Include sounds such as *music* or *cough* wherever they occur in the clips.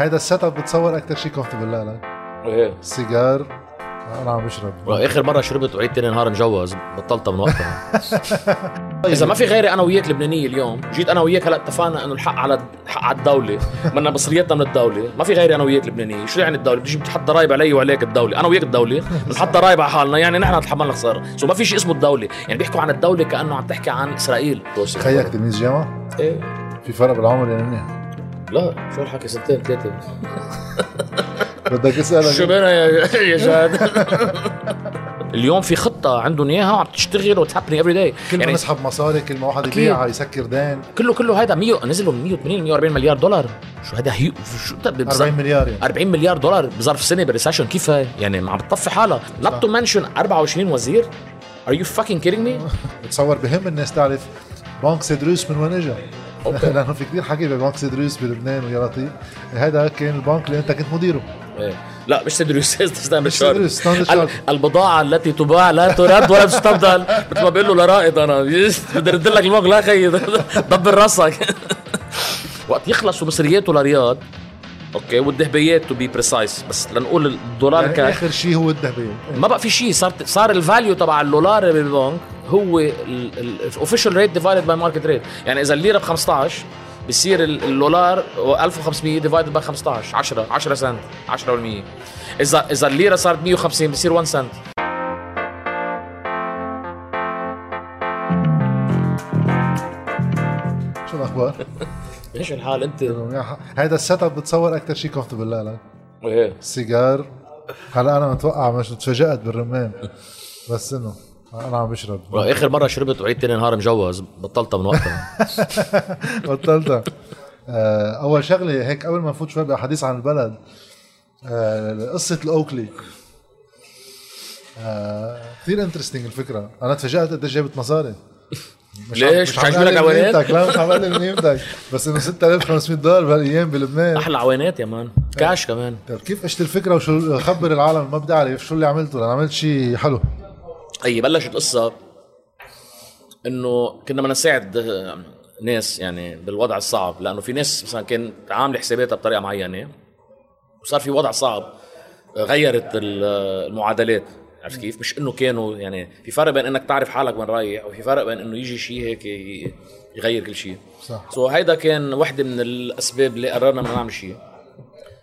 هيدا ال setup بتصور أكثر شيء comfortable لك إيه. سيجار. أنا عم بشرب. وآخر مرة شربت وعيد تاني نهار مجوز بطلتها من وقتها. *laughs* إذا ما في غيري أنا وياك لبنانية اليوم. جيت أنا وياك هلأ اتفقنا إنه الحق على الحق على الدولة. بدنا مصرياتنا من الدولة. ما في غيري أنا وياك لبنانية. شو يعني الدولة؟ بتجي بتحط ضرايب علي وعليك الدولة. أنا وياك الدولة. بنحط ضرايب على حالنا. يعني نحن نتحمل خساره so ما في شيء اسمه الدولة. يعني بيحكوا عن الدولة كأنه عم تحكي عن إسرائيل. خيك تلميذ جامعه إيه. في فرق بالعمر يعني. منيح لا شو الحكي؟ سنتين ثلاثة. *laughs* بدك اسالك شو بينا يا يا جاد *laughs* اليوم في خطة عندهم إياها وعم تشتغل w it's happening every day كل ما نسحب مصاري كل ما واحد. يبيعها يسكر دين. كله كله هذا 100 نزلوا من 180 140 مليار دولار. شو هذا هيو شو انت 40 مليار يعني. 40 مليار دولار بظرف سنة بال recession كيف؟ يعني عم بتطفي حالها. not to mention 24 وزير. Are you fucking kidding me؟ *laughs* بتصور بهم الناس تعرف. بنك سيدروس من وين اجى. لأنه في كثير حكي ببنك سيدروس بلبنان ويا لطيف. هذا كان البنك اللي أنت كنت مديره. إيه. لا مش سيدروس Standard Chartered. البضاعة التي تباع لا ترد ولا تستبدل. مثل ما بقول له لرائد أنا بدي ارد لك الموج لا خيي *laughs* دبر راسك. *laughs* وقت يخلصوا مصرياته لرياض okay والذهبيات to be precise بس لنقول الدولار يعني كاش آخر شيء هو الذهبيه ما بقى في شيء صار صار ال value تبع اللولار بالبنك هو ال official rate divided by market rate يعني إذا الليرة ب 15 بصير ال- اللولار 1500 divided by 15 10 10 سنت 10% اذا إذا الليرة صارت 150 بصير 1 سنت شو الأخبار؟ *laughs* إيش الحال أنت؟ هذا ال setup بتصور أكثر شيء comfortable لك إيه. سيجار. هلأ أنا متوقع مش تفاجأت بالرم بس إنه أنا عم بشرب. آخر مرة شربت وعيد تاني نهار مجوز. بطلتها من وقتها. *laughs* بطلتها. آه، أول شغلة هيك قبل ما نفوت شوي باحاديث عن البلد آه، قصة ال Oakley آه، كثير interesting الفكرة. أنا تفاجأت قديش جابت مصاري. ليش؟ مش عاجبك من عوينات؟ لا مش عم قلل من قيمتك بس إنه 6500 دولار بهالأيام بلبنان. أحلى عوينات يا مان. كاش كمان. طيب كيف اجت الفكرة وشو خبر العالم؟ ما بدي أعرف شو اللي عملته لأن عملت شيء حلو. أي بلشت قصة إنه كنا بدنا نساعد آه، ناس يعني بالوضع الصعب لأنه في ناس مثلا كانت عامله حساباتها بطريقة معينة وصار في وضع صعب غيرت ال- المعادلات. عرفت كيف؟ مش إنه كانوا يعني في فرق بين إنك تعرف حالك وين رايح وفي فرق بين إنه يجي شيء هيك يغير كل شيء صح. so هيدا كان وحدة من الأسباب اللي قررنا بدنا نعمل شيء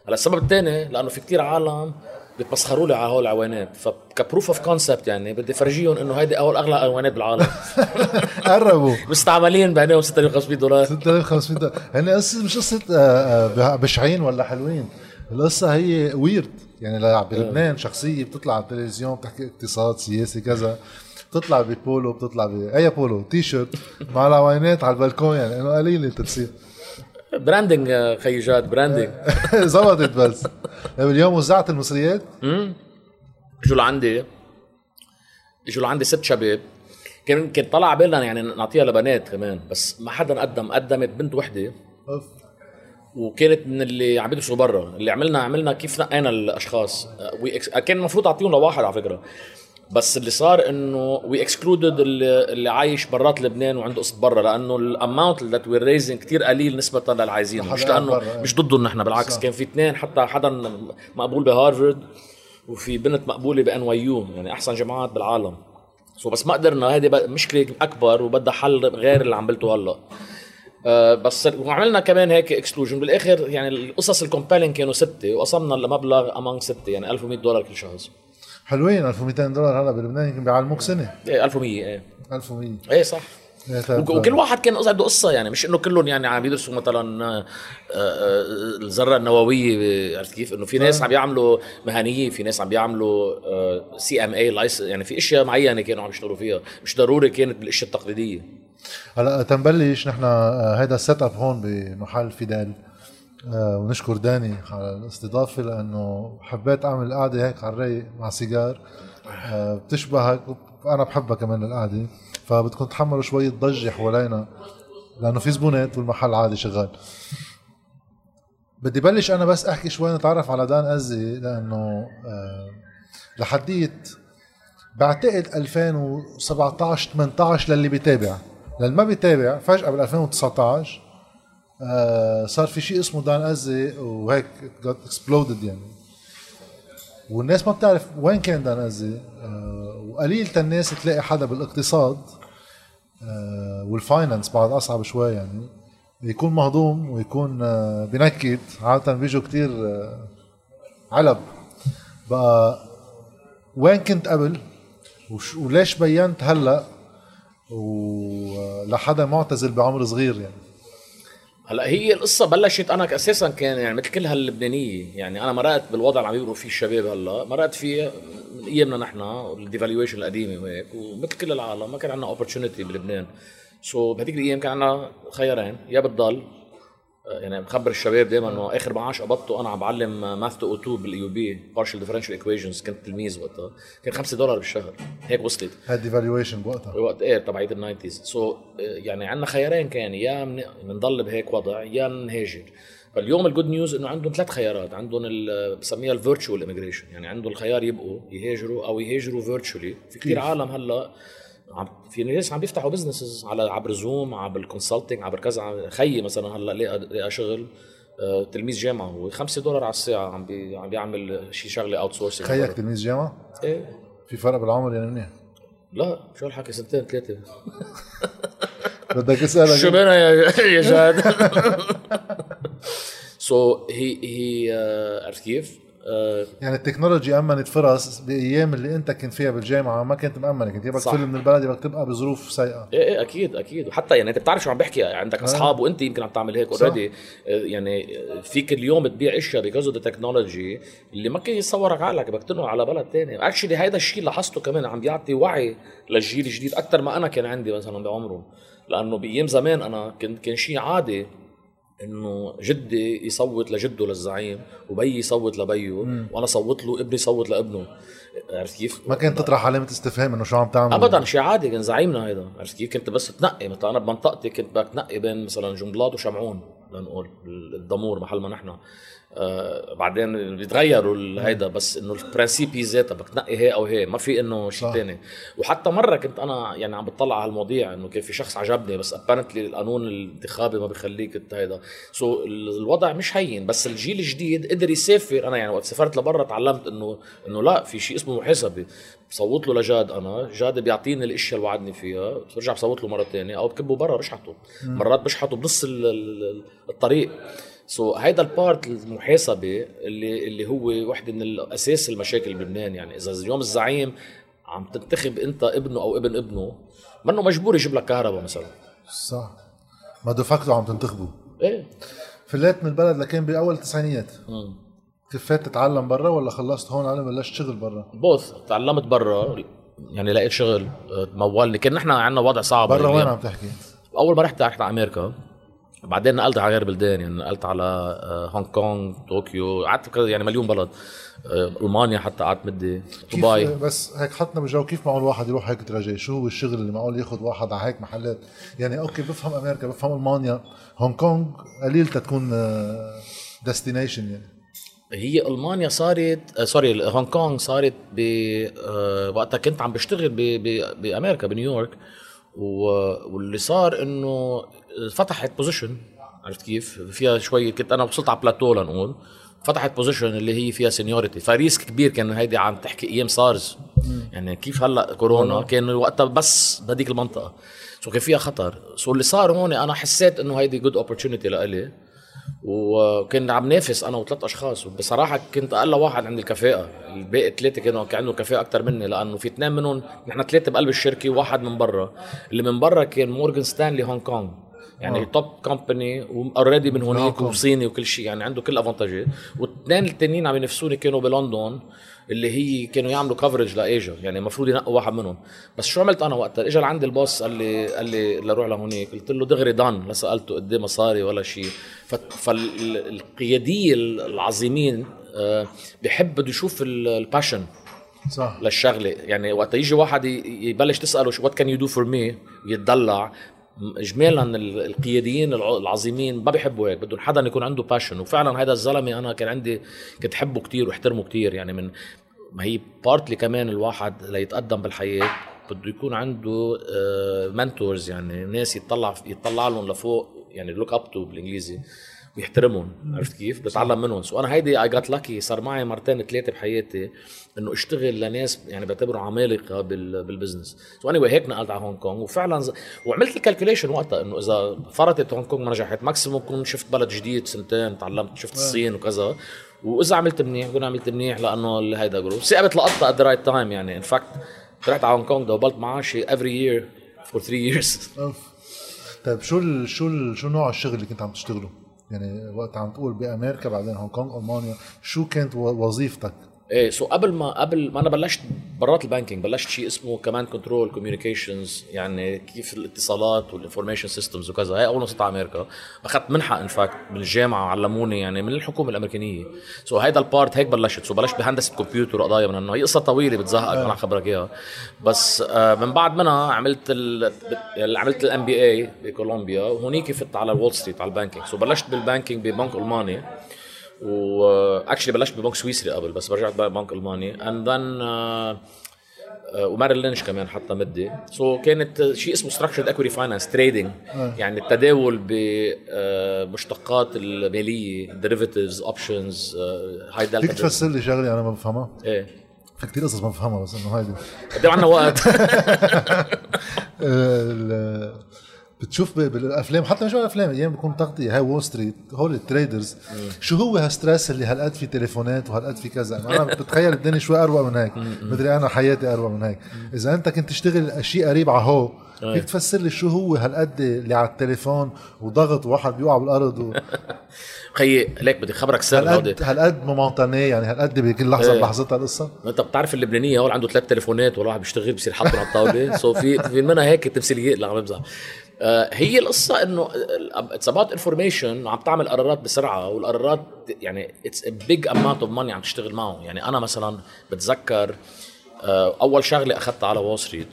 هلأ السبب الثاني لأنه في كتير عالم بيتمسخروا لي على هول العوينات فك proof of concept يعني بدي فرجيهم إنه هيدي أول أغلى عوينات بالعالم. *laughs* قربوا. *laughs* مستعملين بعينهم 6500 دولار. 6500 دولار. هن قصة مش قصة آه، آه، بشعين ولا حلوين. القصة هي weird يعني بلبنان شخصية بتطلع على التلفزيون بتحكي اقتصاد سياسي كذا بتطلع ببولو بتطلع ب أي polo t-shirt مع العوينات على البلكون يعني إنه قليله تصير branding يا خيي جاد branding زبطت بس. طيب اليوم وزعت المصريات؟ اجوا لعندي اجوا لعندي ست شباب. كان كان طلع بالنا يعني نعطيها لبنات كمان بس ما حدا قدم قدمت بنت وحدة. أوف. وكانت من اللي عم يدرسوا برا. اللي عملنا عملنا كيف نقينا الأشخاص. ex- كان المفروض أعطيهم لواحد على فكرة. بس اللي صار إنه we excluded اللي, عايش برات لبنان وعنده قصة برا لأنه ال amount that we're raising كثير قليل نسبة للي عايزينه مش لأنه برا. مش ضدهم نحن بالعكس. صح. كان في اثنين حتى حدا مقبول بهارفرد وفي بنت مقبولة ب NYU يعني أحسن جامعات بالعالم. so بس ما قدرنا هذه مشكلة أكبر وبدها حل غير اللي عم بلته هلأ. آه، بس وعملنا كمان هيك exclusion بالآخر يعني القصص الكومبالين كانوا ستة وقسمنا لمبلغ among ستة يعني 1100 دولار كل شخص حلوين 1200 دولار هلا بلبنان يمكن بيعلموك سنة. إيه 1100 إيه. 1100 إيه صح. وك- وكل واحد كان عنده قصة يعني مش إنه كلهم يعني عم يدرسوا مثلا آه، آه، الذرة النووية عرفت كيف؟ إنه في ناس عم بيعملوا مهنيين في ناس عم بيعملوا CMA يعني في أشياء معينة كانوا عم يشتغلوا فيها. مش ضروري كانت بالأشياء التقليدية. هلا تنبلش نحن هيدا ال setup هون بمحل فيدال. آه، ونشكر داني على الاستضافة لأنه حبيت أعمل قعدة هيك على الرايق مع سيجار. آه، بتشبهك وأنا بحبها كمان القعدة. فبدكم تحملوا شوية ضجة حوالينا لأنه في زبونات والمحل عادي شغال. بدي بلش أنا بس أحكي شوي نتعرف على دان أزي لأنه آه، لحديت بعتقد 2017 18 للي بيتابع. للي ما بيتابع فجأة بال 2019 آه صار في شيء اسمه دان أزي وهيك got exploded يعني. والناس ما بتعرف وين كان دان أزي آه وقليل الناس تلاقي حدا بالاقتصاد آه والفاينانس بعد أصعب شوي يعني يكون مهضوم ويكون آه بنكد. عادة بيجوا كتير آه علب. بقى وين كنت قبل؟ وليش بينت هلأ؟ ولحدا معتزل بعمر صغير يعني. هلا هي القصة بلشت أنا أساسا كان يعني مثل كل هاللبنانية يعني أنا مرقت بالوضع اللي عم يمروا فيه الشباب هلا مرقت فيه من أيامنا نحن ال devaluation القديمة وهيك ومثل كل العالم ما كان عندنا opportunity بلبنان. so بهذيك الأيام كان عندنا خيارين يا بتضل يعني بخبر الشباب دائما إنه آخر معاش قبضته أنا عم بعلم Math 202 بال AUB partial differential equations كنت تلميذ وقتها. كان 5 دولار بالشهر. هيك وصلت. هاد devaluation بوقتها. بوقت إيه تبعية ال nineties so, يعني عندنا خيارين كان يا بنضل بهيك وضع يا نهاجر. فاليوم ال good news إنه عندهم ثلاث خيارات. عندهم بسميها ال virtual emigration يعني عندهم الخيار يبقوا يهاجروا أو يهاجروا virtually في كثير عالم هلأ في ناس عم بيفتحوا businesses على عبر Zoom عبر ال consulting عبر كذا. خيي مثلا هلأ لقى شغل آه، تلميذ جامعة هو 5 دولار على الساعة عم بي عم بيعمل شي شغلة outsourcing خيك تلميذ جامعة؟ إيه. في فرق بالعمر يعني منيح؟ لا شو الحكي سنتين ثلاثة. بدك اسالك شو بينا يا يا جاد؟ so هي هي عرفت كيف؟ آه، يعني ال technology أمنت فرص بأيام اللي أنت كنت فيها بالجامعة ما كنت مامنه كنت يبقى تفل من البلد يبقى تبقى بظروف سيئة. إيه إيه أكيد أكيد. وحتى يعني أنت بتعرف شو عم بحكي. عندك آه. أصحاب وأنت يمكن عم تعمل هيك already يعني فيك اليوم تبيع إشياء because of technology اللي ما كان يتصورك عقلك بدك تنقل على بلد ثاني actually هيدا الشيء لاحظته كمان عم بيعطي وعي للجيل الجديد أكثر ما أنا كان عندي مثلا بعمره. لأنه بأيام زمان أنا كنت كان شيء عادي. إنه جدي يصوت لجده للزعيم وبي يصوت لبيه وأنا صوت له ابني صوت لابنه. عرفت كيف؟ ما كنت تطرح علامة استفهام إنه شو عم تعمل؟ ابدا شيء عادي كان زعيمنا هيدا. عرفت كيف؟ كنت بس تنقي مثلا أنا بمنطقتي كنت بدك تنقي بين مثلا جنبلاط وشمعون لنقول الدمور محل ما نحن. آه بعدين بيتغيروا هيدا بس إنه ال principe هي ذاتها بدك تنقي هي أو هي ما في إنه شيء ثاني وحتى مرة كنت أنا يعني عم بطلع على المواضيع إنه كان في شخص عجبني بس apparently القانون الانتخابي ما بخليك هيدا. so الوضع مش هين بس الجيل الجديد قدر يسافر. أنا يعني وقت سافرت لبرا تعلمت إنه إنه لا في شيء اسمه محاسبه بصوت له لجاد أنا جاد بيعطيني الإشياء اللي وعدني فيها. برجع بصوت له مرة ثانية أو بكبه برا بشحته مرات بشحته بنص الطريق. so, هيدا ال part المحاسبه اللي اللي هو وحدة من الاساس المشاكل بلبنان. يعني إذا اليوم الزعيم عم تنتخب أنت ابنه أو ابن ابنه منه مجبور يجيب لك كهرباء مثلا. صح. ما دفعته عم تنتخبه. إيه. فليت من البلد لكن بأول التسعينيات. كفيت تتعلم برا ولا خلصت هون على بلشت شغل برا؟ both تعلمت برا يعني لقيت شغل مولني كان نحن عندنا وضع صعب برا وين عم تحكي؟ أول ما رحت رحت على أمريكا. بعدين نقلت على غير بلدان يعني نقلت على آه، هونغ كونغ طوكيو قعدت يعني مليون بلد. آه، ألمانيا حتى قعدت مدة. دبي. بس هيك حطنا بالجو كيف معقول واحد يروح هيك تراجع شو هو الشغل اللي معقول ياخذ واحد على هيك محلات؟ يعني okay بفهم أمريكا بفهم ألمانيا. هونغ كونغ قليل تكون destination آه، يعني. هي ألمانيا صارت sorry هونغ كونغ صارت ب وقتها كنت عم بشتغل بأمريكا بنيويورك. واللي صار إنه فتحت position عرفت كيف؟ فيها شوي كنت أنا وصلت على بلاتو لنقول. فتحت position اللي هي فيها seniority ف risk كبير كان هيدي عم تحكي أيام سارز يعني كيف هلأ كورونا؟ كان وقتها بس بهذيك المنطقة. so كان فيها خطر. so اللي صار هون أنا حسيت إنه هيدي good opportunity لإلي. وكنا عم نافس أنا وثلاث أشخاص. وبصراحة كنت أقل واحد عندي الكفاءه الباقي ثلاثة كانوا كان عندهم كفاءه أكثر مني لأنه في اثنين منهم نحن ثلاثة بقلب الشركة وواحد من برا. اللي من برا كان مورجان ستانلي هونغ كونغ. يعني top company و already من هونيك وصيني وكل شيء. يعني عنده كل ال avantage ات واثنين التانيين عم ينافسوني كانوا بلندن. اللي هي كانوا يعملوا coverage ل Asia يعني المفروض ينقوا واحد منهم. بس شو عملت أنا وقتها؟ اجى لعندي ال boss قال لي قال لي لروح لهونيك. قلت له دغري done لا سألته قد إيه مصاري ولا شيء فالقيادية العظيمين آه، بحب بده يشوف ال passion صح. للشغلة. يعني وقت يجي واحد يبلش تسأله what can you do for me يتدلع. اجمالا القياديين العظيمين ما بيحبوا هيك بدهم حدا يكون عنده passion وفعلا هذا الزلمة أنا كان عندي كنت احبه كتير واحترمه كتير يعني من ما هي partly كمان الواحد ليتقدم بالحياة بده يكون عنده منتورز يعني ناس يطلع يطلع لهم لفوق يعني لوك اب تو بالإنجليزي. بيحترمهم عرفت كيف؟ بتعلم منهم. سو أنا هيدي اي جات لاكي صار معي مرتين ثلاثة بحياتي إنه أشتغل لناس يعني بعتبرهم عمالقة بالبزنس سو اني هيك نقلت على هونغ كونغ وفعلا ز... وعملت الكالكوليشن وقتها إنه إذا فرطت هونغ كونغ ما نجحت ماكسيموم كون شفت بلد جديد سنتين تعلمت شفت الصين وكذا. وإذا عملت منيح بكون عملت منيح لأنه هيدا جروب ثقبت لقطة ات ذا رايت تايم يعني. ان فاكت رحت على هونغ كونغ دوبلت معاشي every year for 3 years طيب شو ال شو ال شو نوع الشغل اللي كنت عم تشتغله؟ يعني وقت عم تقول بأمريكا بعدين هونغ كونغ ألمانيا شو كانت وظيفتك؟ إيه so قبل ما قبل ما أنا بلشت برات ال banking بلشت شيء اسمه كمان control communications يعني كيف الاتصالات وال information systems وكذا. هي أول ما صرت على أمريكا. أخذت منحة in fact من الجامعة علموني يعني من الحكومة الأمريكانية. so هيدا ال part هيك بلشت. so بلشت بهندسة كمبيوتر وقضايا من انه هي قصة طويلة بتزهقك أنا خبرك إياها. بس آه من بعد منها عملت ال عملت ال MBA بكولومبيا وهونيك فت على وول ستريت على ال banking. so بلشت بال banking ببنك ألماني. و actually بلشت ببنك سويسري قبل بس رجعت بنك ألماني. and then و Merrill Lynch كمان حتى مدي. so كانت شيء اسمه structured equity finance trading يعني التداول بمشتقات المالية derivatives options هاي دلتا فيك تفسر لي شغلة أنا ما بفهمها؟ إيه. في كثير قصص ما بفهمها بس إنه هيدي قد عندنا وقت. *laughs* *laughs* بتشوف بالأفلام حتى مش بالأفلام أيام بكون تغطيه هاي وول ستريت هول ال traders. شو هو هال stress اللي هالقد في تليفونات وهالقد في كذا؟ أنا *laughs* بتخيل الدنيا شوي اروق من هيك. مدري أنا حياتي اروق من هيك. إذا أنت كنت تشتغل شيء قريب على هو فيك تفسر لي شو هو هالقد اللي على التليفون وضغط وواحد بيوقع بالأرض و... *laughs* خيي ليك بدي خبرك سر هالقد هالقد momentané يعني هالقد بكل لحظة إيه. بلحظتها القصة. أنت بتعرف اللبنانية هول عنده ثلاث تليفونات ولا واحد بيشتغل بصير حاطهم على الطاوله so في في منها هيك تمثيليه لا عم بمزح هي القصة إنه it's about information عم تعمل قرارات بسرعة والقرارات يعني it's a big amount of money عم تشتغل معه. يعني أنا مثلا بتذكر آه، أول شغلة أخذتها على وول ستريت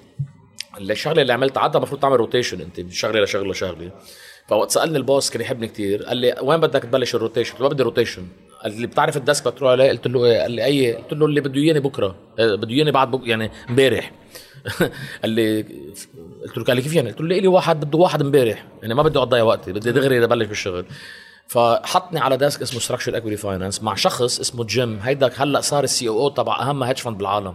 الشغلة اللي عملتها عادة المفروض تعمل rotation أنت من شغلة لشغلة لشغلة. فوقت سألني ال boss كان يحبني كثير قال لي وين بدك تبلش ال rotation؟ قلت له بدي rotation قال لي بتعرف ال desk؟ بتروح عليه قلت له إيه؟ قال لي أي قلت له اللي بده إياني بكرة آه، بده إياني بعد بك يعني امبارح. *laughs* قال لي قلت له قال لي كيف يعني؟ قلت له لي واحد بده واحد امبارح؟ يعني ما بدي اضيع وقتي بدي دغري ابلش بالشغل. فحطني على desk اسمه structured equity finance مع شخص اسمه جيم هيدا هلأ صار ال CEO تبع أهم hedge fund بالعالم.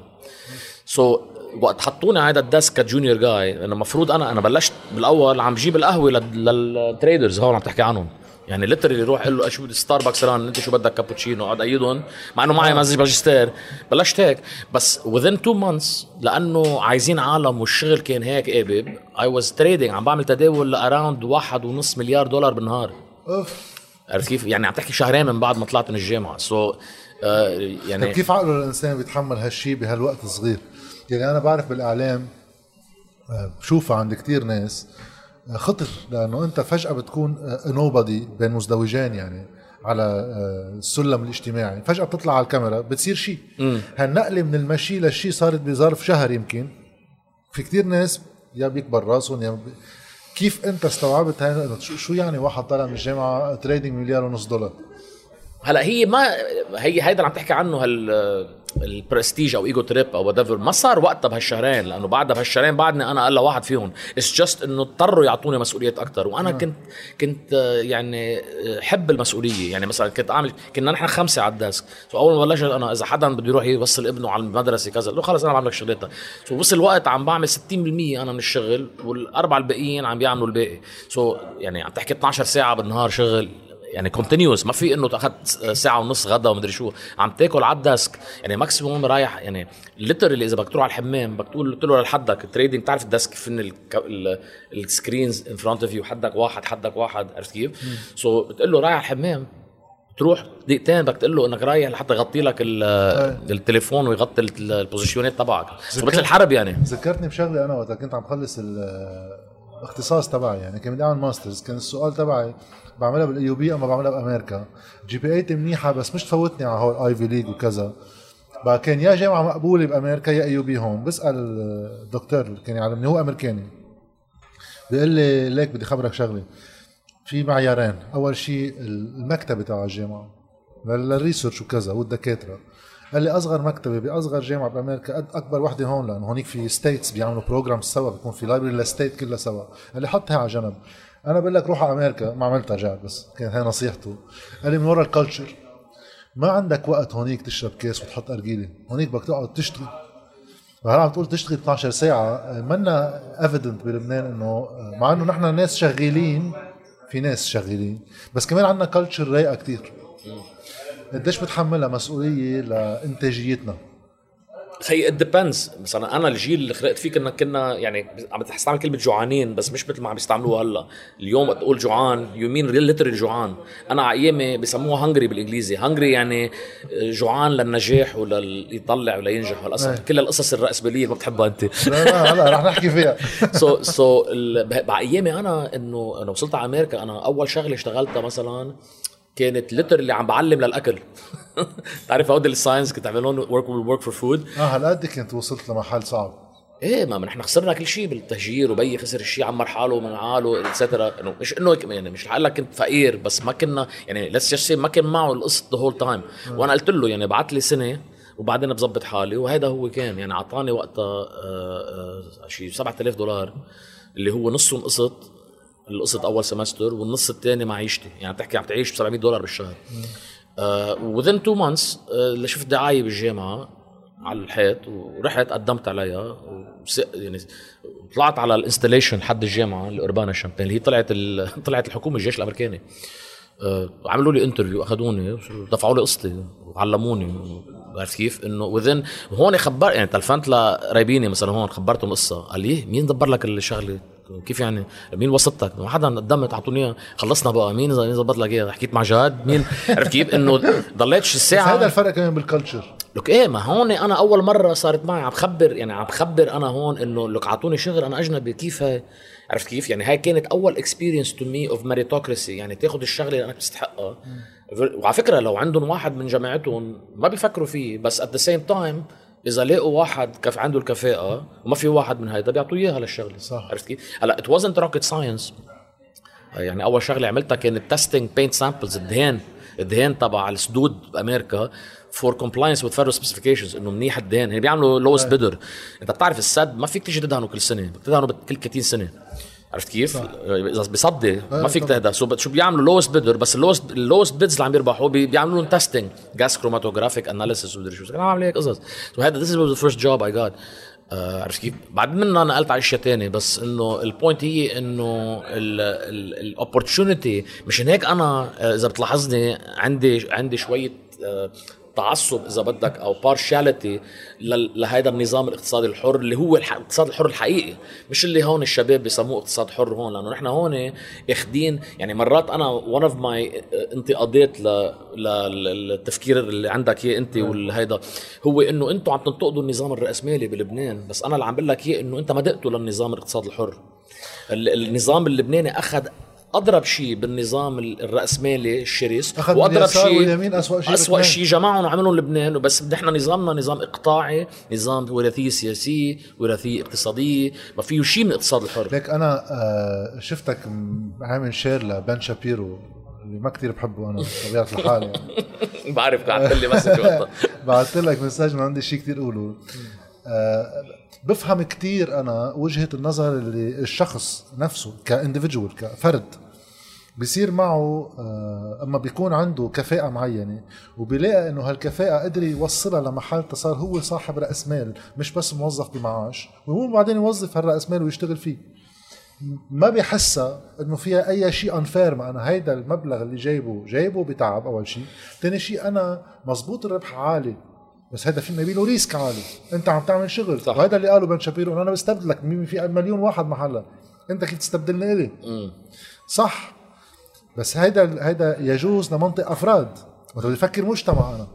so, وقت حطوني على هذا ال desk ك junior جاي انه المفروض أنا أنا بلشت بالأول عم بجيب القهوة لل traders هون عم تحكي عنهم. يعني literally روح قول له شو بدي Starbucks run أنت شو بدك كابوتشينو اقعد أيدهم. مع إنه معي ماجستير. بلشت هيك. بس within two months لأنه عايزين عالم والشغل كان هيك قابب I was trading عم بعمل تداول ل around واحد ونص مليار دولار بالنهار. أوف. عرفت كيف؟ يعني عم تحكي شهرين من بعد ما طلعت من الجامعة. so, آه يعني طيب كيف عقله الإنسان بيتحمل هالشيء بهالوقت الصغير؟ يعني أنا بعرف بالإعلام آه، بشوفها عند كتير ناس آه، خطر لأنه أنت فجأة بتكون nobody آه، بين مزدوجين يعني على السلم الاجتماعي. فجأة بتطلع على الكاميرا بتصير شيء هالنقلة من المش شي للشيء صارت بظرف شهر يمكن. في كتير ناس يا بيكبر راسهم يا بي... كيف أنت استوعبت هاي شو يعني واحد طالع من الجامعة trading مليار ونص دولار؟ هلا هي ما هي هيدا اللي عم تحكي عنه هال البرستيج أو ego trip or what ما صار وقتها بهالشهرين لأنه بعدها بهالشهرين بعدني أنا أقل واحد فيهم. it's just إنه اضطروا يعطوني مسؤوليات أكثر وأنا كنت كنت يعني حب المسؤولية. يعني مثلا كنت اعمل كنا نحن خمسة على ال desk. so أول ما بلشت أنا إذا حدا بده يروح يوصل ابنه على المدرسة كذا قل له خلص أنا بعمل لك شغلتها. so وصل وقت عم بعمل 60% أنا من الشغل والأربعة الباقيين عم بيعملوا الباقي. so يعني عم تحكي 12 ساعة بالنهار شغل. يعني continuous ما في إنه اخذت ساعة ونص غدا ومدري شو. عم تاكل على ال desk. يعني maximum رايح يعني literally إذا بدك تروح على الحمام بدك تقول له لحدك ال trading بتعرف ال desk فيه ال screens in front of you حدك واحد حدك واحد عرفت كيف؟ so بتقول له رايح على الحمام تروح دقيقتين بدك تقول له إنك رايح لحتى يغطي لك التليفون ويغطي ال position ات تبعك. مثل الحرب يعني. ذكرتني بشغلة أنا وقت كنت عم بخلص الاختصاص تبعي يعني كان بدي أعمل masters كان السؤال تبعي بعملها بال AUB أما بعملها بأمريكا. GPA منيحة بس مش تفوتني على هول Ivy League وكذا. بقى كان يا جامعه مقبولة بأمريكا يا AUB هون. بسأل الدكتور اللي كان يعلمني هو أمريكاني. بيقول لي ليك بدي خبرك شغلة. في معيارين. أول شيء المكتبة تبع الجامعة لل research وكذا والدكاترة. قال لي أصغر مكتبة بأصغر جامعة بأمريكا قد أكبر وحدة هون لأنه هونيك في states بيعملوا program سوا بيكون في library لل state كلها سوا. قال لي حطها على جنب. أنا بقول لك روح على أمريكا ما عملتها جاب بس كانت هاي نصيحته. قال لي من ورا ال culture ما عندك وقت هونيك تشرب كاس وتحط أرجيلة. هونيك بدك تقعد تشتغل. فهلا عم تقول تشتغل 12 ساعة. منا evident بلبنان إنه مع إنه نحن ناس شغالين في ناس شغالين بس كمان عندنا culture رايقة كتير. قديش بتحملها مسؤولية لإنتاجيتنا؟ خي it depends مثلا أنا الجيل اللي خلقت فيه كنا كنا يعني عم تستعمل كلمة جوعانين بس مش مثل ما عم يستعملوها هلأ. اليوم تقول جوعان you mean literally جوعان. أنا على أيامي بسموها hungry بالإنجليزي. hungry يعني جوعان للنجاح وليطلع ولا ينجح والقصص. كل القصص الرأسمالية اللي ما بتحبها أنت. لا لا هلأ رح نحكي *laughs* فيها. سو سو على أيامي أنا انه أنا وصلت على أمريكا أنا أول شغلة اشتغلتها مثلا كانت ليتر اللي عم بعلم للأكل. *laughs* تعرف هودي الساينس كنت عملون ورك ورك فور فود آه هالقد كنت وصلت لمحل صعب. إيه ما نحن خسرنا كل شيء بالتهجير وبي خسر الشيء عمر حاله من حاله اتسترا إنه مش إنه يعني مش لك كنت فقير بس ما كنا يعني ليتس ما كان معه القسط ذا هول تايم وأنا قلت له يعني بعت لي سنة وبعدين بظبط حالي وهذا هو كان. يعني أعطاني وقتها آه، آه، شيء 7000 دولار اللي هو نصهم قسط القسط أول semester والنص الثاني معيشتي يعني بتحكي عم تعيش ب 700 دولار بالشهر within two months شفت دعاية بالجامعة على الحيط ورحت قدمت عليها. يعني طلعت على ال installation حد الجامعة ال Urbana-Champaign اللي هي طلعت. *laughs* طلعت الحكومة الجيش الأمريكاني أه عملوا لي interview اخذوني دفعوا لي قسطي وعلموني عرفت كيف؟ إنه within هون خبر يعني تلفنت لقرايبيني مثلا هون خبرتهم قصة قال لي مين دبر لك الشغلة؟ كيف يعني؟ مين وسطك ما حدا قدمت اعطوني خلصنا بقى. مين مين ظبط لك اياها حكيت مع جاد. مين؟ عرفت كيف؟ إنه ضليتش الساعة هذا الفرق كمان بال culture لك إيه ما هون أنا أول مرة صارت معي. عم بخبر يعني عم بخبر أنا هون إنه لك اعطوني شغل أنا أجنبي. كيف هاي؟ عرفت كيف؟ يعني هاي كانت أول experience to me of meritocracy يعني تاخذ الشغلة اللي أنا بتستحقها. وعلى فكرة لو عندهم واحد من جامعتهم ما بيفكروا فيه. بس at the same time إذا لقوا واحد كف عنده الكفاءة وما في واحد من هيدا بيعطوا إياها للشغلة صح. عرفت كيف؟ هلا it wasn't rocket science يعني أول شغلة عملتها كانت testing paint samples الدهان. الدهان تبع السدود بأمريكا for compliance with federal specifications إنه منيح الدهان. هي بيعملوا lowest bidder أنت بتعرف السد ما فيك تيجي تدهنه كل سنة بدك تدهنه كل 30 سنة. عرفت كيف؟ إذا بصدي ما فيك تهدى. سو شو بيعملوا؟ lowest bidder بس ال lowest ال lowest bids اللي عم يربحوا بيعملوا لهم testing gas chromatographic analysis ومدري شو. أنا عامل هيك قصص سو هذا this is the first job I had عرفت كيف؟ بعد منها نقلت على أشياء ثانية بس إنه ال point هي إنه ال opportunity مشان هيك أنا آه، إذا بتلاحظني عندي عندي شوية uh, تعصب إذا بدك أو partiality لهذا النظام الاقتصادي الحر اللي هو الاقتصاد الحر الحقيقي. مش اللي هون الشباب بيسموه اقتصاد حر هون لأنه نحن هون اخذين يعني مرات أنا one of my انتقادات للتفكير اللي عندك إياه أنت نعم. والهيدا هو إنه أنتم عم تنتقدوا النظام الرأسمالي بلبنان. بس أنا اللي عم بقول لك إياه إنه أنت ما دقتوا للنظام الاقتصاد الحر. النظام اللبناني أخذ أضرب شيء بالنظام الرأسمالي الشرس وأضرب شيء اسوء شيء اسوء شيء جمعهم وعملهم لبنان. وبس نحن نظامنا نظام إقطاعي نظام وراثيه سياسيه وراثيه اقتصاديه ما فيه شيء من الاقتصاد الحر. ليك أنا آه، شفتك عامل share لبن شابيرو اللي ما كثير بحبه أنا بطبيعه الحال يعني. *laughs* بعرف بعثت لي message وقتها بعثت لك مسج ما عندي شيء كثير أقوله. آه بفهم كتير أنا وجهة النظر اللي الشخص نفسه ك individual كفرد بصير معه آه، أما بيكون عنده كفاءة معينة وبيلاقي إنه هالكفاءة قدر يوصلها لمحل صار هو صاحب رأس مال مش بس موظف بمعاش وهو بعدين يوظف هالرأس مال ويشتغل فيه. ما بيحسها إنه فيها أي شيء unfair ما أنا هيدا المبلغ اللي جايبه جايبه بتعب أول شيء. ثاني شيء أنا مزبوط الربح عالي. بس هذا في له risk عالي. انت عم تعمل شغل. صح. وهذا اللي قاله بن شابيرو أنا بستبدلك في مليون واحد محلك انت كيف تستبدلني إلي؟ صح. بس هيدا هيدا يجوز لمنطق أفراد. وانت بدي أفكر مجتمع أنا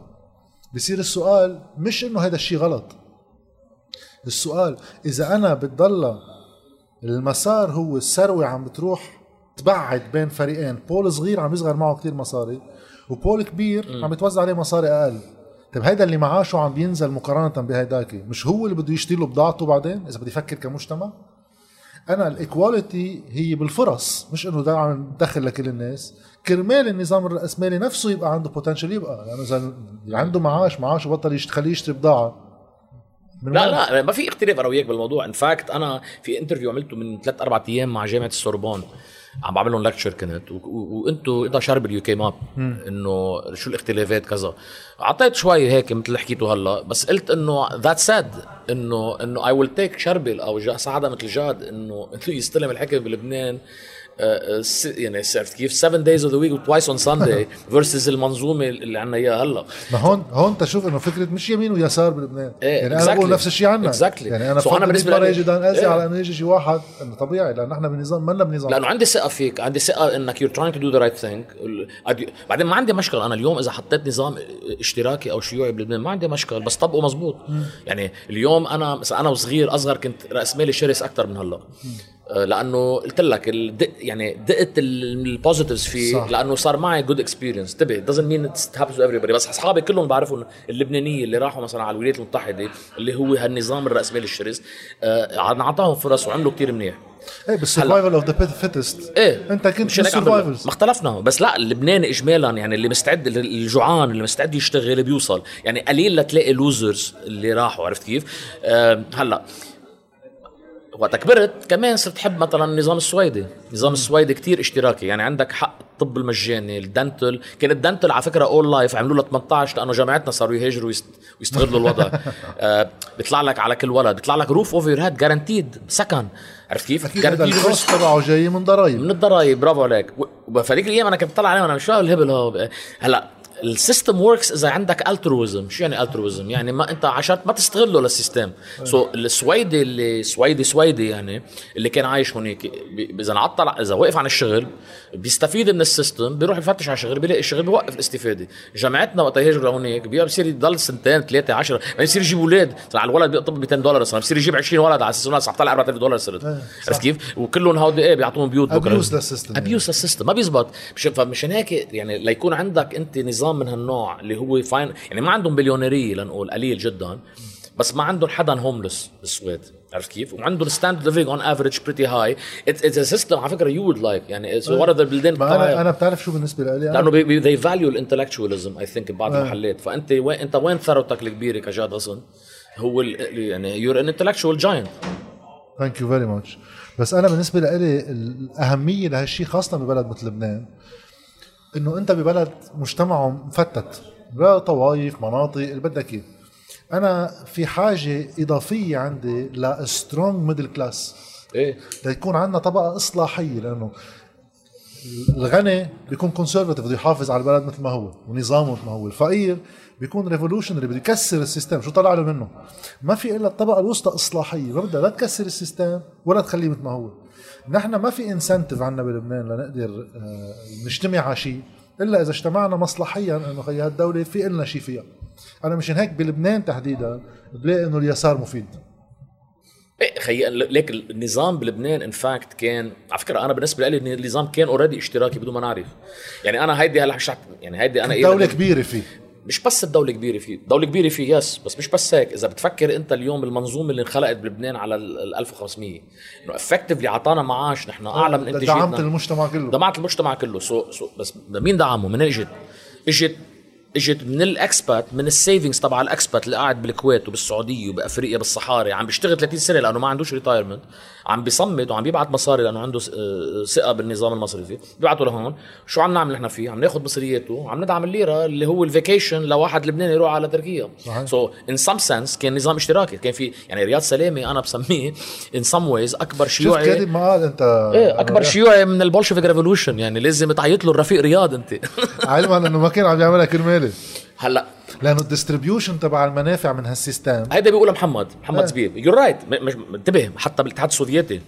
بصير السؤال مش إنه هذا الشيء غلط. السؤال إذا أنا بتضل المسار هو الثروة عم بتروح تبعد بين فريقين. pool صغير عم يصغر معه كثير مصاري و pool كبير عم يتوزع عليه مصاري أقل. طيب هيدا اللي معاشه عم بينزل مقارنة بهيداك مش هو اللي بده يشتري له بضاعته بعدين؟ إذا بدي يفكر كمجتمع. أنا ال equality هي بالفرص مش إنه ده عم ندخل لكل الناس. كرمال النظام الرأسمالي نفسه يبقى عنده potential يبقى لأنه إذا عنده معاش معاش وبطل يخليه يشتري بضاعة. لا لا ما في اختلاف أنا وياك بالموضوع. ان فاكت أنا في انترفيو عملته من ثلاث أربع أيام مع جامعة السوربون. عم بعمل لهم لكتشر كنت. وأنتم انت شارب اليو كي ماب انه شو الاختلافات كذا. اعطيت شوي هيك مثل اللي حكيته هلا بس قلت انه ذات ساد انه انه اي ويل تيك شربل أو سعادة مثل جاد انه *laughs* يستلم الحكم بلبنان يعني عرفت كيف 7 دايز اوف ذا ويك وتوايس اون ساندي فيرسز المنظومة اللي عندنا إياها هلا. ما هون هون تشوف إنه فكرة مش يمين ويسار بلبنان. إيه يعني أنا بقول نفس الشيء عنا. exactly. يعني أنا so أنا بالنسبة لي يجي دان إيه. على إنه يجي شي واحد إنه طبيعي لأنه إحنا بنظام منا بنظام. لأنه عندي ثقة فيك عندي ثقة إنك you're trying to do the right thing بعدين ما عندي مشكلة أنا اليوم إذا حطيت نظام اشتراكي أو شيوعي بلبنان ما عندي مشكلة بس طبقه مزبوط يعني اليوم أنا مثلا أنا وصغير أصغر كنت رأس مالي شرس أكثر من هلا. آه، لأنه قلت لك الدق يعني دقت ال positives فيه. لأنه صار معي good experience انتبه doesn't mean happens to everybody بس أصحابي كلهم بعرفوا اللبنانية اللي راحوا مثلا على الولايات المتحدة اللي هو هالنظام الرأسمالي الشرس. آه انعطاهم فرص وعملوا كثير منيح. إيه بس survival of the fittest إيه أنت كنت مش survival ما اختلفنا. بس لا اللبنان اجمالا يعني اللي مستعد الجوعان اللي مستعد يشتغل بيوصل. يعني قليل لتلاقي losers اللي راحوا عرفت كيف؟ آه هلأ وقت كبرت كمان صرت حب مثلا النظام السويدي. النظام السويدي كتير اشتراكي. يعني عندك حق الطب المجاني ال dental. كان ال dental على فكرة all life عملوا له 18 لأنه جامعتنا صاروا يهاجروا ويستغلوا الوضع. *laughs* آه بيطلع لك على كل ولد. بيطلع لك roof over head guaranteed سكن عرفت كيف؟ أكيد هذا تبعه جاي من ضرايب. من الضرايب برافو عليك. فهذيك الأيام أنا كنت طلع عليهم أنا مش فاهم الهبل هو. هلا ال system works إذا عندك ال altruism شو يعني altruism يعني ما أنت عشان ما تستغله لل system. so so, السويدي اللي سويدي سويدي يعني اللي كان عايش هناك إذا انعطل إذا وقف عن الشغل بيستفيد من ال system بيروح يفتش على الشغل بيلاقي الشغل بيوقف الاستفاده جامعتنا وقت يهاجروا لهونيك بيصير يضل سنتين ثلاثة 10 بعدين يصير يجيب أولاد. على الولد بيقطب 200 دولار صار بيصير يجيب 20 ولد على أساس انه طلع 4000 دولار صرت عرفت كيف؟ وكلهم هودي إيه بيعطوهم بيوت بكرة. abuse لل system abuse لل system ما بيزبط. فمشان هيك يعني ليكون عندك أنت نظام من هالنوع اللي هو fine يعني ما عندهم بليونيرية لنقول قليل جدا بس ما عندهم حدا homeless بالسويد. عرفت كيف؟ وعندهم standard living on average pretty high it's a system على فكرة you would like يعني it's one of the بلدان أنا أنا بتعرف شو بالنسبة لي. لأنه they value ال intellectualism I think ببعض المحلات. فأنت وين أنت وين ثروتك الكبيرة كجاد أصلا؟ هو يعني you're an intellectual giant thank you very much بس أنا بالنسبة لي الأهمية لهالشيء خاصة ببلد مثل لبنان. إنه أنت ببلد مجتمعه مفتت طوائف مناطق اللي بدك إياه. أنا في حاجة إضافية عندي ل strong middle class إيه. ليكون عندنا طبقة إصلاحية لأنه الغني بيكون conservative بده يحافظ على البلد مثل ما هو ونظامه مثل ما هو. الفقير بيكون revolutionary بده يكسر ال system. شو طلع له منه؟ ما في إلا الطبقة الوسطى إصلاحية. ما بدها لا تكسر ال system ولا تخليه مثل ما هو. نحن ما في incentive عندنا بلبنان لنقدر آه، نجتمع على شيء. إلا إذا اجتمعنا مصلحيا إنه خي هالدوله في لنا شيء فيها. أنا مشان هيك بلبنان تحديدا بلاقي إنه اليسار مفيد. إيه خي ليك النظام بلبنان in fact كان على فكرة أنا بالنسبة لي النظام كان already اشتراكي بدون ما نعرف يعني أنا هيدي هلأ يعني هيدي أنا دولة كبيرة فيه. مش بس الدولة كبيرة فيه، دولة كبيرة فيه yes بس مش بس هيك، إذا بتفكر أنت اليوم المنظومة اللي انخلقت بلبنان على ال 1500 إنه effectively أعطانا معاش نحن أعلى من إنتاجيتنا دعمت المجتمع كله دعمت المجتمع كله so, so بس مين دعمه؟ من إجت؟ إجت اجت من ال expat من ال savings تبع ال expat اللي قاعد بالكويت وبالسعودية وبأفريقيا بالصحاري عم بيشتغل 30 سنة لأنه ما عندوش retirement عم بيصمد وعم بيبعت مصاري لأنه عنده آه، ثقة بالنظام المصرفي بيبعته لهون. شو عم نعمل نحن فيه؟ عم ناخذ مصرياته عم ندعم الليرة اللي هو ال vacation لواحد لبناني يروح على تركيا. so in some sense كان نظام اشتراكي. كان في يعني رياض سلامة أنا بسميه in some ways أكبر شيوعي شفت ما قال أنت إيه أكبر شيوعي من ال Bolshevik revolution. يعني لازم تعيط له الرفيق رياض أنت. علما إنه ما كان عم يعملها كرمالي هلا. لأنه ال distribution تبع المنافع من هال system. هيدا بيقولها محمد محمد. زبيب. you're right انتبه حتى بالاتحاد السوفيتي.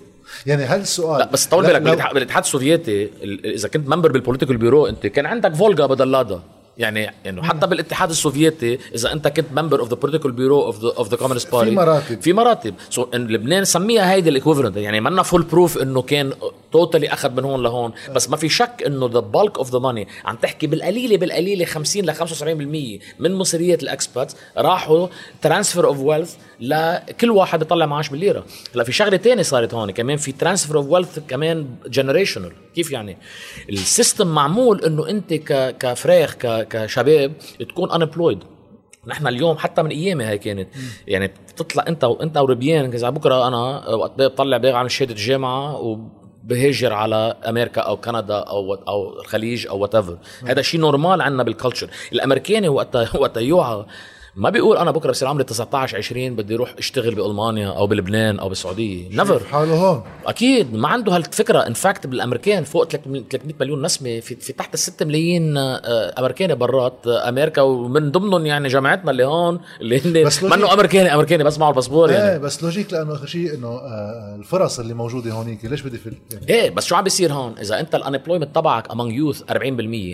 يعني هل السؤال لا بس طول بالك بالاتحاد السوفيتي إذا كنت member بال political bureau أنت كان عندك فولجا بدل لادا يعني إنه حتى بالاتحاد السوفيتي إذا أنت كنت member of the political bureau of the of the communist party في مراتب. في مراتب. so so, in لبنان سميها هيدي ال equivalent يعني منا foolproof إنه كان totally أخذ من هون لهون. بس ما في شك إنه the bulk of the money عم تحكي بالقليلة بالقليلة 50 ل 75% من مصريات ال expat راحوا transfer of wealth لكل واحد بيطلع معاش بالليرة. هلا في شغلة تانية صارت هون كمان في transfer of wealth كمان generational كيف يعني؟ ال system معمول إنه أنت ك كفراخ ك كشباب تكون unemployed نحن اليوم حتى من أيامي هي كانت. يعني بتطلع أنت وانت وربيان إذا بكرة أنا وقت بطلع بيعمل شهادة الجامعة و بهاجر على أمريكا أو كندا أو أو الخليج أو what هذا شيء normal عندنا بال culture الأمريكاني وقتها وقتها يوعى ما بيقول أنا بكرة بصير عمري 19 20 بدي أروح أشتغل بألمانيا أو بلبنان أو بالسعودية. never حاله هون. أكيد ما عنده هالفكرة. in fact بالأمريكان فوق 300 مليون نسمة في, في تحت ال 6 ملايين أمريكاني برات. أمريكا ومن ضمنهم يعني جامعتنا اللي هون اللي هن منه أمريكاني أمريكاني بس معه الباسبور يعني. إيه بس logic لأنه آخر شيء إنه الفرص اللي موجودة هونيك ليش بدي فل يعني؟ إيه بس شو عم بيصير هون؟ إذا أنت ال unemployment تبعك among youth 40%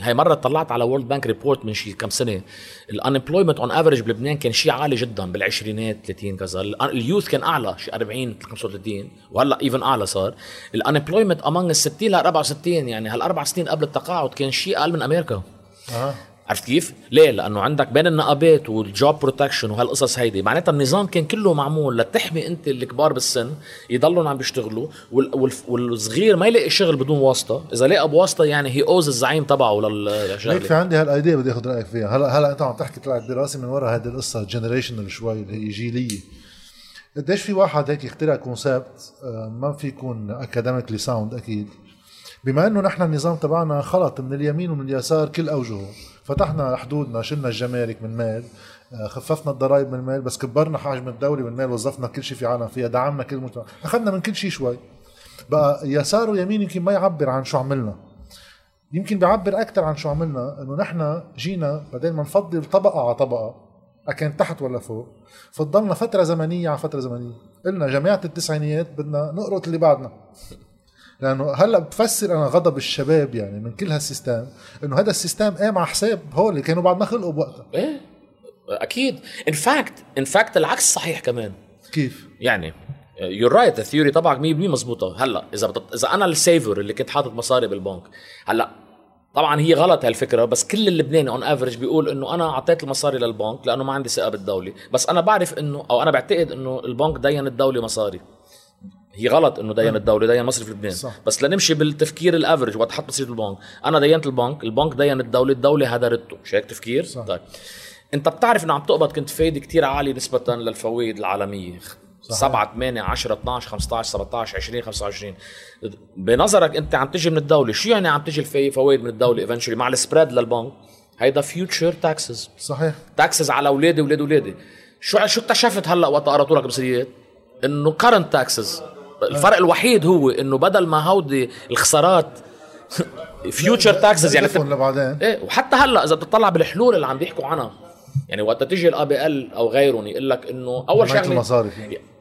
هي مرة طلعت على World Bank report من شي كم سنة. ال unemployment on average بلبنان كان شيء عالي جدا بالعشرينات 30 كذا. ال youth كان أعلى شيء 40 35 وهلأ even أعلى صار. ال unemployment among ال 60 ل 64 يعني هالأربع سنين قبل التقاعد كان شيء أقل من أمريكا. آه. عرفت كيف؟ ليه؟ لأنه عندك بين النقابات وال job protection وهالقصص هيدي، معناتها النظام كان كله معمول لتحمي أنت الكبار بالسن يضلوا عم بيشتغلوا والصغير ما يلاقي شغل بدون واسطة، إذا لقى بواسطة يعني هي owes الزعيم تبعه للشغلة. هيك في عندي هال idea بدي أخذ رأيك فيها، هلا هلا أنت عم تحكي طلعت براسي من ورا هذه القصة generational شوي اللي هي جيلية. قديش في واحد هيك يخترع concept ما في يكون academically sound أكيد. بما إنه نحن النظام تبعنا خلط من اليمين ومن اليسار كل أوجهه فتحنا حدودنا شلنا الجمارك من مال خففنا الضرائب من المال بس كبرنا حجم الدولة من مال وظفنا كل شيء في عالم فيها دعمنا كل مجتمع. أخذنا من كل شيء شوي. بقى يسار ويمين يمكن ما يعبر عن شو عملنا. يمكن بيعبر أكثر عن شو عملنا إنه نحن جينا بدل ما نفضل طبقة على طبقة كان تحت ولا فوق فضلنا فترة زمنية على فترة زمنية. قلنا جماعة التسعينيات بدنا نقرط اللي بعدنا. لأنه هلأ بفسر أنا غضب الشباب يعني من كل هالسيستم إنه هذا ال system قام على حساب هول اللي كانوا بعد ما خلقوا بوقتها. إيه أكيد. in fact in fact العكس صحيح كمان. كيف؟ يعني you're right ال theory تبعك 100% مزبوطه هلأ إذا بتط... إذا أنا ال saver اللي كنت حاطط مصاري بالبنك هلأ طبعا هي غلط هالفكرة بس كل اللبناني on average بيقول إنه أنا أعطيت المصاري للبنك لأنه ما عندي ثقة بالدولة. بس أنا بعرف إنه أو أنا بعتقد إنه البنك دين الدولة مصاري. هي غلط إنه دين الدولة دين مصرف لبنان. صح. بس لنمشي بالتفكير ال average وقت حط مصاري بالبنك. أنا دينت البنك البنك دين الدولة الدولة هدرته. مش هيك تفكير؟ صح. طيب. أنت بتعرف إنه عم تقبض كنت فايدة كتير عالية نسبة للفوائد العالمية. 7 8 10 12 15 17 20 25 بنظرك أنت عم تجي من الدولة شو يعني عم تجي الفوائد من الدولة eventually مع ال spread للبنك؟ هيدا future taxes صحيح. taxes على أولادي واولاد أولادي. شو شو اكتشفت هلأ وقت قرأتوا لك بصريات إنه current taxes الفرق الوحيد هو إنه بدل ما هودي الخسارات *laughs* future taxes يعني لبعدين إيه وحتى هلأ إذا بتطلع بالحلول اللي عم بيحكوا عنها يعني وقت تيجي ال ABL أو غيرهم يقول لك إنه أول شيء جمعيه المصارف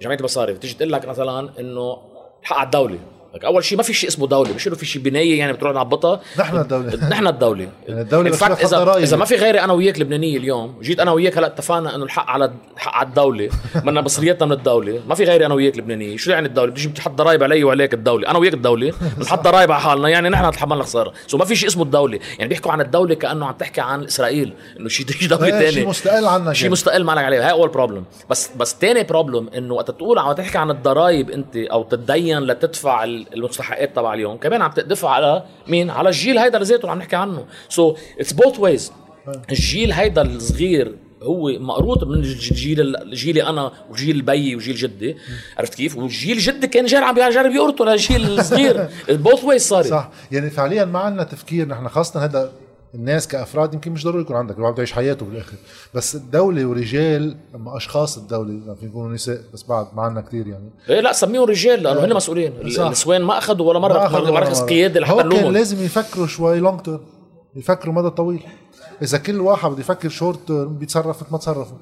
جمعية المصارف تيجي تقول لك مثلا إنه حق على الدولة. لك. أول شيء ما في شيء اسمه دولة مش إنه في شيء بناية يعني بتروح نعبطها. نحن الدولة. *laughs* نحن الدولة. يعني الدولة بس اذا إذا ما في غيري أنا وياك لبنانية اليوم جيت أنا وياك هلأ اتفقنا إنه الحق على الحق على الدولة. *laughs* بدنا مصرياتنا من الدولة. ما في غيري أنا وياك لبنانية. شو يعني الدولة؟ بتجي بتحط ضرائب علي وعليك الدولة. أنا وياك الدولة. *laughs* بنحط ضرائب على حالنا. يعني نحن نتحملنا خساره so ما في شيء اسمه الدولة. يعني بيحكوا عن الدولة كأنه عم تحكي عن إسرائيل. إنه شيء دولة ثانية شيء مستقل عنا شيء مستقل ما لك عليه. هاي أول problem بس بس ثاني problem إنه وقت تقول عم تحكي عن الضرائب أنت أو تتدين لتدفع المستحقات تبع اليوم. كمان عم تدفع على مين؟ على الجيل هيدا اللي ذاته عم نحكي عنه. so it's both ways الجيل هيدا الصغير هو مقروط من الجيل جيلي أنا وجيل بيي وجيل جدي. عرفت كيف؟ وجيل جدي كان جاي عم يجرب يقرطه للجيل الصغير. both ways صار صح. يعني فعليا ما عندنا تفكير. نحن خاصة هذا الناس كأفراد يمكن مش ضروري يكون عندك الواحد بده يعيش حياته بالاخر بس الدولة ورجال أما أشخاص الدولة يعني في يكونوا نساء بس بعد ما عندنا كثير يعني. إيه لا سميهم رجال لأنه هن مسؤولين. النسوان ما أخذوا ولا مرة مركز قيادي لحتى كان لازم يفكروا شوي long term يفكروا مدى طويل. إذا كل واحد بده يفكر short term بيتصرف مثل ما تصرفوا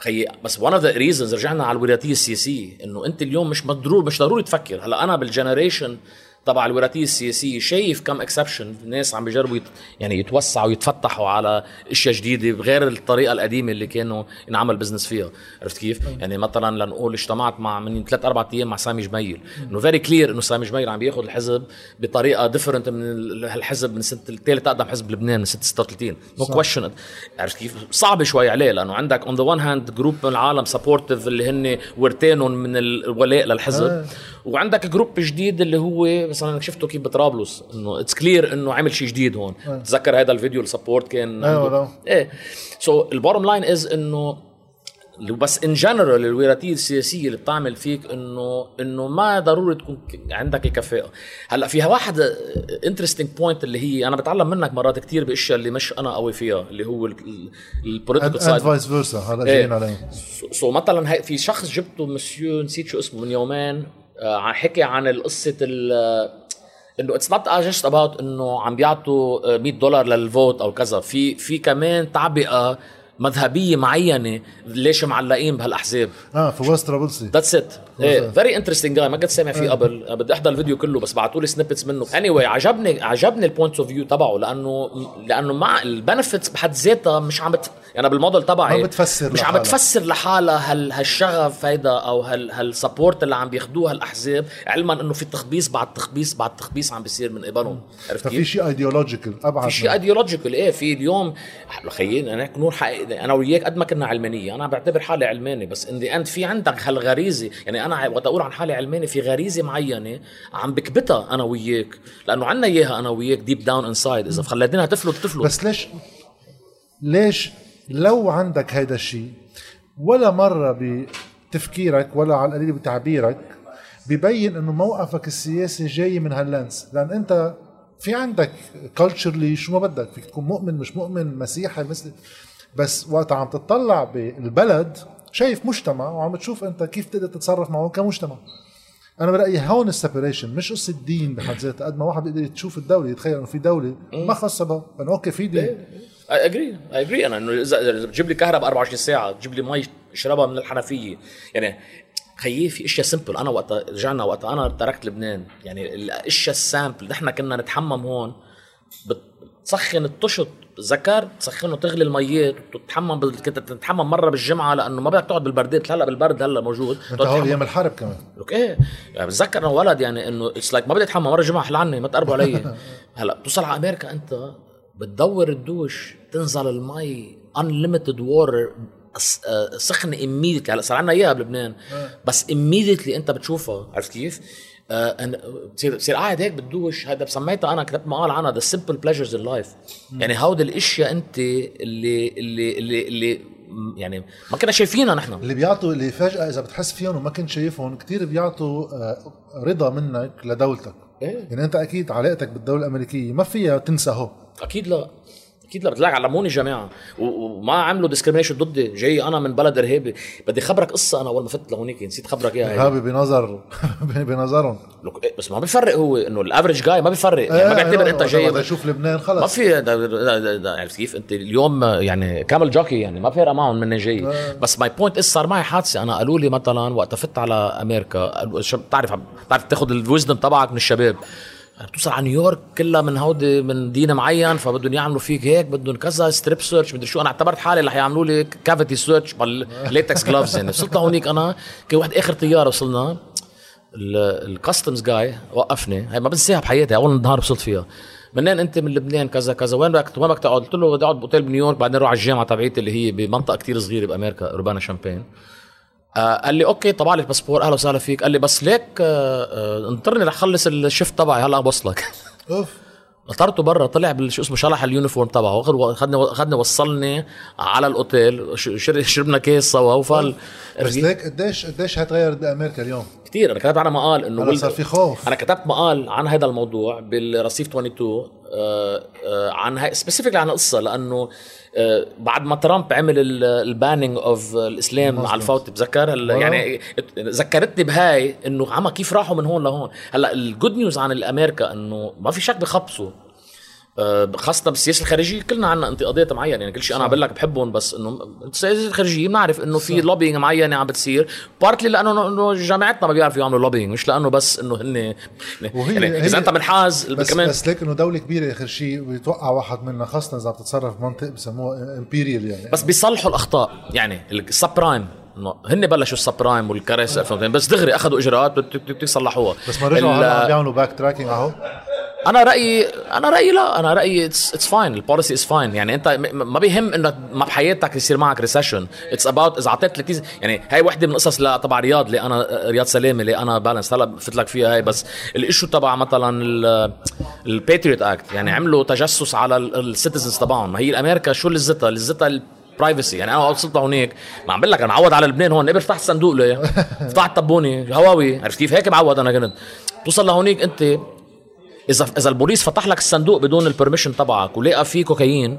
خيي بس one of the reasons رجعنا على الوراثية السياسية إنه أنت اليوم مش ضروري مش ضروري تفكر. هلأ أنا بال generation تبع الوراثية السياسية شايف كم exception ناس عم بيجربوا yet يعني يتوسعوا ويتفتحوا على أشياء جديدة بغير الطريقة القديمة اللي كانوا ينعمل business فيها. عرفت كيف؟ يعني مثلا لنقول اجتمعت مع من ثلاث أربع أيام مع سامي جميل. إنه very clear إنه سامي جميل عم بياخذ الحزب بطريقة different من الحزب من سنة الثالث أقدم حزب بلبنان من سنة 36 no question عرفت كيف؟ صعبه شوي عليه لأنه عندك on the one hand group من العالم supportive اللي هن ورتانينهم من الولاء للحزب. آه. وعندك group جديد اللي هو مثلا شفته كيف بطرابلس إنه it's clear إنه عمل شيء جديد هون. آه. تذكر هذا الفيديو ال support كان أيوه إيه. so ال bottom line is إنه بس in general الوراثية السياسية اللي بتعمل فيك إنه إنه ما ضروري تكون عندك الكفاءة. هلأ فيها واحد interesting point اللي هي أنا بتعلم منك مرات كثير بأشياء اللي مش أنا قوي فيها اللي هو ال political side vice versa هلأ جايين عليه so مثلا في شخص جبته مسيو نسيت شو اسمه من يومين. آه حكي عن القصة إنه it's not just about إنه عم بيعطوا 100 دولار لل vote أو كذا. في في كمان تعبئة مذهبية معينة ليش معلقين بهالأحزاب؟ آه في وست رابلسي. that's it إيه very interesting جاي ما كنت سامع فيه قبل. بدي أحضر الفيديو كله بس بعثوا لي snippets منه. any anyway, عجبني عجبني ال point of view تبعه لأنه لأنه مع ال benefits بحد ذاتها مش عم بت... يعني بالموديل تبعي ما بتفسر مش عم بتفسر لحالها هال هالشغف هيدا أو هال هال support اللي عم بياخذوه الاحزاب علما إنه في تخبيص بعد تخبيص بعد تخبيص عم بيصير من قبلهم. عرفت كيف؟ في شيء ideological أبعد في شيء ideological إيه في اليوم خيي أنا نور حقيقي أنا وياك قد ما كنا علمانية. أنا بعتبر حالي علماني بس in the end في عندك هالغريزة. يعني أنا وقت أقول عن حالي علماني في غريزة معينة عم بكبتها أنا وياك. لأنه عنا إياها أنا وياك deep down inside إذا خليتينها تفلت تفلت. بس ليش؟ ليش لو عندك هيدا الشيء ولا مرة بتفكيرك ولا على القليل بتعبيرك ببين إنه موقفك السياسي جاي من هال lens. لأن أنت في عندك culturally شو ما بدك فيك تكون مؤمن مش مؤمن مسيحي مثل بس وقت عم تطلع بالبلد شايف مجتمع وعم تشوف انت كيف تقدر تتصرف معه كمجتمع. أنا برأيي هون ال separation مش قصة الدين بحد ذاتها قد ما واحد بيقدر يشوف الدولة يتخيل إنه في دولة ما خاصة بها إنه okay في دين. I agree I agree أنا إنه إذا بتجيب لي كهرباء 24 ساعة تجيب لي مي اشربها من الحنفية. يعني خيي في إشياء simple أنا وقت رجعنا وقت أنا تركت لبنان يعني الإشياء ال simple نحن كنا نتحمم هون بتسخن الطشط ذكر تسخنه تغلي الميات وتتحمم كنت تتحمم مرة بالجمعة لأنه ما بدك تقعد بالبردات هلأ بالبرد هلأ موجود. أنت هون أيام الحرب كمان. لك إيه؟ يعني بتذكر أنا ولد يعني إنه it's like ما بدي أتحمم مرة الجمعة عني ما تقربوا علي. *laughs* هلأ بتوصل على أمريكا أنت بتدور الدوش تنزل المي unlimited water سخنة immediately. هلأ صار عندنا إياها بلبنان. آه. بس immediately أنت بتشوفها عرفت كيف؟ بتصير بتصير قاعد هيك بتدوش. هذا سميتها أنا كتبت مقال عنها the simple pleasures in life يعني هودي الأشياء أنت اللي اللي اللي, اللي يعني ما كنا شايفينها نحن. اللي بيعطوا اللي فجأة إذا بتحس فيهم وما كنت شايفهم كثير بيعطوا آه، رضا منك لدولتك. إيه؟ يعني أنت أكيد علاقتك بالدولة الأمريكية ما فيها تنسى هو. أكيد لا. أكيد لا بتلاقي علموني جماعة وما عملوا discrimination ضدي جاي أنا من بلد إرهابي. بدي خبرك قصة أنا أول ما فت لهونيك نسيت خبرك إياها. إرهابي بنظر *laughs* بنظرهم. إيه، بس ما بيفرق هو إنه ال average جاي ما بيفرق. يعني ما إيه، بيعتبر أنت جاي بدي أشوف لبنان خلص. ما في عرفت كيف؟ أنت اليوم يعني camel jockey يعني ما فارقه معهم مني جاي. آه. بس my point صار معي حادثة. أنا قالوا لي مثلا وقت فت على أمريكا بتعرف بتعرف تاخذ ال wisdom تبعك من الشباب. بتوصل على نيويورك كلها من هودي من دين معين فبدهم يعملوا فيك هيك بدهم كذا strip search مدري شو أنا اعتبرت حالي رح يعملوا لي cavity search بال latex gloves يعني. وصلت لهونيك أنا كان واحد آخر طيارة وصلنا ال customs جاي وقفني. هي ما بنساها بحياتي أول نهار وصلت فيها. منين أنت؟ من لبنان كذا كذا. وين بدك وين بدك تقعد؟ قلت له بدي أقعد بأوتيل بنيويورك بعدين أروح على الجامعة تبعيتي اللي هي بمنطقة كتير صغيرة بأمريكا أوربانا شامبين. قال لي okay طبع لي الباسبور أهلا وسهلا فيك. قال لي بس ليك آه آه انطرني رح اخلص ال shift تبعي هلأ بوصلك. *laughs* أوف. نطرته برا طلع بالشو اسمه شلح اليونيفورم تبعه اخذني اخذني وصلني على الأوتيل شربنا كيس سوا وفال بس ليك قديش قديش هتغيرت بامريكا اليوم؟ كثير أنا كتبت عنها مقال إنه صار في خوف. أنا كتبت مقال عن هذا الموضوع بالرصيف 22 آه آه عن هاي specific عن القصة لأنه آه بعد ما ترامب عمل ال banning of الإسلام على الفوت بتذكر؟ يعني ذكرتني بهاي إنه عما كيف راحوا من هون لهون. هلأ ال good news عن الأمريكا إنه ما في شك بخبصوا. آه، خاصة بالسياسة الخارجية. كلنا عنا انتقادات معينة. يعني كل شيء أنا عم بقول لك بحبهم بس إنه السياسة الخارجية بنعرف إنه في lobbying معينة عم بتصير. partly لأنه إنه جامعتنا ما بيعرفوا يعملوا lobbying مش لأنه بس إنه هن يعني إذا أنت منحاز بس كمان بس ليك إنه دولة كبيرة اخر شيء بيتوقع واحد منها خاصة إذا بتتصرف بمنطق بسموها imperial يعني. بس بيصلحوا الأخطاء. يعني ال subprime إنه هن بلشوا ال subprime crisis 2002 بس دغري أخذوا إجراءات يصلحوها بس ما رجعوا بيعملوا باك تراكينج أهو. أنا رأيي أنا رأيي لا أنا رأيي اتس فاين البوليسي از فاين يعني أنت ما بيهم إنه ما بحياتك يصير معك ريسيشن اتس اباوت إذا أعطيت 30 يعني هاي وحدة من القصص تبع رياض اللي أنا رياض سلامه اللي أنا بالانس هلا بفت لك فيها هاي بس الايشو تبع مثلا الباتريوت اكت يعني عملوا تجسس على السيتيزنز تبعهم. ما هي الامريكا شو لزتها لزتها برايفسي يعني أنا وصلت لهونيك ما عم بقول لك أنا معود على لبنان هون. قبل فتحت الصندوق ليه؟ *laughs* فتحت طبوني هواوي. عرفت كيف؟ هيك معود أنا كنت. توصل لهونيك أنت. اذا إذا البوليس فتح لك الصندوق بدون ال permission تبعك ولقى فيه كوكايين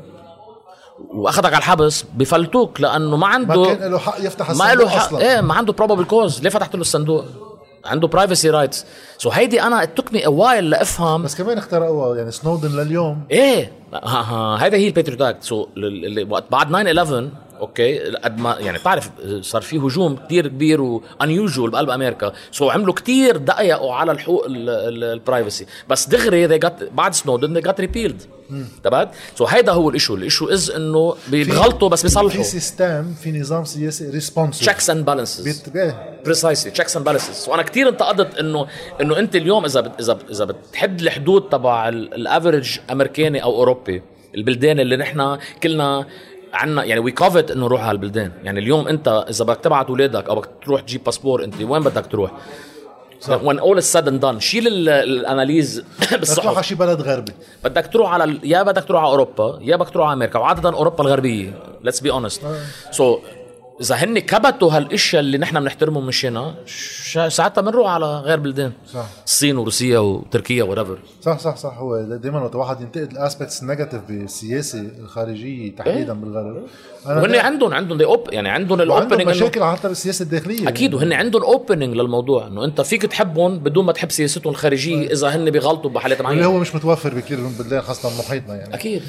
وأخذك على الحبس بفلتوك لأنه ما ما عنده كان له حق يفتح ما له الصندوق حق. أصلا. إيه ما عنده probable cause ليه فتحت له الصندوق؟ عنده privacy rights so هيدي أنا it took me a while لافهم بس كمان اخترقوها يعني سنودن لليوم. إيه هيدا هي ال Patriot Act so وقت بعد 9 11 أوكي؟ قد ما يعني بتعرف صار في هجوم كتير كبير و unusual بقلب أمريكا. so عملوا كتير دقيقوا على الحقوق ال privacy بس دغري they got بعد سنودن they got repealed. تبعت so هيدا هو ال issue ال issue is إنه بيغلطوا بس في بيصلحوا. system في نظام سياسي responsive checks and balances. precisely checks and balances وأنا كثير انتقدت انه إنه أنت اليوم إذا بت إذا بت إذا بتحد الحدود تبع ال average أمريكاني أو أوروبي البلدان اللي نحن كلنا عنا يعني وي كوفت إنه نروح على البلدان. يعني اليوم أنت إذا بدك تبعت أولادك أو بدك تروح تجيب باسبور أنت وين بدك تروح؟ وين اول and done شيل ال- الاناليز *coughs* بتروح على بالصحف شي بلد غربي. بدك تروح على ال- يا بدك تروح على أوروبا يا بدك تروح على أمريكا وعادة أوروبا الغربية. ليتس بي اونست سو إذا هن كبتوا هالإشياء اللي نحن بنحترمهم مشينا ش- ساعتها بنروح على غير بلدان. صح. الصين وروسيا وتركيا وريفر صح صح صح. هو دائما وقت الواحد ينتقد ال aspects ال negative بالسياسة الخارجية تحديدا بالغرب. أنا وهن عندهم عندهم دي أوب يعني عندهم ال opening مشاكل حتى بالسياسة الداخلية. أكيد وهن عندهم opening للموضوع إنه أنت فيك تحبهم بدون ما تحب سياستهم الخارجية إذا هن بيغلطوا بحالات اللي معينة. هو مش متوفر بكثير من البلدان خاصة محيطنا يعني. أكيد.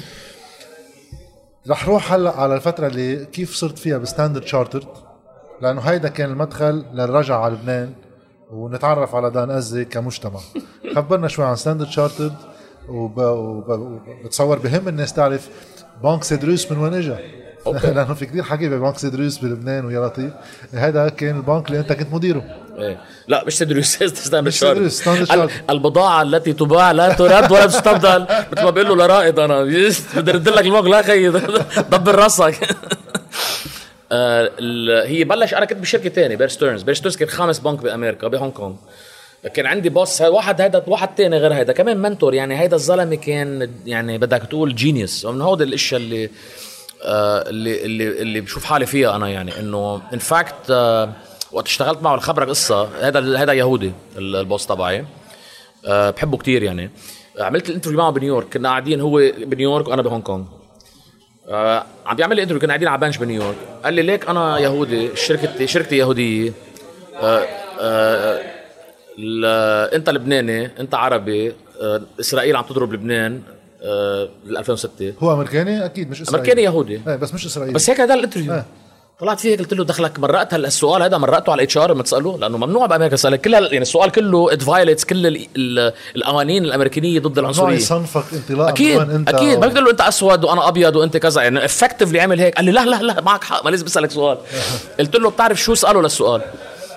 رح روح هلا على الفترة اللي كيف صرت فيها بستاندرد شارترد لأنه هيدا كان المدخل للرجعة على لبنان ونتعرف على دان أزي كمجتمع. *laughs* خبرنا شوي عن ستاندرد شارترد وب... وب... وبتصور بهم الناس تعرف بنك سيدروس من وين اجى لأنه في كثير حكي ببنك سيدروس بلبنان ويا لطيف. هذا كان البنك اللي أنت كنت مديره. إيه. لا مش تدري ستاندرد chart. البضاعة التي تباع لا ترد ولا تستبدل. *laughs* مثل ما بيقول له لرائد أنا بدي ارد لك الموج لا خيي دبر راسك. *laughs* آه، هي بلش أنا كنت بشركة ثانية بير ستيرنز بير ستيرنز كان خامس بنك بأمريكا بهونغ كونغ. كان عندي boss واحد هيدا واحد تاني غير هيدا كمان mentor يعني هيدا الزلمة كان يعني بدك تقول genius ومن هود الأشياء اللي اللي اللي اللي بشوف حالي فيها أنا يعني إنه in fact آه وقت اشتغلت معه خبرك قصة هذا هذا يهودي ال- ال boss تبعي. آه بحبه كتير يعني. عملت ال interview معه بنيويورك كنا قاعدين هو بنيويورك وأنا بهونغ كونغ. آه عم بيعمل لي interview كنا قاعدين على bench بنيويورك. قال لي ليك أنا يهودي شركتي شركتي يهودية. آه آه أنت لبناني أنت عربي آه إسرائيل عم تضرب لبنان. آه بال 2006 هو أمريكاني؟ أكيد مش إسرائيلي. أمريكاني يهودي. إيه بس مش إسرائيلي. بس هيك هذا ال interview. آه. طلعت فيه قلت له دخلك مرقت هالسؤال هذا مرقته على ال HR لما تساله لأنه ممنوع بأمريكا تسالك كل يعني السؤال كله it violates كل ال ال القوانين الامريكيه ضد ممنوع العنصرية. يصنفك انطلاقا أكيد أنت؟ أكيد. ما بتقول له أنت أسود وأنا أبيض وأنت كذا. يعني effectively عمل هيك. قال لي لا لا لا معك حق ما لازم أسألك سؤال. *laughs* قلت له بتعرف شو اساله للسؤال؟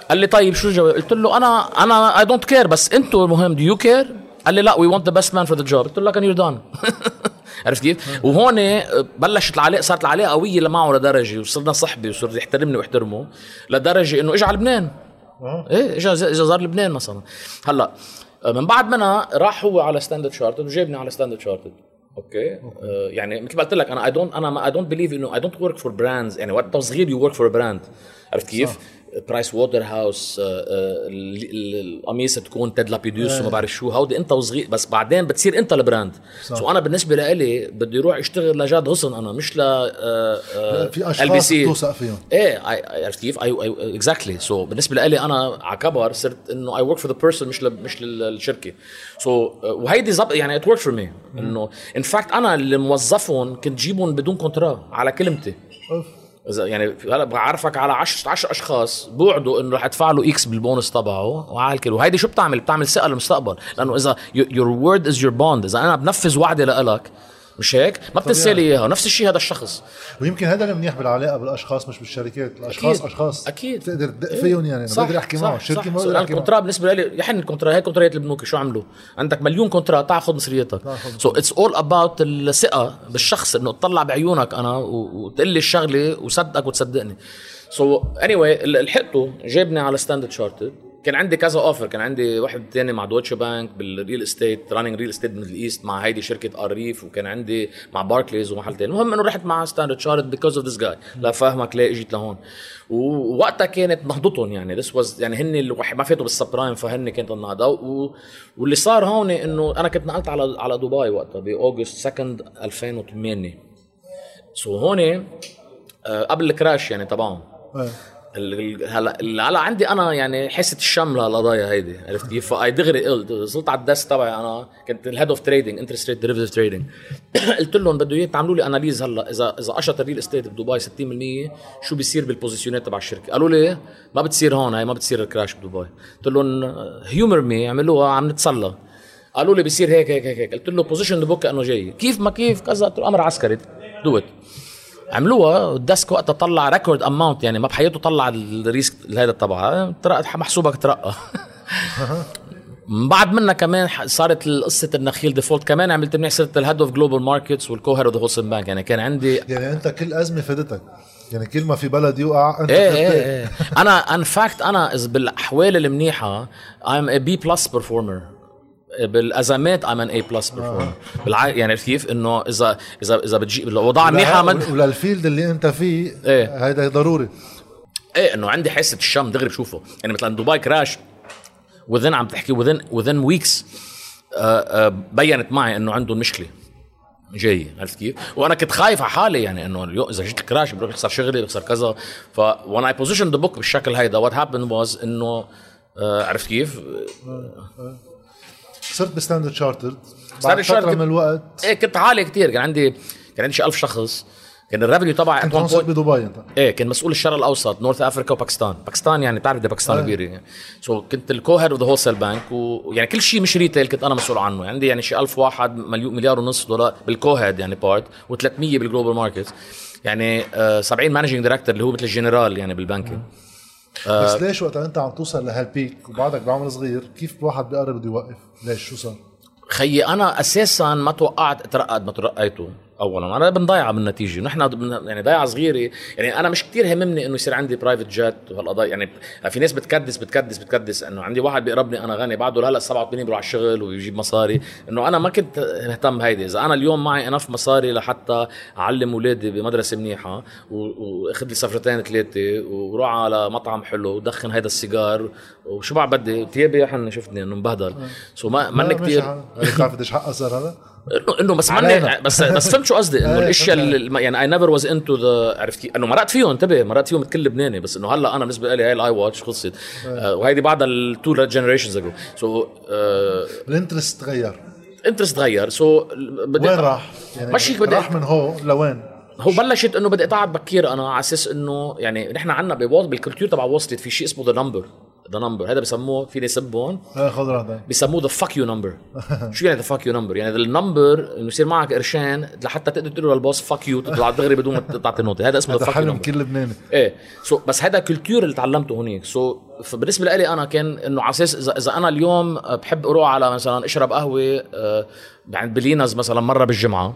قال لي طيب شو الجواب قلت له أنا أنا I don't care بس أنتوا المهم do you care قال لي لا we want the best man for the job قلت له لكن you're done عرفت كيف؟ وهون بلشت العلاقة صارت العلاقة قوية معه لدرجه وصرنا صحبة وصار يحترمني واحترمه لدرجة إنه اجى على لبنان. آه. إيه اجى اجى زار لبنان مثلا. هلأ من بعد منها راح هو على ستاندرد شارتد وجابني على ستاندرد شارتد أوكي؟ آه يعني مثل ما قلت لك أنا I don't أنا I don't believe إنه I don't work for brands يعني وقت صغير you work for brand عرفت كيف؟ برايس ووتر هاوس القميص تكون تيد لابيدوس وما بعرف شو. هودي انت وصغير بس بعدين بتصير انت ال brand. صح. so أنا بالنسبة لي بدي أروح اشتغل لجاد غصن أنا مش ل آه، في أشخاص توثق فيهم. إيه عرفت كيف؟ exactly so بالنسبة لي أنا على كبر صرت إنه I work for the person مش ل, مش للشركة. so so, وهيدي زب يعني it work for me إنه in fact أنا اللي موظفهم كنت جيبهم بدون كونترا على كلمتي. اذا يعني هلا بعرفك على 10 10 أشخاص بوعدوا إنه رح ادفع له X بال bonus تبعه وعلى الكل. وهيدي شو بتعمل؟ بتعمل ثقه للمستقبل لأنه إذا your word is your bond إذا أنا بنفذ وعدي لإلك مش هيك؟ ما بتنسى لي اياها نفس الشيء هذا الشخص. ويمكن هذا المنيح بالعلاقة بالأشخاص مش بالشركات. الأشخاص أكيد. أشخاص. أكيد. بتقدر تثق فيهم يعني. صح بقدر أحكي معه. الشركة ما. بقدر أحكي معه. الكونترا بالنسبة لي يا حن الكونترا هي كونترات البنوك شو عملوا؟ عندك مليون كونترا تعال خذ مصريتك. so it's all about الثقة بالشخص إنه اطلع بعيونك أنا وتقول لي الشغلة وصدقك وتصدقني. so anyway لحقته جابني على ستاندرد شارتد كان عندي كذا offer كان عندي واحد تاني مع دوتش بانك بال real estate running real estate Middle East مع هيدي شركة اريف وكان عندي مع باركليز ومحل تاني. المهم إنه رحت مع ستاندرد شارتد because of this جاي لا فاهمك ليه إجيت لهون. ووقتها كانت نهضتهم يعني. this was يعني هن اللي ما فاتوا بال subprime فهن كانت النهضة. و... واللي صار هون إنه أنا كنت نقلت على على دبي وقتها ب August 2 2008 so هون آه، قبل ال crash يعني تبعهم. إيه. هلا هلا عندي أنا يعني حاسه الشم للقضايا هيدي عرفت كيف؟ فأي دغري قلت وصلت على ال desk تبعي أنا كنت ال head of trading interest rate derivative trading قلت لهم بده إياه تعملوا لي analyse هلا اذا إذا قشط ال real estate بدبي 60% شو بيصير بال positionات تبع الشركة؟ قالوا لي ما بتصير هون هاي ما بتصير ال crash بدبي قلت لهم humor me عملوها عم نتسلى قالوا لي بيصير هيك هيك هيك. قلت له position the book إنه جاي كيف ما كيف كذا قلت له أمر عسكري do it عملوها ال desk وقتها طلع record amount يعني ما بحياته طلع ال risk هذا تبعها محسوبك ترقى. *laughs* بعد منها كمان صارت قصه النخيل default كمان عملت منيح صرت ال head of global markets وال co-head of the wholesale bank يعني كان عندي يعني أنت كل أزمة فادتك يعني كل ما في بلد يوقع أنت إيه. إيه إيه. أنا in fact أنا إذا بالأحوال المنيحة I'm a B plus performer. بالأزمات I'm an A plus performer بالع... يعني كيف إنه إذا إذا إذا بتجي الاوضاع منيحة من... ولل field اللي أنت فيه إيه. هيدا ضروري إيه إنه عندي حاسه الشم دغري بشوفه يعني مثلا دبي crash within عم تحكي within within weeks بينت معي إنه عندهم مشكلة جاي عرفت كيف؟ وأنا كنت خايف على حالي يعني إنه إذا جيت ال crash بروح بخسر شغلي بخسر كذا ف when I positioned the book بالشكل هيدا what happened was إنه آه، عرفت كيف؟ صرت بستاندرد شارترد. بعد فترة. من الوقت إيه كنت عالي كتير. كان عندي كان عندي شي 1000 شخص. كان ال revenue تبعي كنت هون بدبي أنت. إيه كان مسؤول الشرق الأوسط North Africa وباكستان. باكستان يعني بتعرف ده باكستان آه. كبير. يعني so so, كنت ال co-head of the wholesale bank ويعني كل شيء مش retail كنت أنا مسؤول عنه. عندي يعني شي 1000 واحد مليون مليار ونص دولار بال co-head يعني part و300 بال global market يعني آه 70 managing director اللي هو مثل الجنرال يعني بال banking آه. بس ليش وقت أنت عم توصل لهال peak وبعدك بعمر صغير؟ كيف الواحد بيقرب بده يوقف؟ ليش؟ شو صار؟ خيي أنا أساسا ما توقعت اترقى قد ما ترقيته اولا. أنا بنضيعها بالنتيجه نحن يعني ضيعة صغيرة. يعني أنا مش كتير هممني إنه يصير عندي private jet وهالقضايا. يعني في ناس بتكدس بتكدس بتكدس إنه عندي واحد بيقربني أنا غني. بعده هلا 87 بيروح على الشغل ويجيب مصاري. إنه أنا ما كنت مهتم بهيدي. إذا أنا اليوم معي enough مصاري لحتى أعلم أولادي بمدرسة منيحة وأخذ لي سفرتين ثلاثة وروح على مطعم حلو ودخن هيدا السيجار. وشو بعد بدي؟ ثيابي يا حن شفتني إنه مبهدل. so ما ماني كتير. بتعرف قديش حقها صار هذا؟ انه إنه بس. ماني *laughs* بس بس فهمت شو قصدي إنه إيه، الأشياء. اللي يعني I never was into the عرفت كيف إنه مرقت فيهم انتبه مرقت فيهم كل لبناني بس إنه هلأ أنا بالنسبة لي هاي ال iWatch خلصت آه، وهيدي بعدها ال two generations اجو سو الانترست تغير انترست تغير سو بدي وين راح؟ يعني مش هيك بدي راح من هون لوين؟ هو بلشت إنه بدي اتعب بكير أنا على أساس إنه يعني نحن عندنا بال culture تبع Street في شيء اسمه the number the number هذا بسموه فيني سبهم إيه خذ راحتك. بيسموه the fuck you number شو يعني the fuck you number يعني ال number إنه يصير معك قرشين لحتى تقدر تقول لل boss fuck you تطلع دغري بدون ما تعطي notice هذا اسمه the fuck you number كل لبناني إيه. so بس هذا culture اللي تعلمته هنيك so فبالنسبة لي أنا كان إنه على أساس اذا إذا أنا اليوم بحب أروح على مثلا أشرب قهوة آه، عند بلينز مثلا مرة بالجمعة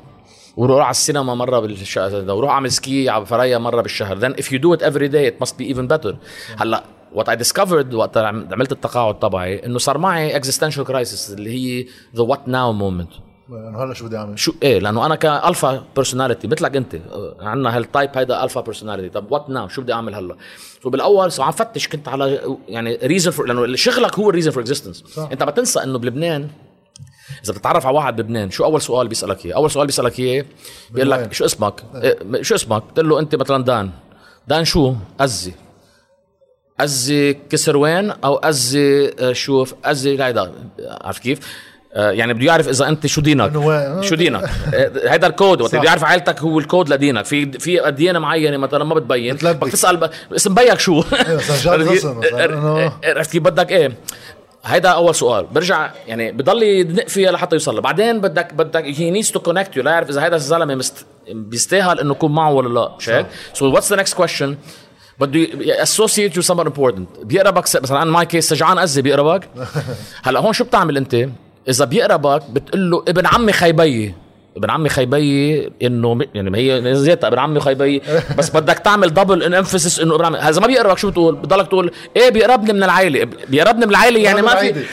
وروح على السينما مرة بالشهر وروح أعمل ski على فريا مرة بالشهر. Then if you do it every day it must be even better. هلأ what I discovered وقت عم- عملت التقاعد تبعي إنه صار معي existential crisis اللي هي what now moment. إنه هلا شو بدي أعمل؟ شو إيه لأنه أنا ك alpha personality مثلك أنت عندنا هال type هيدا alpha personality طب what now شو بدي أعمل هلا؟ so بالأول so عم فتش كنت على يعني reason for لأنه شغلك هو ال reason for existence أنت ما تنسى إنه بلبنان إذا بتتعرف على واحد بلبنان شو أول سؤال بيسألك اياه أول سؤال بيسألك اياه بيقول لك شو اسمك؟ إيه شو اسمك؟ بتقول له أنت مثلا دان. دان شو؟ أزي. أزي كسروان أو أزي آه، شوف أزي هيدا عرفت كيف؟ آه، يعني بده يعرف إذا أنت شو دينك. شو دينك. آه، هيدا الكود وقت. بده يعرف عائلتك هو الكود لدينك. في في ديانة معينة مثلا ما بتبين. بدك تسال. اسم بيك شو؟ إنه- عرفت كيف؟ بدك إيه؟ هيدا أول سؤال. برجع يعني بضل يدنق فيها لحتى يوصل بعدين بدك بدك he needs to connect you ليعرف إذا هيدا الزلمة. بيستاهل إنه يكون معه ولا لا. مش هيك so what's the next question بده associate you somewhere important بيقربك مثلا أنا my case سجعان ازي بيقربك. *laughs* هلأ هون شو بتعمل أنت؟ إذا بيقربك بتقول له ابن عمي خي بيي ابن عمي خي بيي إنه يعني هي زيتها ابن عمي خي بيي *laughs* بس بدك تعمل double an emphasis إنه ابن عمي. هذا ما بيقربك شو بتقول؟ بضلك تقول إيه بيقربني من العائله بيقربني من العائله يعني ما في *laughs*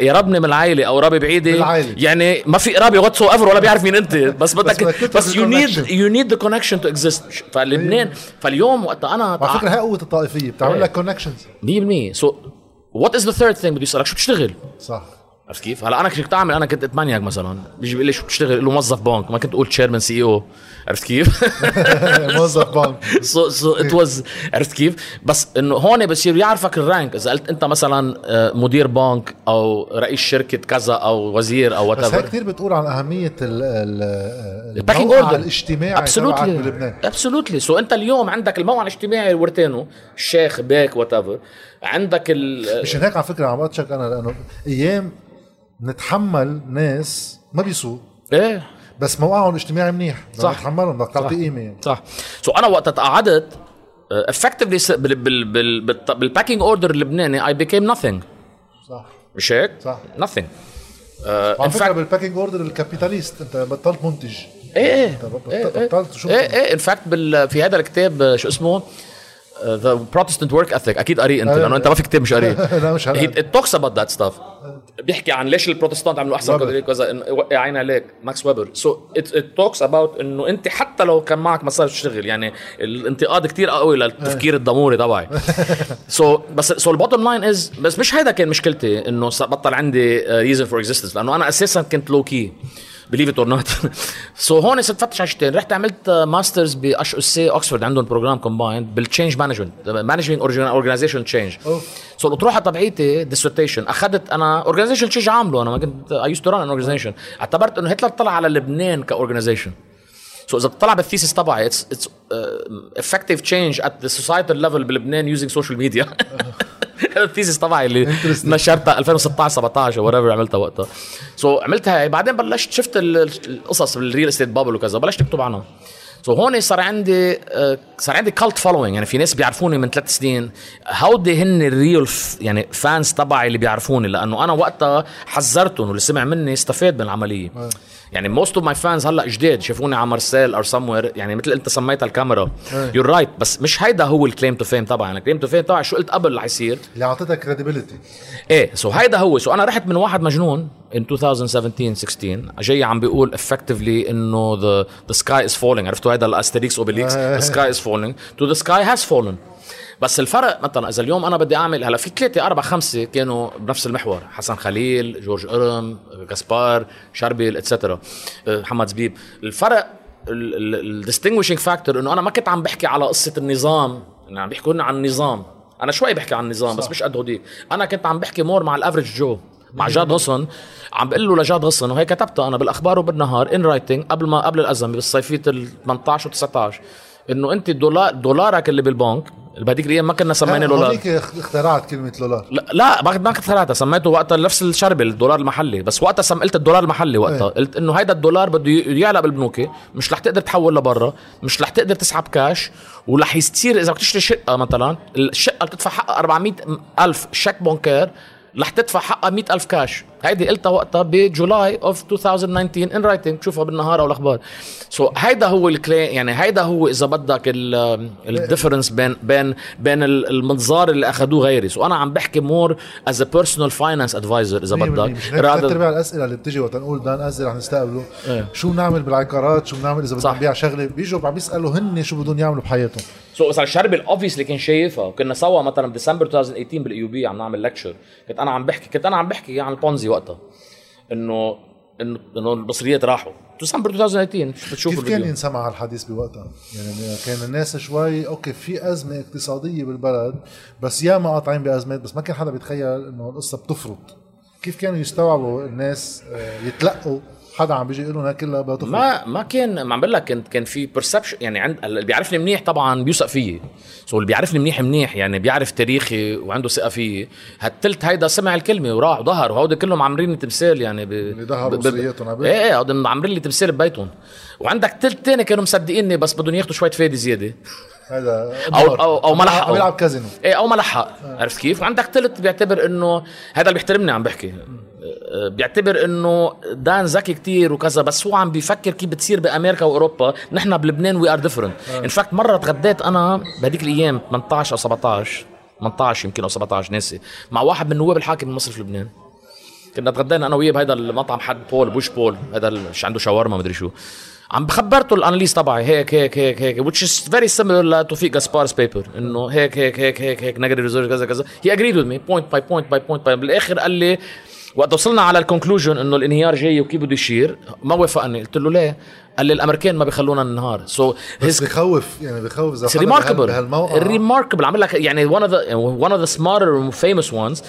يقربني من العائله أو قرابه بعيدة. يعني ما في قرابه whatsoever ولا بيعرف مين أنت. *laughs* بس بدك بس you need. you need the connection to exist فلبنان فاليوم وقت أنا على فكرة هي قوة الطائفية بتعمل إيه. لك connections 100% سو وات از ذا ثيرد ثينج بده يسالك شو بتشتغل؟ صح. عرفت كيف؟ هلا أنا كنت أعمل أنا كنت اتمنيك مثلا. بيجي بيقول لي شو بتشتغل؟ له موظف بنك ما كنت أقول chairman CEO عرفت كيف؟ *laughs* موظف بنك. so so it was عرفت كيف؟ بس إنه هون بصير يعرفك ال rank إذا قلت أنت مثلا آه، مدير بنك أو رئيس شركة كذا أو وزير أو what بس هي ever كثير بتقول عن أهمية ال ال ال pecking order الاجتماعي absolutely بلبنان. absolutely so أنت اليوم عندك الموقع الاجتماعي ورتينه الشيخ بيك what عندك ال مشان هيك على فكرة عم بتشك أنا لأنه أيام نتحمل ناس ما بيسوق. إيه. بس موقعهم الاجتماعي منيح. صح. نتحملهم. بدك تعطي. قيمة. يعني. صح. so أنا وقت تقاعدت effectively بال بال بال بال- بال pecking order اللبناني I became nothing. صح. مش هيك؟ صح. nothing. وعلى in فكرة بال pecking order ال capitalist أنت بطلت منتج. إيه إيه. بطلت شو إيه إيه. in fact بال في هذا الكتاب آه، شو اسمه؟ the Protestant work ethic أكيد قاري أنت إيه. لأنه أنت ما في كتاب مش قاري *laughs* لا مش it talks about that stuff بيحكي عن ليش البروتستانت عملوا أحسن. كذا كذا وقع عين عليك ماكس ويبر. so it talks about إنه أنت حتى لو كان معك مصاري تشتغل يعني الانتقاد كتير قوي للتفكير الضموري تبعي. *laughs* so بس so ال bottom line is بس مش هيدا كان مشكلتي إنه بطل عندي reason for existence لأنه أنا أساسا كنت low key believe it or not so هون صرت فتش على شيئين رحت عملت masters ب HEC Oxford عندهم program combined بال change management management organization change. so الأطروحة تبعيتي dissertation أخذت أنا organization change عامله. أنا ما كنت I used to run organization اعتبرت إنه هتلر طلع على لبنان ك organization so إذا بتطلع بال thesis تبعي it's it's effective change at the societal level بلبنان using social media *laughs* هذا ال thesis تبعي اللي. نشرتها 2016 17 whatever عملتها وقتها. so, عملتها بعدين بلشت شفت ال- ال- القصص بال real estate bubble وكذا بلشت اكتب عنها so هون صار عندي آه، صار عندي cult following يعني في ناس بيعرفوني من ثلاث سنين. هودي هن ال real يعني fans تبعي اللي بيعرفوني؟ لأنه أنا وقتها حذرتهم واللي سمع مني استفاد من العملية. يعني most of my fans هلا جداد شافوني على مارسيل أو سموير يعني مثل انت سميتها الكاميرا. you're right بس مش هيدا هو ال claim to fame تبعي. ال claim to fame تبعي شو قلت قبل اللي حيصير اللي اعطتك credibility إيه so هيدا هو. so أنا رحت من واحد مجنون in 2017 16 جاي عم بيقول effectively إنه the the sky is falling. عرفتوا هيدا الأستريكس اوبليكس the sky is falling. To the sky has fallen. بس الفرق مثلا إذا اليوم أنا بدي أعمل هلأ في ثلاثة أربعة خمسة كانوا بنفس المحور. حسن خليل جورج قرم جاسبار شربل etcetera محمد زبيب. الفرق ال distinguishing factor إنه أنا ما كنت عم بحكي على قصة النظام. يعني عم بيحكوا لنا عن النظام. أنا شوي بحكي عن النظام بس مش قد هوديك أنا كنت عم بحكي more مع ال average Joe مع جاد غصن عم بقول له لجاد غصن وهي كتبتها أنا بالأخبار وبالنهار in writing قبل ما قبل الأزمة بالصيفية ال 18 و 19 إنه أنت دولار دولارك اللي بالبنك اللي بهديك الأيام ما كنا سمينا لولار. هونيك اخترعت كلمة لولار. لا لا ما ما ثلاثة سميته وقتها نفس الشرب الدولار المحلي. بس وقتها سم قلت الدولار المحلي وقتها. إيه. قلت إنه هيدا الدولار بده يعلق بالبنوك مش رح تقدر تحول لبرا مش رح تقدر تسحب كاش ورح يصير إذا بدك تشتري شقة مثلا الشقة بتدفع حقها 400 ألف chèque bancaire رح تدفع حقها مئة ألف كاش هيدي قلتها وقتها ب July of 2019 in writing تشوفها بالنهار أو الأخبار. so, هيدا هو ال claim يعني هيدا هو إذا بدك ال difference بين بين بين المنظار اللي أخذوه غيري. so, أنا عم بحكي more as a personal finance adviser إذا بدك. ثلاث ارباع الأسئلة اللي بتجي وقت نقول دان ازي رح نستقبله. إيه. شو بنعمل بالعقارات؟ شو بنعمل إذا بدنا نبيع شغلة؟ بيجوا عم بيسالوا هن شو بدهم يعملوا بحياتهم. so, مثلا شربل obviously كان شايفها وكنا سوا مثلا بديسمبر 2018 بال AUB عم نعمل lecture كنت أنا عم بحكي كنت أنا عم بحكي عن البونزي وقتها. إنه انه إنه المصريات راحوا. ديسمبر 2018 بتشوف كيف كان ينسمع الحديث بوقتها؟ يعني كان الناس شوي okay في أزمة اقتصادية بالبلد بس ياما قاطعين بأزمات بس ما كان حدا بيتخيل إنه القصة بتفرط. كيف كانوا يستوعبوا الناس آه، يتلقوا؟ حدا عم بيجي يقول لهم كلها بتفرط ما ما كان ما عم بقول لك كان كان في perception يعني عند اللي بيعرفني منيح طبعا بيوثق فيي. so اللي بيعرفني منيح منيح يعني بيعرف تاريخي وعنده ثقة فيي. هالتلت هيدا سمع الكلمة وراح وظهر وهودي كلهم عامرين تمثال يعني ب... اللي ظهروا ب... إيه إيه هودي عاملين لي تمثال ببيتهم. وعندك تلت تاني كانوا مصدقيني بس بدهم ياخذوا شوية فايدة زيادة. هذا أو أو أو ما لحق عم يلعب كازينو. إيه أو ما لحق عرفت كيف؟ وعندك تلت بيعتبر إنه هذا اللي بيحترمني عم بحكي. بيعتبر إنه دان ذكي كتير وكذا بس هو عم بيفكر كيف بتصير بأمريكا وأوروبا. نحن بلبنان we are different in fact مرة تغديت أنا بهذيك الأيام 18 أو 17 18 يمكن أو 17 ناسي مع واحد من نواب الحاكم المصرف في لبنان. كنا تغدينا أنا وياه بهذا المطعم حد بول بوش بول هذا اللي عنده شاورما مدري شو. عم بخبرته ال analysis تبعي هيك هيك هيك هيك which is very similar لتوفيق جاسبار's paper إنه هيك هيك هيك هيك هيك negative reserve كذا كذا. he agreed with me point by point by point by بالآخر قال لي وقت وصلنا على ال conclusion إنه الانهيار جاي وكيف بده يشير ما وافقني. قلت له ليه؟ قال لي الأمريكان ما بيخلونا ننهار. so بس بخوف يعني بخوف إذا remarkable remarkable عم لك يعني one of the one of the smarter famous ones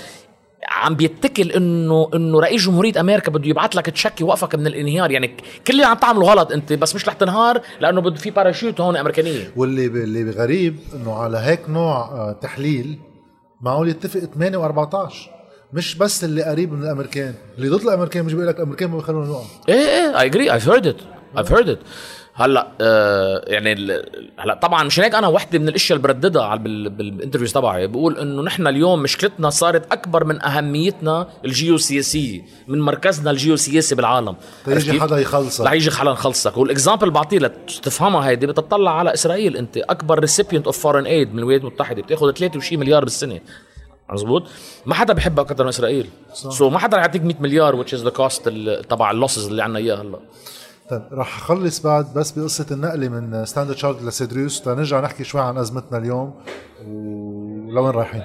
عم بيتكل انه إنه رئيس جمهورية أمريكا بده يبعث لك check يوقفك من الانهيار. يعني كل اللي عم تعمله غلط أنت بس مش رح تنهار لأنه بده في باراشوت هون أمريكانية. واللي اللي غريب إنه على هيك نوع آه، تحليل معقول يتفق 8 و14 مش بس اللي قريب من الأمريكان. اللي ضد الأمريكان مش بيقول لك الأمريكان ما بيخلونا نقع. إيه إيه I agree I've heard it I've heard it. هلأ آه يعني هلأ طبعا مشان هيك أنا وحده من الأشياء اللي برددها على بال interviews تبعي. بقول إنه نحن اليوم مشكلتنا صارت أكبر من أهميتنا الجيوسياسية من مركزنا الجيوسياسي بالعالم. يجي حدا يخلصك. رح يجي حدا يخلصك. وال example بعطيه لتفهمها هيدي بتطلع على إسرائيل أنت أكبر recipient of foreign aid من الولايات المتحدة. بتاخذ 3 وشي مليار بالسنة. مزبوط ما حدا بحبك أكثر من إسرائيل. so ما حدا رح يعطيك 100 مليار which is the cost تبع ال losses اللي عندنا إياها هلا. طيب رح أخلص بعد بس بقصة النقلة من Standard Chartered ل Cedrus. تنرجع نحكي شوي عن أزمتنا اليوم ولوين رايحين.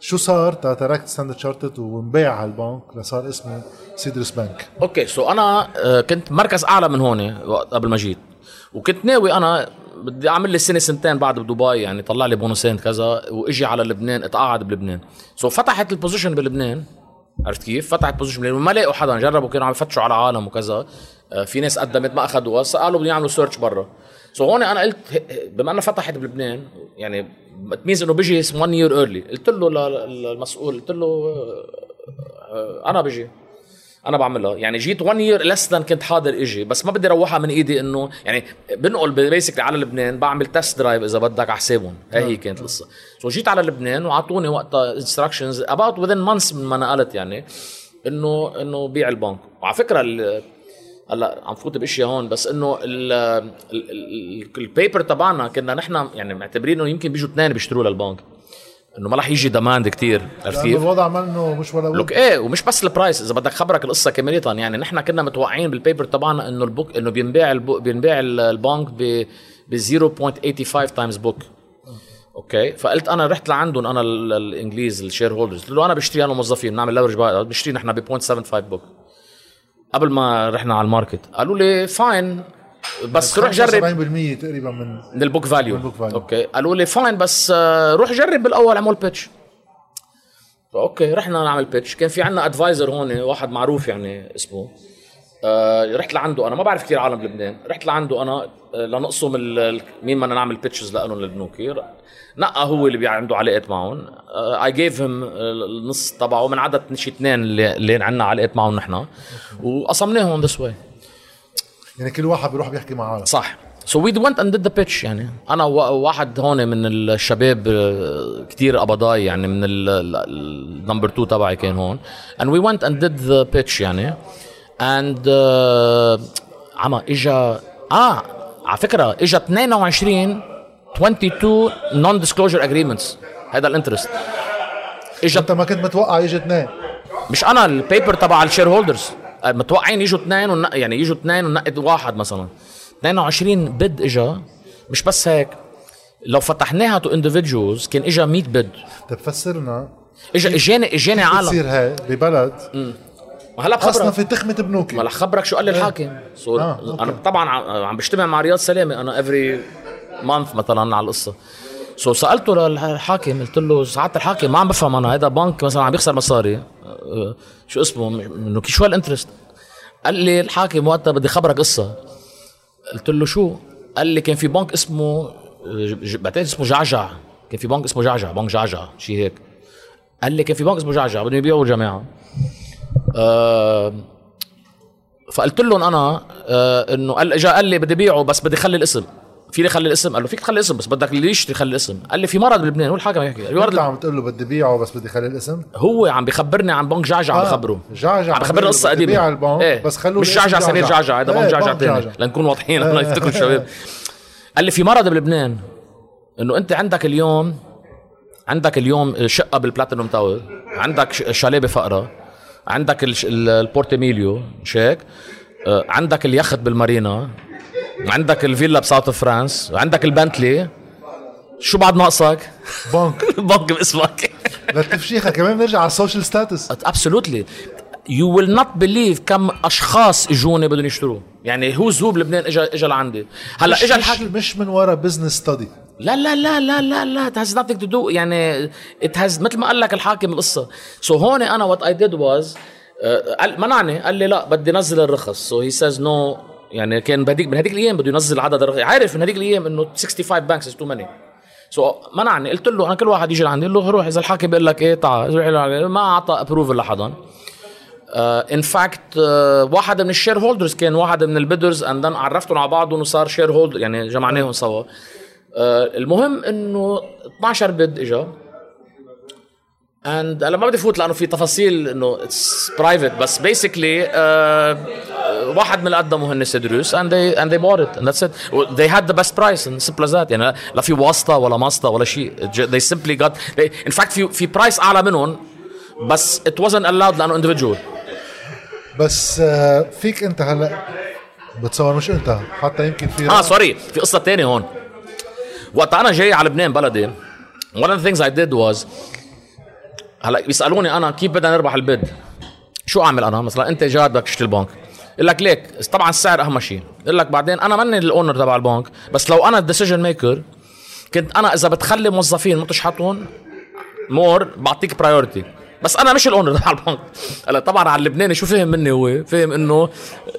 شو صار تا تركت Standard Chartered وانباع هالبنك لصار اسمه Cedrus Bank okay so أنا آه، كنت مركز أعلى من هون قبل ما جيت. وكنت ناوي أنا بدي أعمل لي سنة سنتين بعد بدبي يعني طلع لي bonus ين كذا وإجي على لبنان اتقاعد بلبنان. so فتحت ال position بلبنان. عرفت كيف؟ فتحت position بلبنان. وما لاقوا حدا جربوا كانوا عم يفتشوا على عالم وكذا. آه، في ناس قدمت ما أخذوها. قالوا بدهم يعملوا search برا. so هون أنا قلت بما أنها فتحت بلبنان يعني it means إنه بيجي 1 year early قلت له للمسؤول قلت له آه، آه، أنا بيجي. أنا بعملها يعني جيت 1 year less than كنت حاضر إجي بس ما بدي اروحها من إيدي إنه يعني بنقل basically على لبنان بعمل test drive إذا بدك على حسابهم. هي هي كانت القصة. so جيت على لبنان واعطوني وقتها instructions about within months من ما نقلت يعني إنه إنه بيع البنك. وعلى فكرة هلأ عم فوت باشياء هون بس إنه ال paper تبعنا كنا نحن يعني معتبرين انه يمكن بيجوا اثنين بيشتروا للبنك. إنه ما رح يجي demand كتير عرفت كيف؟ الوضع منه مش ولا لوك إيه ومش بس ال price إذا بدك خبرك القصة كامله يعني نحن كنا متوقعين بال paper تبعنا إنه ال book إنه بينباع بينباع البنك ب ب 0.85 times book okay فقلت أنا رحت لعندهم أنا الإنجليز ال shareholders قلت له أنا بشتري أنا موظفين بنعمل leverage بشتري نحن ب 0.75 book قبل ما رحنا على ال market. قالوا لي fine بس روح جرب. 70% تقريبا من من ال book value. Okay. قالوا لي fine بس آه، روح جرب بالأول اعمل pitch okay رحنا نعمل pitch كان في عندنا advisor هون واحد معروف يعني اسمه. آه رحت لعنده أنا ما بعرف كثير عالم بلبنان رحت لعنده أنا آه لنقسم مين بدنا نعمل pitches لهم للبنوكي نقى هو اللي عنده علاقات معهم. I gave him النص تبعه. من عدد شي اثنين اللي, اللي عندنا علاقات معهم نحن. وقسمناهم this way يعني كل واحد بيروح بيحكي مع عالم. صح. so we went and the pitch يعني. أنا واحد هون من الشباب آه، كتير قبضاي يعني من ال number 2 تبعي كان هون. and we went and the pitch يعني. and uh, عما إجا آه على فكرة إجا 22 22 non disclosure agreements هذا ال interest. إجا أنت ما كنت متوقع يجي اثنين. مش أنا ال paper تبع ال shareholders متوقعين يجوا اثنين ون... يعني يجوا اثنين ونقد واحد مثلا. 22 bid إجا. مش بس هيك. لو فتحناها to individuals كان إجا 100 bid طيب فسرنا. إجا اجاني إجاني عالم. بتصير هاي؟ ببلد. هلا خاصة في تخمة بنوكي. ما خبرك شو قال لي الحاكم. so آه، أنا طبعا عم بجتمع مع رياض سلامة. أنا every month مثلا على القصة. so سألته للحاكم قلت له سعادة الحاكم ما عم بفهم أنا هذا بنك مثلا عم يخسر مصاري. أه، شو اسمه؟ إنه شو هال interest؟ قال لي الحاكم وقتها بدي خبرك قصة. قلت له شو؟ قال لي كان في بنك اسمه بعتقد اسمه جعجع. كان في بنك اسمه جعجع بنك جعجع شيء هيك. قال لي كان في بنك اسمه جعجع بدهم يبيعوا الجماعه أه فقلت لهم أنا أه إنه قال اجى قال لي بدي بيعه بس بدي خلي الاسم. فيني خلي الاسم؟ قال له فيك تخلي الاسم بس بدك اللي يشتري خلي الاسم؟ قال لي في مرض بلبنان هو الحاكم يحكي مرض عم تقول له بدي بيعه بس بدي خلي الاسم؟ هو عم بخبرني عن بنك جعجع عم بخبره. جعجع عم بخبرني قصة قديمة. بيع البنك إيه. بس خلوا مش جعجع سمير جعجع. هذا بنك إيه جعجع بنك ثاني لنكون واضحين الله يفتكروا الشباب قال لي في مرض بلبنان إنه أنت عندك اليوم عندك اليوم شقة بال Platinum Tower عندك شاليه بفقرة عندك البورتيميليو مش هيك آه، عندك اليخت بالمارينا عندك الفيلا ب south France وعندك البنتلي. شو بعد ناقصك؟ بنك. *laughs* بنك باسمك. للتفشيخة كمان بنرجع على ال social status absolutely you will not believe كم أشخاص إجوني بدهم يشتروه. يعني who's who بلبنان اجى اجى لعندي. هلا اجى الحكي مش من ورا business study لا لا لا لا لا لا. It has nothing to do. يعني it has مثل ما قال لك الحاكم القصة. so هون أنا what I did was منعني. قال لي لا بدي نزل الرخص. so he says no يعني كان بهديك من هذيك الأيام بده ينزل عدد عارف من هذيك الأيام إنه 65 banks is too many so منعني. قلت له أنا كل واحد يجي لعندي قال له روح إذا الحاكم بيقول لك إيه تعال. ما أعطى approval لحدا in uh, fact uh, واحد من ال shareholders كان واحد من ال bidders and عرفتهم على بعضهم وصار shareholder يعني جمعناهم سوا. uh, المهم إنه 12 bid إجا. and أنا ما بدي فوت لأنه في تفاصيل إنه it's private بس basically واحد من اللي قدموا هن Cedrus and they and they bought it and that's it. They had the best price and simple as that. يعني لا في واسطة ولا ماسطة ولا شيء. They simply got they, in fact في في price أعلى منهم بس it wasn't allowed لأنه individual. بس uh, فيك أنت هلا بتصور مش أنت حتى يمكن في آه سوري في قصة ثانية هون. وقت أنا جاي على لبنان بلدي one of the things I did was هلا بيسالوني أنا كيف بدنا نربح ال bid شو أعمل أنا؟ مثلا أنت جاد بدك تشتري البنك. يقول لك ليك طبعا السعر أهم شيء. يقول لك بعدين أنا ماني ال owner تبع البنك بس لو أنا ال decision maker كنت أنا إذا بتخلي موظفين ما تشحطهم مور بعطيك priority بس أنا مش ال owner تبع البنك. هلا طبعا على اللبناني شو فهم مني هو؟ فهم إنه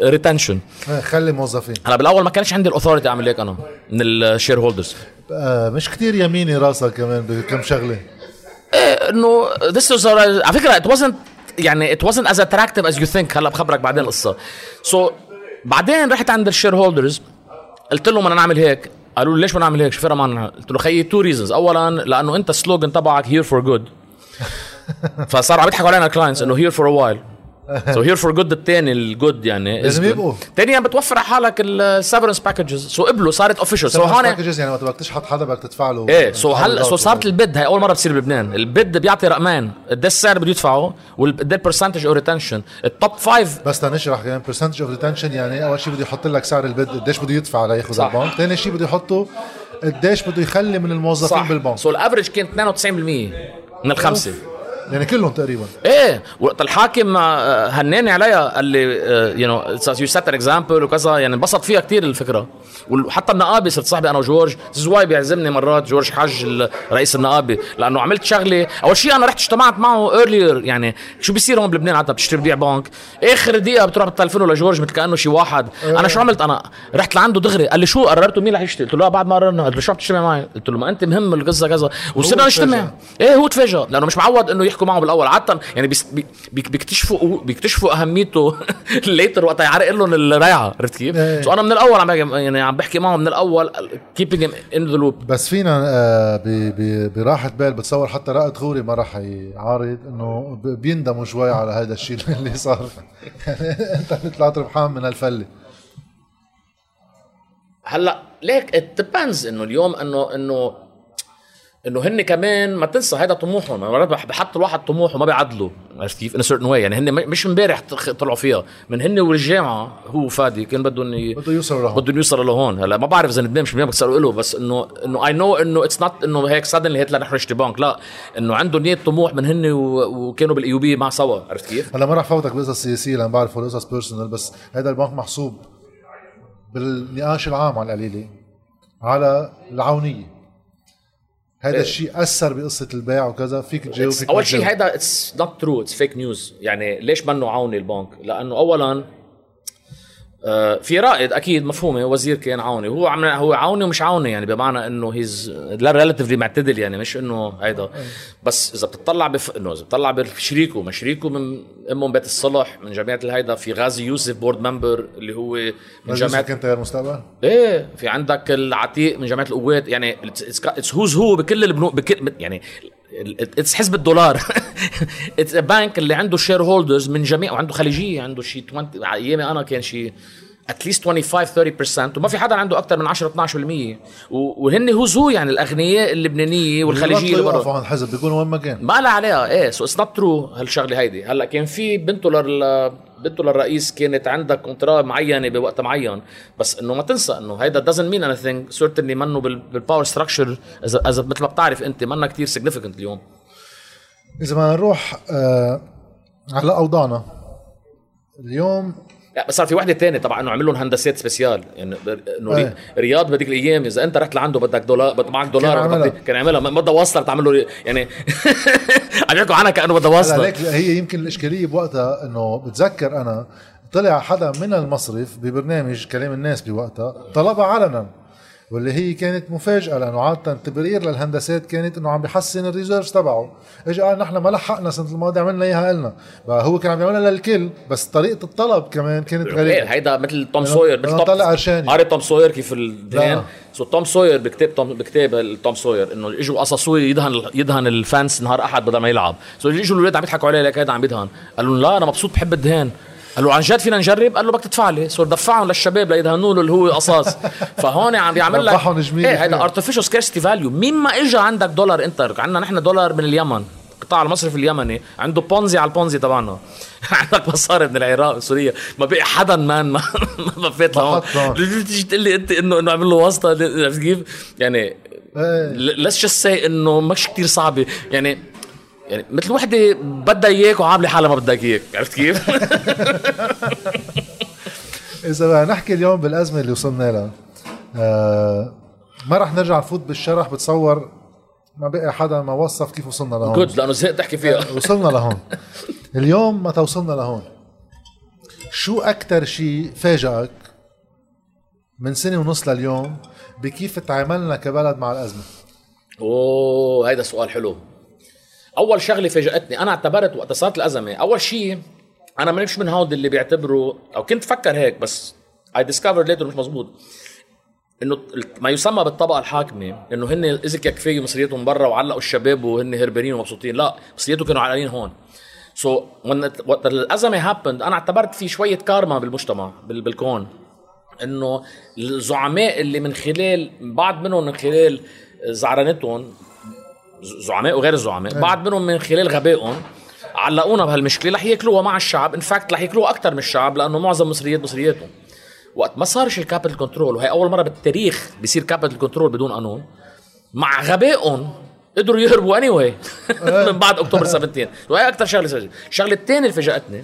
retention خلي موظفين. هلا بالأول ما كانش عندي ال authority أعمل هيك أنا من ال shareholders آه مش كتير يميني راسك كمان بكم شغلة. إيه إنه this is على فكرة ات wasn't يعني ات wasn't as attractive as you think. هلا بخبرك بعدين القصة so so, بعدين رحت عند ال shareholders قلت لهم بدنا نعمل هيك. قالوا لي ليش بدنا نعمل هيك؟ شو فرق معنا؟ قلت له خيي two reasons اولا لأنه أنت ال slogan تبعك here for good فصار عم يضحكوا علينا clients إنه here for a while so here for good الثاني ال good يعني لازم يبقوا. ثانيا بتوفر على حالك ال severance packages so قبلوا صارت official so هون packages يعني وقت بدك تشحط حدا بدك تدفع له إيه so هلا so صارت ال bid هي أول مرة بتصير بلبنان. ال bid بيعطي رقمين. قد السعر بده يدفعه وقد ال percentage أو retention ال top five بس تنشرح كمان percentage of retention يعني أول شيء بده يحط لك سعر ال bid قديش بده يدفع لياخذ البنك. ثاني شيء بده يحطه قديش بده يخلي من الموظفين. بالبنك. so ال average كان 92% من الخمسة. يعني كلهم تقريبا. إيه وقت الحاكم آه، هنأني عليها قال لي you know you set example وكذا يعني انبسط فيها كثير الفكرة. وحتى النقابه صرت صاحبي أنا وجورج زواي بيعزمني مرات جورج حج رئيس النقابه لأنه عملت شغلة. أول شيء أنا رحت اجتمعت معه earlier يعني شو بيصير هون بلبنان؟ عاد بتشتري بيع بنك. آخر دقيقة بتروح بتلفنه لجورج مثل كأنه شي واحد. أنا شو عملت؟ أنا رحت لعنده دغري قال لي شو قررتوا مين رح يشتري؟ قلت له لا بعد ما قررنا. قلت له شو عم تجتمع معي؟ قلت له ما أنت مهم القصة كذا. وصرنا نجتمع. إيه هو تفاجئ لأنه مش معود إنه يحكوا معه بالاول عادة يعني بيكتشفوا بيكتشفوا أهميته *laughs* later وقت يعرق لهم الريعة. عرفت كيف؟ إيه. so أنا من الأول عم يعني عم بحكي معه من الأول him in the loop. بس فينا آه، ب- ب- براحة بال بتصور حتى رائد غوري ما راح يعارض إنه بيندموا شوي على هذا الشيء *laughs* اللي صار. يعني أنت طلعت ربحان من هالفلة. هلأ ليك it إنه اليوم انه إنه إنه هن كمان ما تنسى هذا طموحهم. مرات بح- بحط الواحد طموح وما بيعدلوا عرفت كيف؟ in certain way. يعني هن مش امبارح طلعوا فيها. من هن والجامعة هو فادي كان بدهم ي... بده يوصل لهون. بدهم يوصلوا لهون. هلأ ما بعرف إذا ندمان مش بدي اساله له بس انه إنه I know إنه it's not إنه هيك suddenly هيك نحن نشتري بنك. لا إنه عندهم نية طموح من هن و... وكانوا بالايوبيه مع سوا. عرفت كيف؟ هلأ ما راح فوتك بقصص سياسيه لأن بعرف القصص personal بس هذا البنك محسوب بالنقاش العام على القليلة على العونية. هذا الشيء أثر بقصة البيع وكذا. فيك تجاوب أول شيء. هيدا it's not true it's fake news يعني ليش منه عوني البنك؟ لأنه اولا في رائد أكيد مفهومة وزير كان عوني هو عم هو عوني ومش عوني يعني بمعنى إنه he's لا relatively معتدل يعني مش إنه هيدا. بس إذا بتطلع بف... إنه إذا بتطلع بشريكه ما شريكه من أمهم بيت الصلح من جمعيه الهيدا في غازي يوسف بورد ممبر اللي هو من جمعيه كنت تيار مستقبل؟ إيه في عندك العتيق من جمعيه القوات يعني اتس هوز هو بكل البنوك بكل يعني اتس حزب الدولار. *laughs* اتس بانك اللي عنده شير هولدرز من جميع وعنده خليجية عنده شيء 20 على أيامي أنا كان شيء اتليست 25 30% وما في حدا عنده أكثر من 10 12% و- وهن who's who يعني الاغنياء اللبنانيه والخليجية اللي برا. يوقفوا عند حزب بيكونوا وين ما كان. ما لها عليها إيه so it's not true هالشغلة هيدي. هلا كان في بنته لل بنته للرئيس كانت عندها كونترا معينة بوقت معين. بس إنه ما تنسى إنه هيدا doesn't mean anything. Certainly منه بال power structure اذا اذا مثل ما بتعرف أنت منا كتير significant اليوم. إذا بدنا نروح آه على أوضاعنا. اليوم لا بس صار في وحدة تانية طبعا إنه عمل لهم هندسات special يعني إنه إيه. رياض بديك الأيام إذا أنت رحت لعنده بدك دولار بدك معك دولار كان عملها. كان عملها ما بدها وصلة تعمل له يعني *laughs* عم يحكوا عنها كأنه بدها وصلة ليك هي يمكن الإشكالية بوقتها إنه بتذكر أنا طلع حدا من المصرف ببرنامج كلام الناس بوقتها طلبها علنا واللي هي كانت مفاجأة لأنه عادة تبرير للهندسات كانت إنه عم بيحسن ال reserves تبعه. اجى قال نحن ما لحقنا السنة الماضيه عملنا إياها لنا بقى هو كان عم يعملها للكل بس طريقة الطلب كمان كانت إيه غريبة. هيدا مثل توم سوير مثل نطلع قرشاني. قاري توم سوير كيف الدهان. so توم سوير بكتاب توم بكتاب توم سوير إنه إجوا قصصوه يدهن يدهن ال fence نهار أحد بدل ما يلعب. so إجوا الاولاد عم يضحكوا عليه لك هيدا عم يدهن. قال لهم لا أنا مبسوط بحب الدهان. قال له عن جد فينا نجرب؟ قال له بدك تدفع لي. so دفعهم للشباب ليدهنوا له اللي هو قصاص *laughs* فهون عم بيعمل لك إيه كتير. artificial scarcity value مين ما اجى عندك دولار أنت؟ عندنا نحن دولار من اليمن. قطاع المصرف اليمني. عنده بونزي على البونزي تبعنا. *laughs* عندك مصاري من العراق من سوريا. ما بقي حدا مان ما *laughs* ما فات لهون. حط لهون. تيجي تقول لي أنت انه إنه عمل له واسطة. عرفت كيف؟ يعني. let's just say إنه مش كتير صعبة. يعني يعني مثل وحده بدها إياك وعامله حالها ما بدك إياك عرفت كيف؟ *laughs* إذا بدنا نحكي اليوم بالأزمة اللي وصلنا لها آه ما رح نرجع نفوت بالشرح بتصور ما بقي حدا ما وصف كيف وصلنا لهون. جود لأنه زهقت احكي فيها. وصلنا لهون. اليوم ما توصلنا لهون؟ شو أكثر شيء فاجئك من سنة ونص لليوم بكيف تعاملنا كبلد مع الأزمة؟ أوه هيدا سؤال حلو. أول شغلة فاجأتني أنا اعتبرت وقت صارت الأزمة أول شيء أنا مش من هود اللي بيعتبروا أو كنت فكر هيك بس اي discover later مش مزبوط إنه ما يسمى بالطبقة الحاكمة إنه هن إذا كفاية مصرياتهم برا وعلقوا الشباب وهن هربانين ومبسوطين لا مصرياتهم كانوا علقانين هون. so, وقت الأزمة happened أنا اعتبرت في شوية كارما بالمجتمع بال- بالكون إنه الزعماء اللي من خلال بعض منهم من خلال زعرنتهم زعماء وغير الزعماء. بعض منهم من خلال غبائهم علقونا بهالمشكلة رح ياكلوها مع الشعب. in fact رح ياكلوها أكثر من الشعب لأنه معظم مصريات مصرياتهم. وقت ما صارش ال capital control وهي أول مرة بالتاريخ بيصير capital control بدون قانون مع غبائهم قدروا يهربوا anyway *laughs* من بعد أكتوبر 17 وهي أكثر شغلة سجل. الشغلة الثانية اللي فاجأتني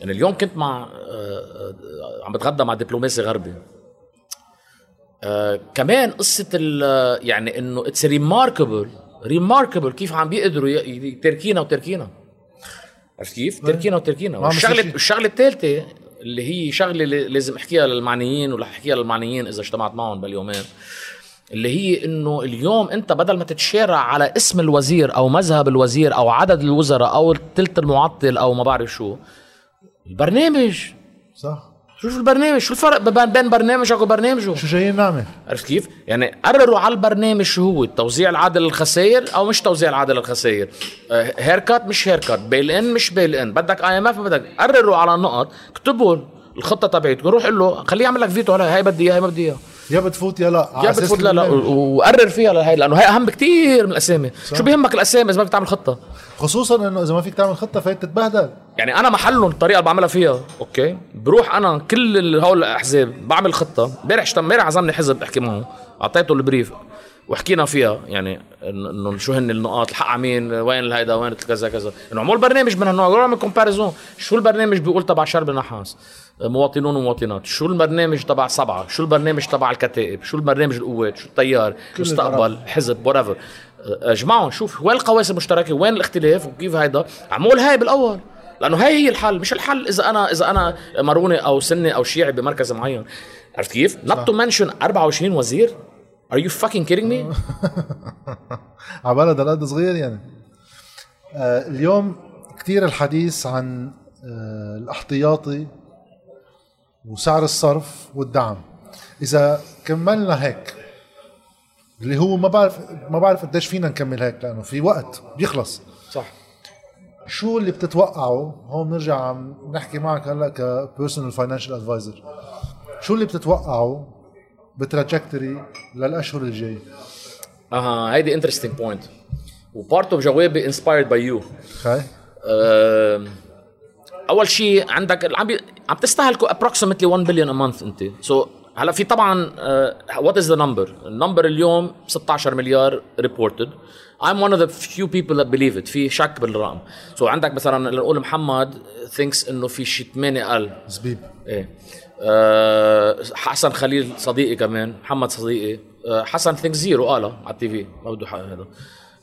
يعني اليوم كنت مع آه، آه، عم بتغدى مع دبلوماسي غربي. آه كمان قصة ال- يعني إنه it's remarkable remarkable كيف عم بيقدروا تركينا وتركينا عرفت كيف؟ تركينا وتركينا والشغله. الشغلة الثالثه اللي هي شغلة لازم أحكيها للمعنيين ورح أحكيها للمعنيين إذا اجتمعت معهم باليومين اللي هي إنه اليوم أنت بدل ما تتشارع على اسم الوزير أو مذهب الوزير أو عدد الوزراء أو الثلث المعطل أو ما بعرف شو البرنامج صح شوف البرنامج شو الفرق بين برنامجك وبرنامجه شو جايين نعمل؟ عرفت كيف؟ يعني قرروا على البرنامج شو هو توزيع العادل للخسائر أو مش توزيع العادل للخسائر haircut مش haircut bail in مش bail in بدك IMF بدك. قرروا على النقط اكتبوا الخطة تبعتكم روح قول له خليه يعمل لك فيتو عليها هي بدي إياها هي ما بدي إياها. يا بتفوت يا لا يا بتفوت لا لا وقرر فيها لهي لأنه هي أهم بكتير من الأسامي. شو بيهمك الأسامي إذا ما بدك تعمل خطة؟ خصوصا إنه إذا ما فيك تعمل خطة فايت تتبهدل يعني أنا محلهم الطريقة اللي بعملها فيها أوكي؟ بروح أنا كل هول الأحزاب بعمل خطة. امبارح امبارح عزمني حزب أحكي معه أعطيته ال brief وحكينا فيها يعني إنه شو هن النقاط الحق مين وين هيدا وين كذا كذا. إنه عمول برنامج من هالنوع من comparison شو البرنامج بيقول تبع شربل نحاس؟ مواطنون ومواطنات. شو البرنامج تبع سبعة شو البرنامج تبع الكتائب؟ شو البرنامج القوات؟ شو التيار؟ مستقبل؟ حزب؟ whatever اجمعهم شوف وين القواسم المشتركة؟ وين الاختلاف؟ وكيف هيدا؟ عمول هاي بالأول. لأنه هاي هي الحل. مش الحل إذا أنا إذا أنا ماروني أو سني أو شيعي بمركز معين. عرفت كيف؟ not to mention 24 وزير. Are you fucking kidding me؟ *laughs* على بلد هالقد صغير يعني. آه اليوم كثير الحديث عن آه الاحتياطي وسعر الصرف والدعم. إذا كملنا هيك اللي هو ما بعرف ما بعرف قديش فينا نكمل هيك لأنه في وقت بيخلص. صح. شو اللي بتتوقعه هون بنرجع عم نحكي معك هلا ك personal financial advisor شو اللي بتتوقعه ب trajectory للأشهر الجايه أها هيدي interesting point و part of جوابي inspired by you أول شيء عندك عم. عم تستهلكوا approximately 1 billion a month انت. so, هلا في طبعا what is the number ال number اليوم 16 مليار reported I'm one of the few people that believe it. في شك بالرقم. so عندك مثلا نقول محمد thinks إنه في شيء 8 أقل زبيب. إيه. أه حسن خليل صديقي كمان. محمد صديقي. أه حسن think zero قالها على ال TV. ما بده حق هذا.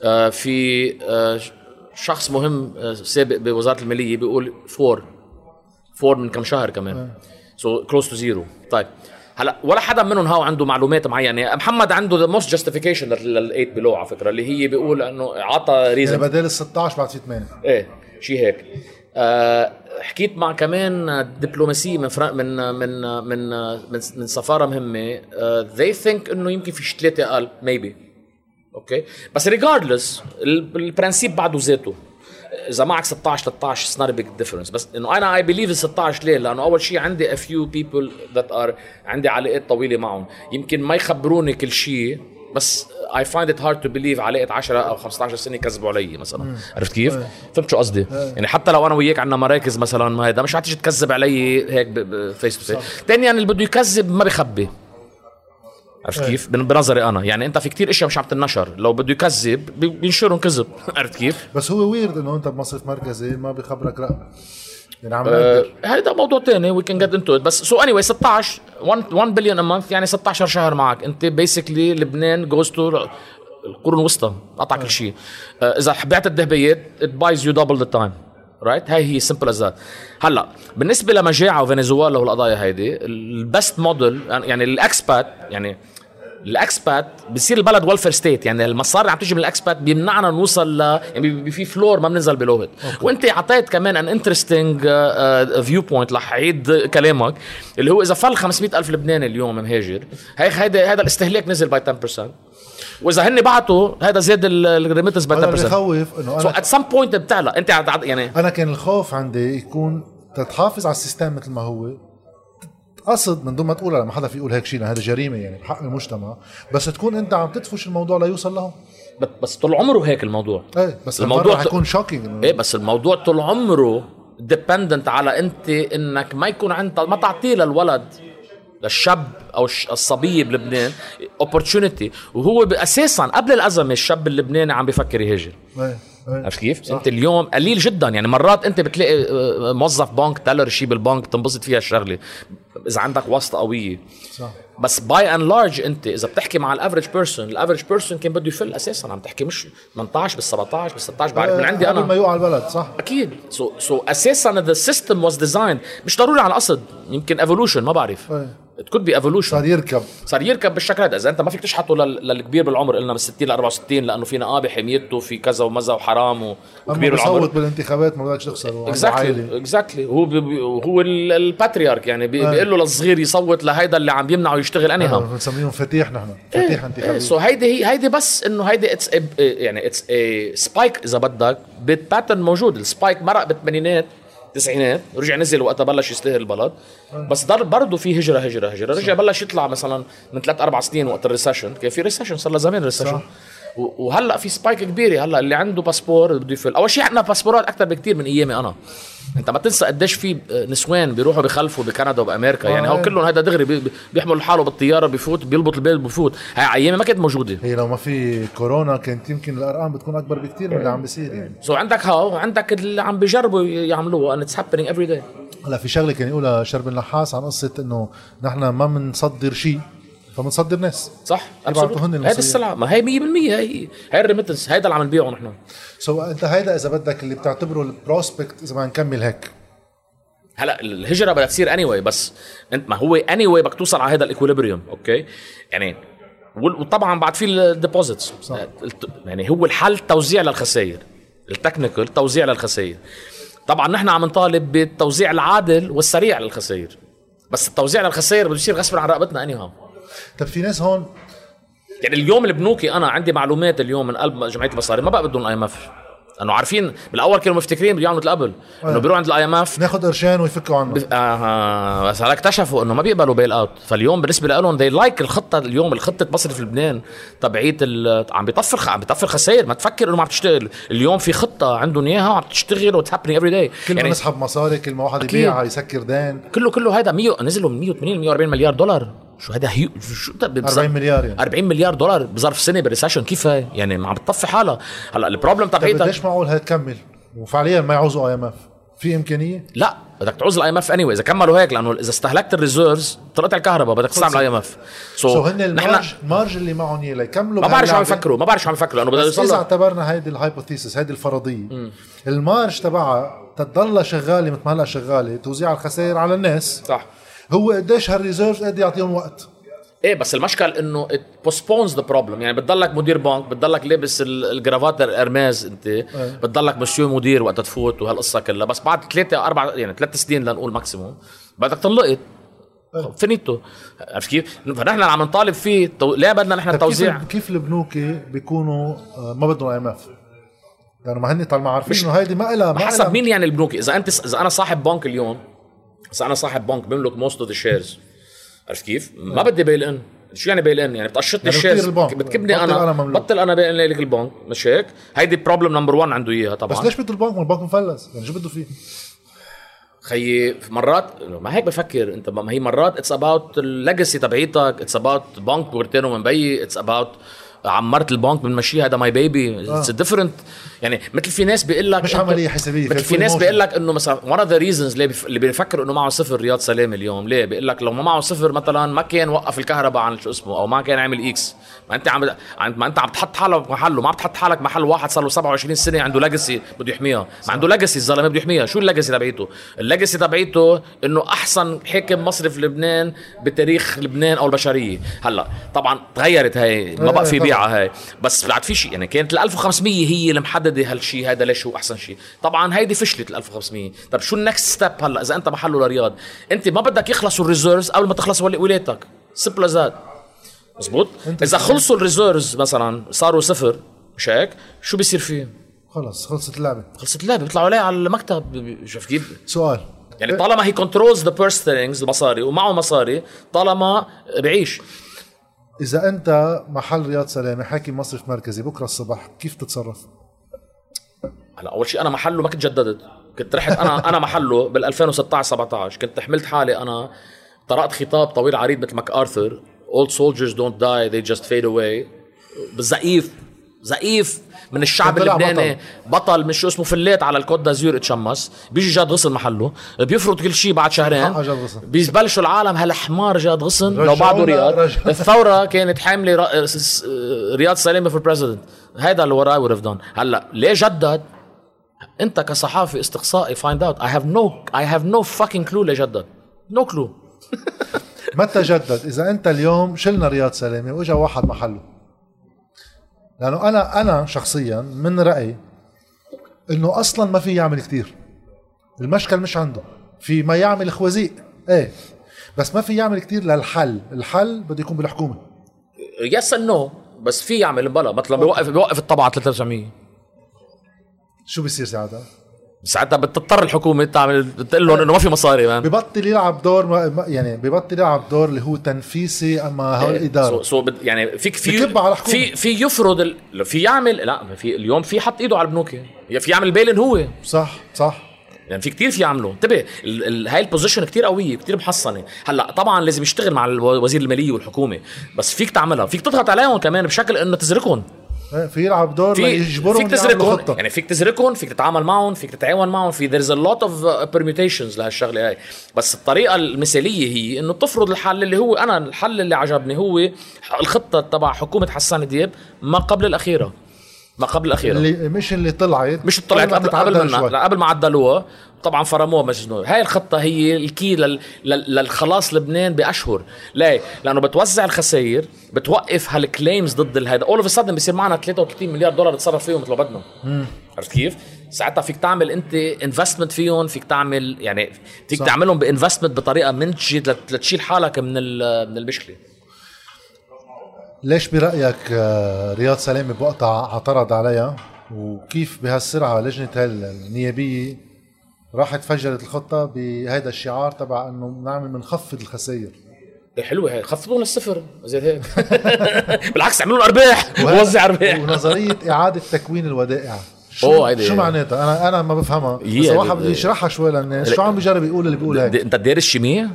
أه في أه شخص مهم أه سابق بوزارة المالية بيقول four four من كم شهر كمان. so close to zero طيب. هلا ولا حدا منهم هاو عنده معلومات معينة. محمد عنده the most justification لل8 below على فكرة اللي هي بيقول إنه عطى reason يعني بدل ال 16 بعد في 8 إيه شيء هيك. أه حكيت مع كمان دبلوماسيه من فرق من من من من, من سفارة مهمة. they uh, think إنه يمكن في ثلاثة أقل maybe okay بس regardless ال principe بعده ذاته. إذا معك 16 13 it's not big difference بس إنه أنا I believe ال 16 ليه؟ لأنه أول شيء عندي a few people that are عندي علاقات طويلة معهم. يمكن ما يخبروني كل شيء بس I find it hard to believe علاقة 10 أو 15 سنة كذبوا علي مثلا. عرفت كيف؟ فهمت شو قصدي؟ يعني حتى لو أنا وياك عندنا مراكز مثلا ما هيدا مش حتيجي تكذب علي هيك face to face ثانيا اللي بده يكذب ما بخبي عرفت كيف؟ بنظري أنا. يعني أنت في كتير إشياء مش عم تنشر. لو بده يكذب بينشرهم كذب *laughs* عرفت كيف؟ بس هو weird إنه أنت بمصرف مركزي ما بخبرك رقم يعني عم أه موضوع ثاني we can get into بس so anyway 16 1 billion a month يعني 16 شهر معك. أنت basically لبنان goes to القرون الوسطى. قطع كل شيء أه إذا بعت الذهبيات it buys you double the time right هاي هي simple as that هلا بالنسبة لمجاعة وفنزويلا والقضايا هيدي ال best model يعني ال expat يعني ال expat بصير البلد welfare state يعني المصاري اللي عم تيجي من ال expat بيمنعنا نوصل ل يعني في floor ما بننزل below it وأنت أعطيت كمان an interesting viewpoint رح أعيد كلامك اللي هو إذا فل 500 ألف لبناني اليوم مهاجر هيك هيدا هذا الاستهلاك نزل by 10% وإذا هن بعتوا هذا زاد ال remittance by 10% أنا بخوف إنه so at some point بتعلى أنت يعني أنا كان الخوف عندي يكون تتحافظ على ال system مثل ما هو قصد من دون ما تقولها لما حدا في يقول هيك شيء هذا جريمة يعني بحق المجتمع بس تكون أنت عم تدفش الموضوع ليوصل لهم. بس طول عمره هيك الموضوع. إيه بس الموضوع حيكون shocking إيه بس الموضوع طول عمره dependent على أنت إنك ما يكون عندك ما تعطيه للولد للشاب أو الصبيه بلبنان opportunity وهو أساسا قبل الأزمة الشاب اللبناني عم بفكر يهاجر. إيه. عرفت كيف؟ صح. أنت اليوم قليل جدا. يعني مرات أنت بتلاقي موظف بنك teller شيء بالبنك تنبسط فيها الشغلة. إذا عندك واسطة قوية. صح. بس by and large أنت إذا بتحكي مع ال average person ال average person كان بده يفل أساسا. عم تحكي مش 18 بال 17 بال 16 بعرف من عندي أنا. قبل ما يوقع البلد صح. أكيد. so, so أساسا the system was design مش ضروري على قصد يمكن evolution ما بعرف. إيه. it could be evolution صار يركب. صار يركب بالشكل هذا. إذا أنت ما فيك تشحطه لل- للكبير بالعمر قلنا من 60 ل 64 لأنه في نقابه حميته في كذا ومزا وحرام و- وكبير بالعمر. بصوت بالانتخابات ما بدكش تخسر. exactly exactly هو بي- هو ال- ال patriarch يعني بي- آه. بيقول له للصغير يصوت لهيدا اللي عم يمنعه يشتغل اني آه، هم بنسميهم مفتاح نحن مفتاح انتخابي. so هيدي هي هيدي بس إنه هيدي it's يعني it's spike إذا بدك pattern موجود. ال spike مرق بالثمانينات التسعينات رجع نزل وقتها بلش يستاهل البلد. بس ضل برضه في هجرة هجرة هجرة. رجع بلش يطلع مثلا من ثلاث أربع سنين وقت ال recession كان في recession صار له زمان recession وهلأ في spike كبيره هلأ اللي عنده باسبور بده يفل. أول شيء عندنا باسبورات أكثر بكثير من أيامي أنا. أنت ما تنسى قديش في نسوان بيروحوا بخلفوا بكندا وبأمريكا. يعني آه، هو إيه. كلهم هذا دغري بي- بيحمل حاله بالطيارة بيفوت بيلبط البيت بيفوت هاي أيامي ما كانت موجودة. هي لو ما في كورونا كانت يمكن الأرقام بتكون أكبر بكثير من اللي عم بيصير يعني. so عندك ها وعندك اللي عم بيجربوا يعملوه and it's happening every day. هلأ في شغلة كان يقولها شربل نحاس عن قصة إنه نحن ما بنصدر شيء. فبنصدر ناس. صح يبعتوا هن هذه. السلعة. ما هي 100% هي هي ال remittance هيدا اللي عم نبيعه نحن. so أنت هيدا إذا بدك اللي بتعتبره ال prospect إذا ما نكمل هيك. هلا الهجرة بدها تصير اني anyway بس انت ما هو اني anyway بدك توصل على هذا ال equilibrium okay يعني وطبعا بعد في ال deposits يعني هو الحل توزيع للخسائر. ال technical توزيع للخسائر. طبعا نحن عم نطالب بالتوزيع العادل والسريع للخسائر. بس التوزيع للخسائر بده يصير غصب عن رقبتنا اني هم طب في ناس هون؟ يعني اليوم البنوك أنا عندي معلومات اليوم من قلب جمعية المصارف ما بقى بدهم ال IMF انه عارفين بالأول كانوا مفتكرين بده يعملوا مثل قبل إنه بيروحوا عند ال IMF ناخذ قرشين ويفكوا عنا آه بس هلا اكتشفوا إنه ما بيقبلوا bail out فاليوم بالنسبة لهم they like الخطة اليوم الخطة مصرف لبنان تبعيت ال- عم بيطفي عم بيطفي خسائر. ما تفكر إنه ما عم تشتغل. اليوم في خطة عندهم إياها وعم تشتغل و it's happening every day كل ما نسحب مصاري كل ما واحد. يبيع يسكر دين. كله كله هذا 100 نزلوا من 180 140 مليار دولار. شو هذا هيو شو ده؟ بظرف- 40 مليار يعني. 40 مليار دولار بظرف سنة ب recession كيف يعني ما عم بتطفي حالها. هلا ال problem طب تبعيتك قديش معقول هي تكمل وفعليا ما يعوزوا IMF في إمكانية؟ لا بدك تعوز ال IMF اني إذا كملوا هيك لأنه إذا استهلكت ال reserves طلعت الكهرباء بدك تستعمل IMF so هن ال marge ال marge اللي معهم اياه ليكملوا ما بعرف شو عم. يفكروا ما بعرف شو عم يفكروا لأنه بده يوصل إذا اعتبرنا هيدي ال hypothesis هيدي الفرضية. ال marge تبعها تضلها شغالة مثل ما هلأ شغالة توزيع الخسائر على الناس. صح. هو قديش هال reserves قد يعطيهم وقت. إيه بس المشكل إنه postpones the problem. يعني بتضلك مدير بنك بتضلك لابس ال- ال cravate ال Hermès أنت بتضلك مسيو مدير وقت تفوت وهالقصة كلها. بس بعد ثلاثة أربع يعني ثلاث سنين لنقول maximum بدك تنلقط. finito. عرفت كيف؟ فنحن عم نطالب فيه تو... ليه بدنا نحن طيب التوزيع. كيف كيف البنوك بيكونوا آه، ما بدهم IMF لأنه ما هن طالما عارفين إنه هيدي ما لها حسب مين يعني البنوك إذا أنت إذا أنا صاحب بنك اليوم اذا أنا صاحب بنك بملك most of the shares عرفت كيف؟ ما بدي bail in شو يعني bail in يعني؟ بتقشطني يعني ال shares. بتكبني أنا. أنا مملوك. بطل أنا بملك البنك. مش هيك؟ هيدي problem number 1 عنده إياها طبعا. بس ليش بده البنك؟ ما البنك مفلس. يعني شو بده فيه؟ خيي مرات ما هيك بفكر أنت. ما هي مرات it's about ال legacy تبعيتك. it's about بنك ورثينه من بيي it's about عمرت البنك بنمشيه هذا my baby it's different يعني مثل في ناس بيقول لك مش عملية حسابية، مثل في ناس. بيقول لك إنه مثلا one of the reasons اللي بيف- اللي بيفكر إنه معه صفر رياض سلامة اليوم ليه؟ بيقول لك لو ما معه صفر مثلا ما كان وقف الكهرباء عن شو اسمه أو ما كان عمل X ما أنت عم ما أنت عم تحط حالك محله ما عم تحط حالك محل واحد صار له 27 سنة عنده legacy بده يحميها. ما عنده legacy الزلمه بده يحميها. شو ال legacy تبعيته؟ ال legacy تبعيته إنه أحسن حاكم مصرف لبنان بتاريخ لبنان أو البشرية. هلأ طبعا تغيرت هاي ما بقى في إيه، بيعه هاي. بس بعد في شيء يعني كانت ال 1500 هي اللي محددة هالشيء هذا ليش هو أحسن شيء. طبعا هيدي فشلت ال 1500 طب شو ال next step هلا؟ إذا أنت محله لرياض أنت ما بدك يخلصوا ال reserves قبل ما تخلص ول- ولايتك simple as that مزبوط؟ إذا خلصوا ال reserves مثلا صاروا صفر مش هيك؟ شو بيصير فيه خلص خلصت اللعبة. خلصت اللعبة بيطلعوا عليه على المكتب. شوف كيف؟ سؤال. يعني طالما he controls the purse strings المصاري ومعه مصاري طالما بعيش. إذا أنت محل رياض سلامة حاكم مصرف مركزي بكرة الصبح كيف تتصرف؟ هلا أول شيء أنا محله ما كنت جددت. كنت رحت أنا أنا محله بال 2016 17 كنت حملت حالي أنا. طرقت خطاب طويل عريض مثل ماك ارثر old soldiers don't die they just fade away. بالزقيف زقيف من الشعب اللبناني. بطل, من شو اسمه فليت على الكوت دازور اتشمس. بيجي جاد غصن محله. بيفرط كل شيء بعد شهرين. بيبلشوا العالم هالحمار جاد غصن. لو بعده رياض. *laughs* الثورة كانت حاملة رياض سلامه في ال president هذا اللي وراي ورف دون هلأ ليه جدد انت كصحافي استقصائي find out I have no I have no fucking clue ليه جدد. no clue *laughs* متى جدد؟ إذا أنت اليوم شلنا رياض سلامه وإجا واحد محله. لأنه أنا أنا شخصيا من رأيي إنه أصلا ما في يعمل كتير. المشكل مش عنده. في ما يعمل خوازيق إيه. بس ما في يعمل كتير للحل. الحل بده يكون بالحكومة. yes no بس في يعمل بلا مثلا بيوقف بيوقف الطبعة 3900 شو بيصير ساعتها؟ ساعتها بتضطر الحكومة تعمل تقول لهم إنه ما في مصاري مان ببطل يلعب دور ما يعني ببطل يلعب دور اللي هو تنفيسي أما هو الاداره so so بد- يعني فيك في على. في في يفرض ال... في يعمل لا في اليوم في حط إيده على البنوك. في يعمل bail-in هو. صح صح. يعني في كتير في يعملوا. انتبه ال- ال- هاي ال position كتير قوية كتير محصنة. هلأ طبعا لازم يشتغل مع وزير المالية والحكومة. بس فيك تعملها. فيك تضغط عليهم كمان بشكل إنه تزركهم إيه، في يلعب دور في ليجبرهم فيك خطة. يعني فيك تزركهم فيك تتعامل معهم فيك تتعاون معهم في there's a lot of uh, permutations لهالشغلة هاي. بس الطريقة المثالية هي إنه تفرض الحل اللي هو أنا الحل اللي عجبني هو الخطة تبع حكومة حسان دياب ما قبل الأخيرة. ما قبل الأخيرة اللي مش اللي طلعت مش طلعت ما قبل قبل شوي. لا قبل ما عدلوها طبعا فرموها مجنون هاي الخطة هي الكي لل... لل... للخلاص لبنان بأشهر ليه؟ لأنه بتوزع الخسائر بتوقف هال claims ضد الهيدا all of a sudden بصير معنا 33 مليار دولار نتصرف فيهم مثل ما بدنا عرفت كيف؟ ساعتها فيك تعمل أنت investment فيهم فيك تعمل يعني فيك صح. تعملهم ب investment بطريقة منتجة لت- لتشيل حالك من. من المشكلة ليش برأيك آه، رياض سلامه بوقتها اعترض عليها؟ وكيف بهالسرعة لجنة النيابية راحت فجرت الخطة بهذا الشعار تبع إنه نعمل بنخفض الخسائر؟ إيه حلوة هاي. خفضوا الصفر زي هيك. *laughs* بالعكس اعملوا أرباح. *laughs* ووزع أرباح. ونظرية إعادة تكوين الودائع. *laughs* شو شو معناتها؟ أنا أنا ما بفهمها. هي بس واحد بده يشرحها شوي للناس. شو عم بيجرب يقول اللي بيقول هيك انت دارس شيمياء؟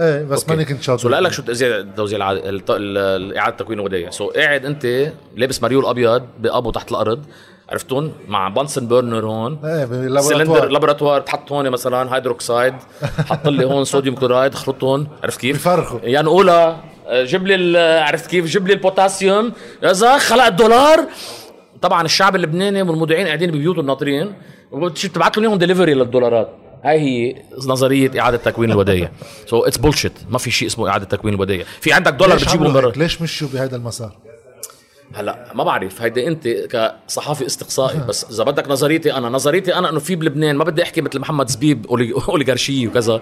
إيه بس أوكي. ماني كنت شاطر. so لك شو توزيع توزيع اعاده تكوين الودايع so قاعد أنت لابس مريول أبيض بقبو تحت الأرض عرفتون؟ مع Bunsen burner هون. إيه cylinder laboratoire تحط هون مثلا هيدروكسيد حط لي هون sodium chloride خلطهم عرفت كيف؟ بيفرخوا. يا نقولها آه، جيب لي عرفت كيف؟ جيب لي البوتاسيوم زلمة خلق الدولار. طبعا الشعب اللبناني والمودعين قاعدين ببيوتهم ناطرين. وبتبعت لهم اياهم ديليفري للدولارات. هاي هي نظرية إعادة تكوين الودايع so it's bullshit ما في شيء اسمه إعادة تكوين الودايع في عندك دولار بتجيبه من برا؟ ليش مشوا بهذا المسار؟ هلا ما بعرف. هيدي انت كصحافي استقصائي بس إذا بدك نظريتي أنا نظريتي أنا إنه في بلبنان ما بدي أحكي مثل محمد زبيب اوليغارشيه *laughs* وكذا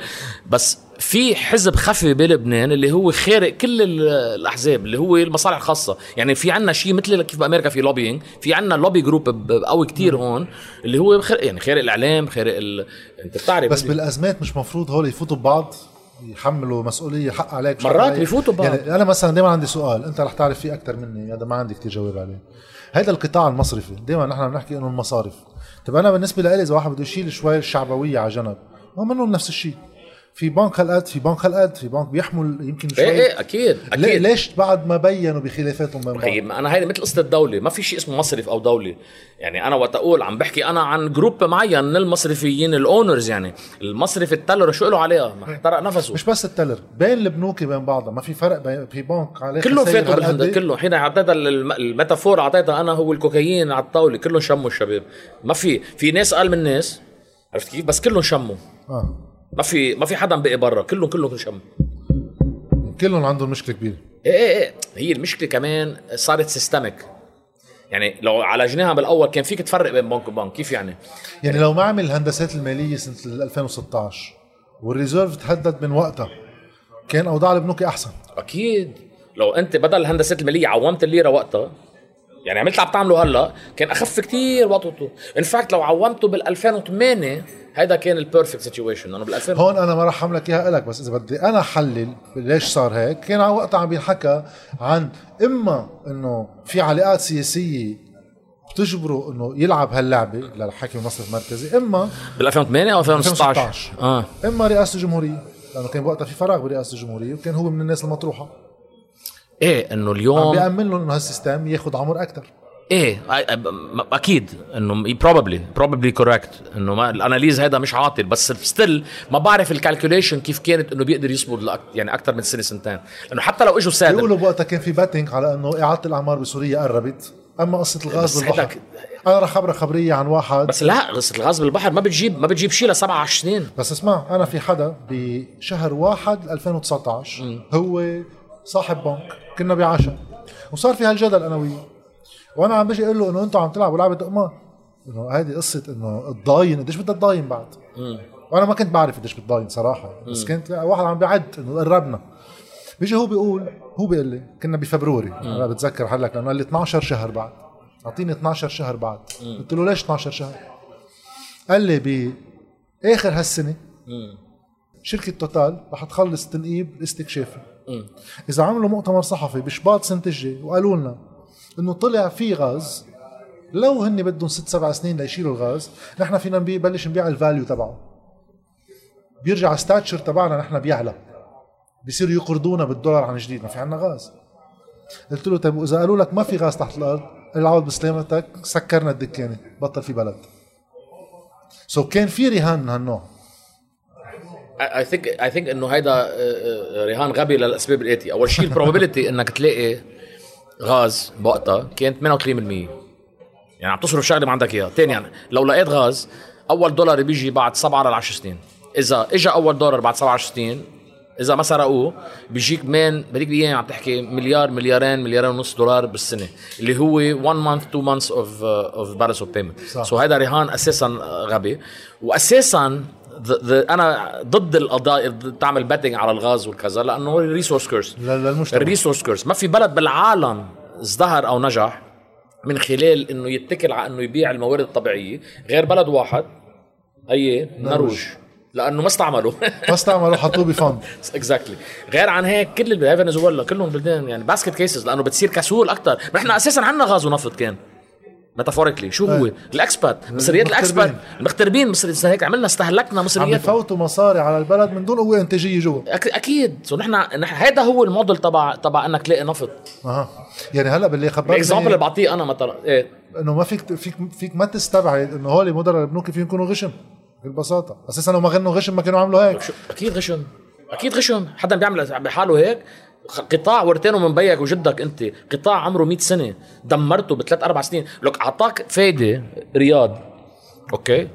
بس في حزب خفي بلبنان اللي هو خارق كل ال- الأحزاب اللي هو المصالح الخاصة. يعني في عنا شيء مثل كيف بأمريكا في lobbying في عنا lobby group قوي كتير هون اللي هو خارق يعني خارق الإعلام خارق ال... أنت بتعرف بس بالأزمات مش مفروض هول يفوتوا ببعض؟ يحملوا مسؤولية حق عليك مرات. بيفوتوا ببعض. يعني أنا مثلا دائما عندي سؤال أنت رح تعرف فيه أكثر مني هذا ما عندي كتير جواب عليه هذا القطاع المصرفي دائما نحن بنحكي إنه المصارف طب أنا بالنسبة لي إذا واحد بده يشيل شوي الشعبويه على جنب ما منهم نفس الشيء في بنك هالقد في بنك هالقد في بنك بيحمل يمكن شوي. إيه إيه أكيد أكيد. ليش بعد ما بينوا بخلافاتهم بين بعض؟ أنا هيدي مثل قصة الدولة ما في شيء اسمه مصرف أو دولة. يعني أنا وقت أقول عم بحكي أنا عن group معين من المصرفيين ال owners يعني. المصرف ال teller شو له عليها؟ ما احترق نفسه. مش بس ال teller بين البنوك بين بعضها. ما في فرق بين في بنك عليه كلهم فاتوا؟ بالهند كلهم. حين أعطيتها الم- ال metaphor أعطيتها أنا هو الكوكايين على الطاولة كلهم شموا الشباب. ما في في ناس أقل من ناس عرفت كيف؟ بس كلهم شموا. آه. ما في ما في حدا بقي برا. كلهم كلهم شموا كلهم عندهم مشكلة كبيرة. إيه إيه إيه. هي المشكلة كمان صارت systemic يعني لو عالجناها بالاول كان فيك تفرق بين بنك وبنك. كيف يعني؟ يعني لو ما عمل الهندسات المالية سنة 2016 وال reserve تحدد من وقتها كان أوضاع البنوك أحسن. أكيد. لو أنت بدل الهندسات المالية عومت الليرة وقتها يعني عملت عم تعمله هلا كان أخف كتير وقته. in fact لو عومته بال 2008 هيدا كان ال perfect situation لأنه بال 2000 هون أنا ما راح احملك إياها لك بس إذا بدي أنا أحلل ليش صار هيك كان على وقتها عم بينحكى عن إما إنه في علاقات سياسية بتجبره إنه يلعب هاللعبة للحاكم المصرف المركزي إما بال 2008 أو 2016 2016. آه. إما رئاسة الجمهورية لأنه كان وقتها في فراغ برئاسة الجمهورية وكان هو من الناس المطروحة. إيه إنه عم اليوم بيأمن لهم إنه هال system ياخذ عمر أكثر إيه م- أكيد إنه probably probably correct إنه ما ال analysis هذا مش عاطل بس still ما بعرف ال calculation كيف كانت إنه بيقدر يصمد لأك يعني أكثر من سنة سنتين. لأنه حتى لو إجوا سادة. بيقولوا بوقتها كان في betting على إنه إعادة الأعمار بسوريا قربت. أما قصة الغاز بالبحر. أنا رح خبرك خبرية عن واحد. بس لا قصة الغاز بالبحر ما بتجيب ما بتجيب شيء لسبع سنين. بس اسمع أنا في حدا بشهر واحد 2019 هو صاحب بنك كنا بعشاء وصار في هالجدل أنا وياه. وأنا عم بجي أقول له إنه أنتم عم تلعبوا لعبة قمار إنه هذه قصة إنه الضاين قديش بدها تضاين بعد؟ وأنا ما كنت بعرف قديش بتضاين صراحة. بس كنت واحد عم بيعد إنه قربنا. بيجي هو بيقول هو بيقول لي كنا ب February. أنا بتذكر هلك لأنه قال لي 12 شهر بعد. أعطيني 12 شهر بعد. قلت له ليش 12 شهر؟ قال لي باخر هالسنة شركة توتال رح تخلص تنقيب الاستكشافي إذا عملوا مؤتمر صحفي بشباط سنه الجاي وقالوا لنا إنه طلع في غاز لو هن بدهم ست سبع سنين ليشيلوا الغاز نحن فينا نبلش نبيع ال value تبعه. بيرجع ال stature تبعنا نحن بيعلى. بيصيروا يقرضونا بالدولار عن جديد ما في عنا غاز. قلت له طيب وإذا قالوا لك ما في غاز تحت الأرض العوض بسلامتك سكرنا الدكانه بطل في بلد. so so كان في رهان من هالنوع. I think I think إنه هيدا آه، آه، رهان غبي للأسباب الاتيه أول شيء ال probability *laughs* إنك تلاقي غاز بوقتها كانت 88% يعني عم تصرف شغلة ما عندك إياها. ثانيا يعني لو لقيت غاز أول دولار بيجي بعد 7 ل 10 سنين. إذا اجى أول دولار بعد 7 10 سنين إذا ما سرقوه بيجيك من بديك الأيام عم تحكي مليار مليارين مليارين ونص دولار بالسنة. اللي هو 1 month 2 months of of balance of payment. so هذا رهان أساسا غبي. واساسا أنا ضد القضاء تعمل betting على الغاز والكذا لأنه هو ال resource curse للمجتمع ال resource curse ما في بلد بالعالم ازدهر أو نجح من خلال إنه يتكل على إنه يبيع الموارد الطبيعية غير بلد واحد إلا نروج لأنه ما استعملوا. *laughs* ما استعملوا حطوه ب fund exactly *laughs* غير عن هيك كل فنزويلا كلهم بلدان يعني basket cases لأنه بتصير كسول أكثر نحن أساسا عندنا غاز ونفط كان. metaphorically. شو هو؟ أي. ال expat مصريات. ال expat المغتربين مصري هيك عملنا استهلكنا عم مصريات. بفوتوا مصاري على البلد من دون قوة انتاجية جوا. أكيد. so نحن هذا هو الموديل تبع تبع إنك تلاقي نفط. أها. يعني هلأ باللي ال example اللي خبرني بعطيه أنا مثلا. إيه. إنه ما فيك فيك فيك ما تستبعد إنه هول مدراء البنوك فيهم يكونوا غشم بالبساطة. أساسا لو ما هني غشم ما كانوا عملوا هيك. أكيد غشم. أكيد غشم. حدا بيعمل بحاله هيك. قطاع ورثانه من بيك وجدك انت. قطاع عمره 100 سنة. دمرته بثلاث أربع سنين. لك أعطاك فايدة رياض. أوكي؟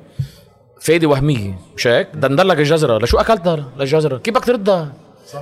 فايدة وهمية. مش هيك؟ دندل لك الجزرة. لشو اكلتها للجزرة. كيف بدك تردها؟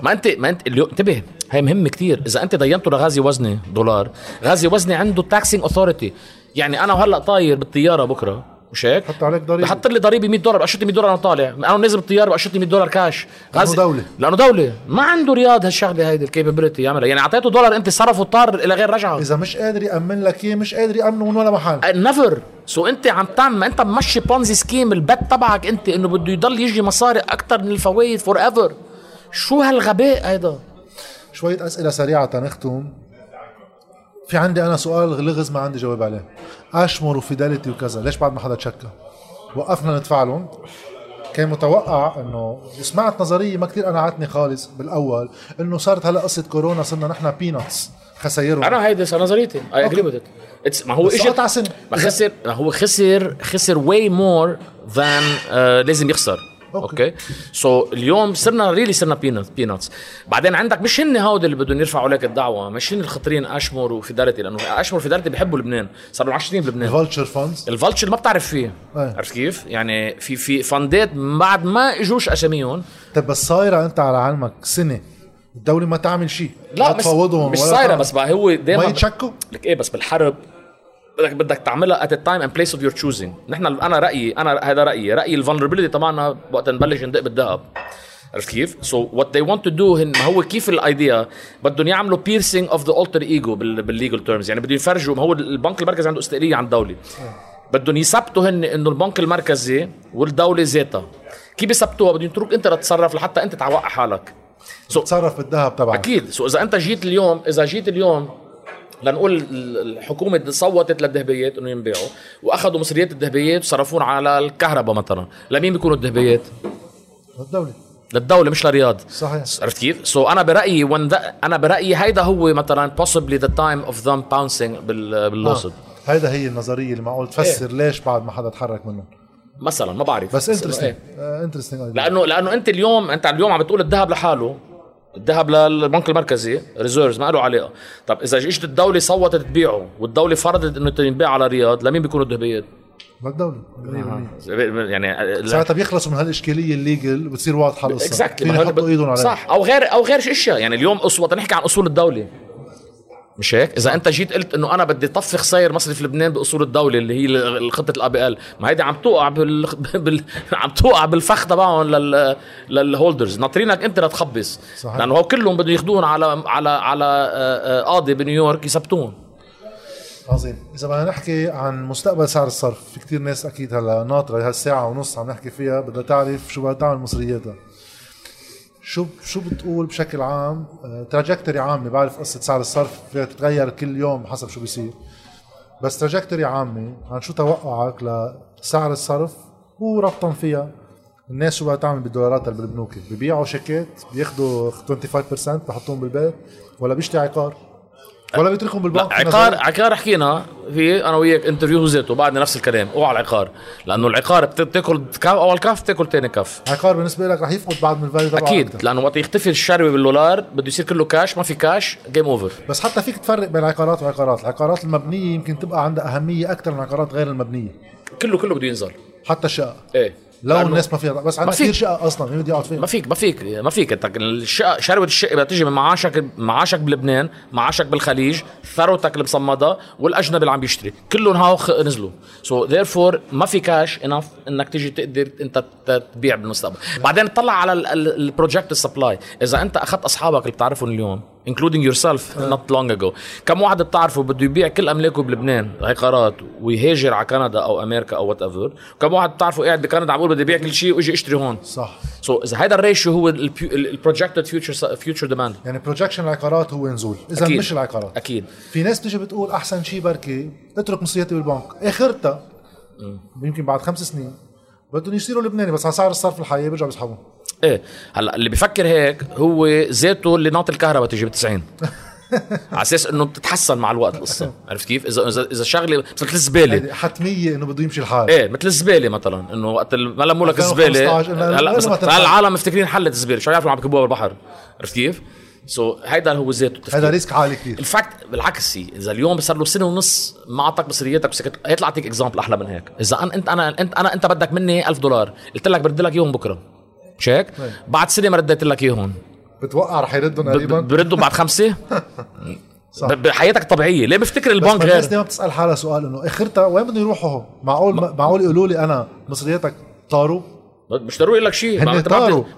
ما انت ما انت اليوم انتبه. هي مهمه كتير. إذا أنت دينته لغازي وزني دولار. غازي وزني عنده taxing authority يعني أنا وهلا طاير بالطيارة بكرة. مش هيك حط عليك ضريبة. بحط لي ضريبة 100 دولار بقشط لي 100 دولار أنا طالع. أنا نازل بالطياره بقشط لي 100 دولار كاش لأنه دولة. لأنه دولة. ما عنده رياض هالشغله هيدي ال capability يعملها يعني أعطيته دولار أنت صرفه طار إلى غير رجعه. إذا مش قادر يأمن لك إياه مش قادر يأمنه من ولا محل. never so أنت عم تعمل أنت ممشي Ponzi scheme ال bet تبعك أنت إنه بده يضل يجي مصاري أكثر من الفوائد forever شو هالغباء هيدا؟ شوية أسئلة سريعة تنختم. في عندي أنا سؤال لغز ما عندي جواب عليه. Ashmore و Fidelity وكذا ليش بعد ما حدا تشكى؟ وقفنا ندفع لهم. كان متوقع إنه سمعت نظرية ما كثير قنعتني خالص بالأول إنه صارت هلا قصة كورونا صرنا نحن peanuts خسايرهم. أنا هيدي نظريتي I agree with ما هو اجى. ما خسر ما هو خسر خسر way more than لازم يخسر. أوكي. so so, اليوم صرنا really صرنا peanuts peanuts بعدين عندك مش هن هود اللي بدهم يرفعوا لك الدعوة مش هن الخطرين Ashmore و Fidelity لأنه Ashmore و Fidelity بيحبوا لبنان. صاروا 10 سنين بلبنان vulture funds. ال vulture ما بتعرف فيه. أيه. عرفت كيف؟ يعني في في فندات بعد ما إجوش اساميهم طيب بس صايرة أنت على علمك سنة. الدولة ما تعمل شيء. لا بس تفاوضهم مش صايرة بس بقى هو ما دائما يتشكوا؟ لك إيه بس بالحرب. بدك بدك تعملها at a time and place of your choosing. نحن أنا رايي أنا هذا رأيي. رأيي ال vulnerability تبعنا وقت نبلش ندق بالذهب. عرفت كيف؟ so what they want to do هن ما هو كيف ال idea بدهم يعملوا piercing of the alter ego بال legal terms يعني بدهم يفرجوا ما هو البنك المركزي عنده استقلالية عن الدولة بدهم يثبتوا هن إنه البنك المركزي والدولة ذاتها. كيف يثبتوها؟ بدهم يترك أنت تتصرف لحتى أنت توقع حالك. so تصرف بالذهب تبعك. أكيد. so إذا أنت جيت اليوم إذا جيت اليوم لنقول ال- الحكومة صوتت للذهبيات إنه ينبيعوا وأخذوا مصريات الذهبيات وصرفوهم على الكهرباء مثلا. لمين بيكونوا الذهبيات الدولة للدولة مش لرياض. صحيح. عرفت كيف؟ so so أنا برأيي when that أنا برأيي هيدا هو مثلا possibly the time of them pouncing بال بال lawsuit آه. هيدا هي النظرية اللي معقول تفسر ليش بعد ما حدا تحرك منهم. مثلا ما بعرف. بس interesting إيه. interesting لأنه لأنه أنت اليوم أنت اليوم عم بتقول الذهب لحاله. الذهب للبنك المركزي reserves ما له علاقة. طب إذا إجت الدولة صوتت تبيعه والدولة فرضت إنه ينباع على رياض لمين بيكونوا الذهبيات؟ للدولة يعني ساعتها بيخلصوا من هالإشكالية ال legal وبتصير واضحة القصة يحطوا إيدهم عليها. صح. أو غير أو غير أشياء. يعني اليوم وقت نحكي عن أصول الدولة. مش هيك؟ إذا أنت جيت قلت إنه أنا بدي طفي خساير مصرف لبنان بأصول الدولة اللي هي خطة الاب ال ما هيدي عم توقع بال... *laughs* بال... عم توقع بالفخ تبعهم لل... لل holders ناطرينك أنت لتخبص. صحيح. لأنه هو كلهم بدهم ياخذوهم على على على آه، آه، قاضي بنيويورك يثبتوهم. عظيم. إذا بدنا نحكي عن مستقبل سعر الصرف في كتير ناس أكيد هلا ناطرة هالساعة ونص عم نحكي فيها بدها تعرف شو بدها تعمل مصرياتها. شو شو بتقول بشكل عام؟ trajectory عامة بعرف قصة سعر الصرف فيها تتغير كل يوم حسب شو بيصير. بس trajectory عامة عن شو توقعك لسعر الصرف؟ وربطا فيها. الناس شو بدها تعمل بالدولارات اللي بالبنوك ببيعوا شيكات بياخذوا 25% بحطوهم بالبيت ولا بيشتري عقار؟ ولا بيتركهم بالبنك عقار عقار حكينا في أنا وياك interview ذاته بعدنا نفس الكلام أوعى العقار لأنه العقار بتاكل كف أول كف بتاكل ثاني كف عقار بالنسبة لك رح يفقد بعد من ال value تبعه أكيد أكتر. لأنه وقت يختفي الثروة بالدولار بده يصير كله كاش ما في cash game over بس حتى فيك تفرق بين العقارات والعقارات العقارات المبنية يمكن تبقى عندها أهمية أكثر من العقارات غير المبنية. كله كله بده ينزل. حتى الشقة. إيه. لو الناس ما فيها بس عندك كثير شقة أصلا مين بده يقعد فيها ما فيك ما فيك ما فيك. انت الشقه ثروة الشقة بدها تيجي من معاشك معاشك بلبنان معاشك بالخليج ثروتك المصمده والأجنبي اللي عم بيشتري. كلهم هاو نزلوا. so so therefore ما في cash enough إنك تيجي تقدر أنت تبيع بالمستقبل. بعدين تطلع على ال projected supply إذا أنت أخذت أصحابك اللي بتعرفهم اليوم including yourself uh. not long ago. كم واحد بتعرفه بده يبيع كل أملاكه بلبنان عقارات ويهاجر على كندا أو أمريكا أو whatever كم واحد بتعرفه قاعد بكندا عم بقول بدي ابيع كل شيء واجي اشتري هون. صح. so so, إذا هذا ال ratio هو ال projected future future demand يعني projection العقارات هو نزول. إذا. مش العقارات. أكيد. في ناس بتيجي بتقول أحسن شيء بركي اترك مصرياتي بالبنك. آخرتها يمكن بعد خمس سنين بدهم يصيروا لبناني بس على سعر الصرف الحقيقي بيرجعوا بيسحبوا. إيه هلا اللي بفكر هيك هو ذاته اللي ناطر الكهرباء تجي ب 90 *laughs* على أساس إنه بتتحسن مع الوقت القصة. عرفت كيف؟ اذا اذا إذا شغلة مثل الزبالة. حتمية إنه بده يمشي الحال. إيه مثل الزبالة مثلا إنه وقت ما لموا لك الزباله هلا العالم مفتكرين حلت الزبالة. شو يعرفوا عم بكبوها بالبحر؟ عرفت كيف؟ so so, هيدا هو ذاته هذا risk عالي كثير ال fact بالعكس إذا اليوم صار له سنة ونص ما أعطاك مصرياتك وسكت هيطلع اعطيك example أحلى من هيك. إذا أنا انت أنا انت أنا أنت بدك مني 1000 دولار قلت لك برد لك إياهم بكرة. مش هيك؟ طيب. بعد سنة ما رديت لك إياهم. بتوقع رح يردهم قريبا؟ بردوا بعد خمسة؟ *laughs* صح. بحياتك الطبيعيه ليه بفتكر البنك غير؟ الناس دائما بتسأل حالها سؤال إنه أخرتها وين بدهم يروحوا معقول ما... معقول يقولوا لي أنا مصرياتك طاروا؟ مش ضروري يقول لك شيء.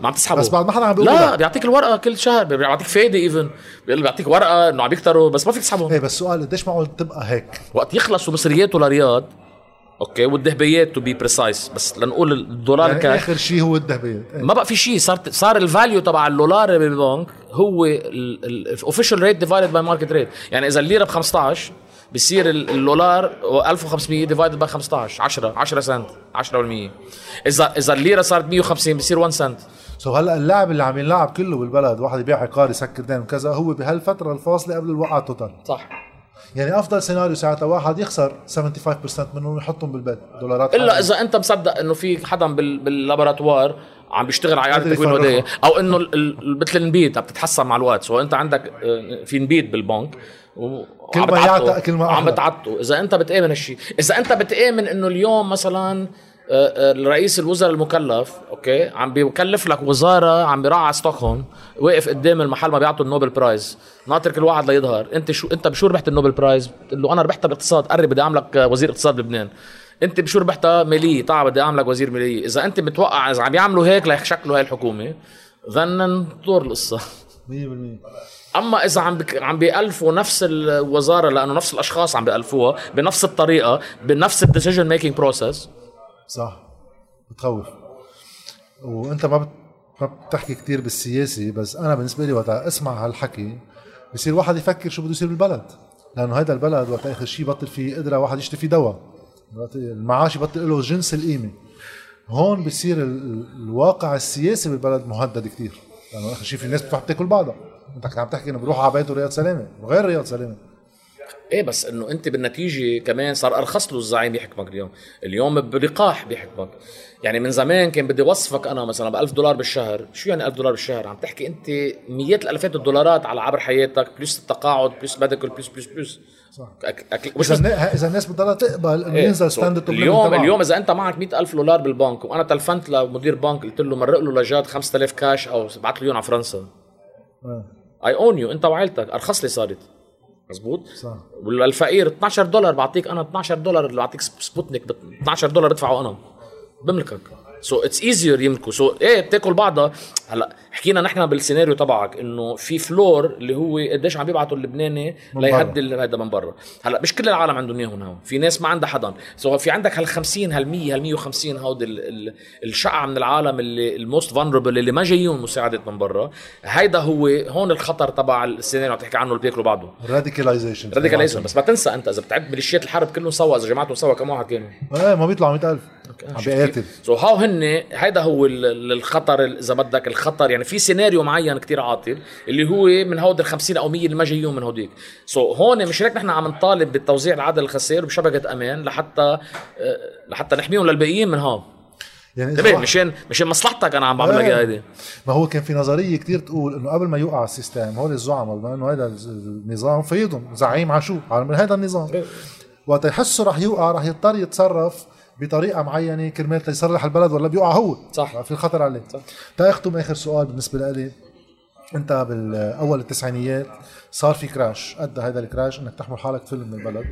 ما عم تسحبوا. بس بعد ما حدا عم بيقول لا بيعطيك الورقة كل شهر بيعطيك فايدة ايفن بيعطيك ورقة إنه عم يكتروا بس ما فيك تسحبهم. إيه بس السؤال قديش معقول تبقى هيك؟ وقت يخلصوا مصرياته لرياض okay والذهبيات to be precise بس لنقول الدولار يعني كان آخر شيء هو الذهبيات. إيه. ما بقى في شيء. صار صار ال value تبع الدولار بالبنك هو ال official rate divided by market rate يعني إذا الليرة ب 15 بصير الدولار 1500 divided by 15 10 10 سنت 10% اذا إذا الليرة صارت 150 بصير 1 cent so هلا اللاعب اللي عم ينلعب كله بالبلد واحد يبيع عقار يسكر دين وكذا هو بهالفترة الفاصلة قبل الوقعة total صح. يعني أفضل سيناريو ساعتها واحد يخسر 75% منهم ويحطهم بالبيت دولارات إلا. إذا أنت مصدق إنه في حدا باللابراتوار عم بيشتغل على اعاده تكوين وديه أو إنه مثل النبيت عم تتحسن مع الوقت. سو أنت عندك آه، في نبيت بالبنك كل ما يعطى كل ما عم بتعطوا. إذا أنت بتآمن هالشيء إذا أنت بتآمن إنه اليوم مثلا آه، آه، رئيس الوزراء المكلف أوكي عم بيكلف لك وزارة عم بيراعى ستوكهولم واقف قدام المحل ما بيعطوا ال Nobel Prize. ناطر كل واحد ليظهر. أنت شو أنت بشو ربحت ال Nobel Prize؟ بتقول له أنا ربحتها باقتصاد قرب بدي اعملك وزير اقتصاد لبنان أنت بشو ربحتها ماليه تعال بدي اعملك وزير ماليه إذا أنت متوقع إذا عم يعملوا هيك ليشكلوا هاي الحكومة ظنا طور القصة. 100% أما إذا عم بك... عم بيألفوا نفس الوزارة لأنه نفس الأشخاص عم بيألفوها بنفس الطريقة بنفس ال decision making process صح. بتخوف. وأنت ما بت... ما بتحكي كثير بالسياسي بس أنا بالنسبة لي وقت أسمع هالحكي بصير واحد يفكر شو بده يصير بالبلد. لأنه هذا البلد وقت آخر شيء بطل فيه قدره واحد يشتري فيه دواء. المعاش يبطل له جنس القيمة. هون بصير الواقع السياسي بالبلد مهدد كثير لأنه آخر شيء في ناس بتروح بتاكل بعضها. انت كنت عم تحكي انه بيروحوا على بيته رياض سلامة وغير رياض سلامة. إيه بس إنه أنت بالنتيجة كمان صار أرخص له الزعيم يحكمك اليوم. اليوم بلقاح بيحكمك. يعني من زمان كان بدي وصفك أنا مثلا ب 1000 دولار بالشهر. شو يعني 1000 دولار بالشهر؟ عم تحكي أنت مئات الالافات الدولارات على عبر حياتك plus التقاعد plus medical plus plus plus. صح. أك... أك... إذا النا- إذا الناس بتضلها تقبل انه إيه. ينزل So standard اليوم اليوم إذا أنت معك 100000 دولار بالبنك وأنا تلفنت لمدير بنك قلت له مرق له لجاد 5000 كاش أو ابعث له اياهم على فرنسا. I own you انت وعائلتك أرخص لي صارت. مزبوط صح. والفقير 12 دولار بعطيك أنا 12 دولار اللي بعطيك سبوتنيك ب 12 دولار بدفعه أنا. بملكك. so it's easier يملكوا so إيه بتاكل بعضها. هلا حكينا نحن بالسيناريو تبعك إنه في floor اللي هو قديش عم يبعتوا اللبناني ليهدي هذا من برا. هلا مش كل العالم عندهم إياهم هون. في ناس ما عندها حدا. so في عندك هال 50 هال 100 هال 150 هود ال- ال- الشقعه من العالم اللي ال most vulnerable اللي ما جايين مساعدة من برا. هيدا هو هون الخطر تبع السيناريو عم تحكي عنه اللي بياكلوا بعضه. radicalization radicalism بس ما تنسى أنت إذا بتعد ميليشيات الحرب كلهم سوا إذا جماعتهم سوا كم واحد كانوا؟ إيه ما بيطلعوا 100000 عم بيقاتل. so هاو هن هيدا هو ال- ال- الخطر ال- إذا بدك الخطر يعني في سيناريو معين كتير عاطل اللي هو من هود ال 50 أو 100 اللي ما جايين من هوديك so هون مش هيك نحن عم نطالب بالتوزيع العادل الخسائر وبشبكه أمان لحتى آه، لحتى نحميهم للباقيين من هون يعني واحد- مشان مشان مصلحتك أنا عم بعمل لك إيه. إياها هيدي ما هو كان في نظرية كتير تقول إنه قبل ما يوقع ال system هول الزعماء بما انه هذا النظام فيضهم زعيم على شو؟ على هذا النظام وقت يحسوا رح يوقع رح يضطر يتصرف بطريقة معينة كرمال يصلح البلد ولا بيوقع هو. صح. في الخطر عليه. صح. تاختم آخر سؤال بالنسبة لي أنت بالأول التسعينيات صار في crash أدى هذا ال crash إنك تحمل حالك تفل من البلد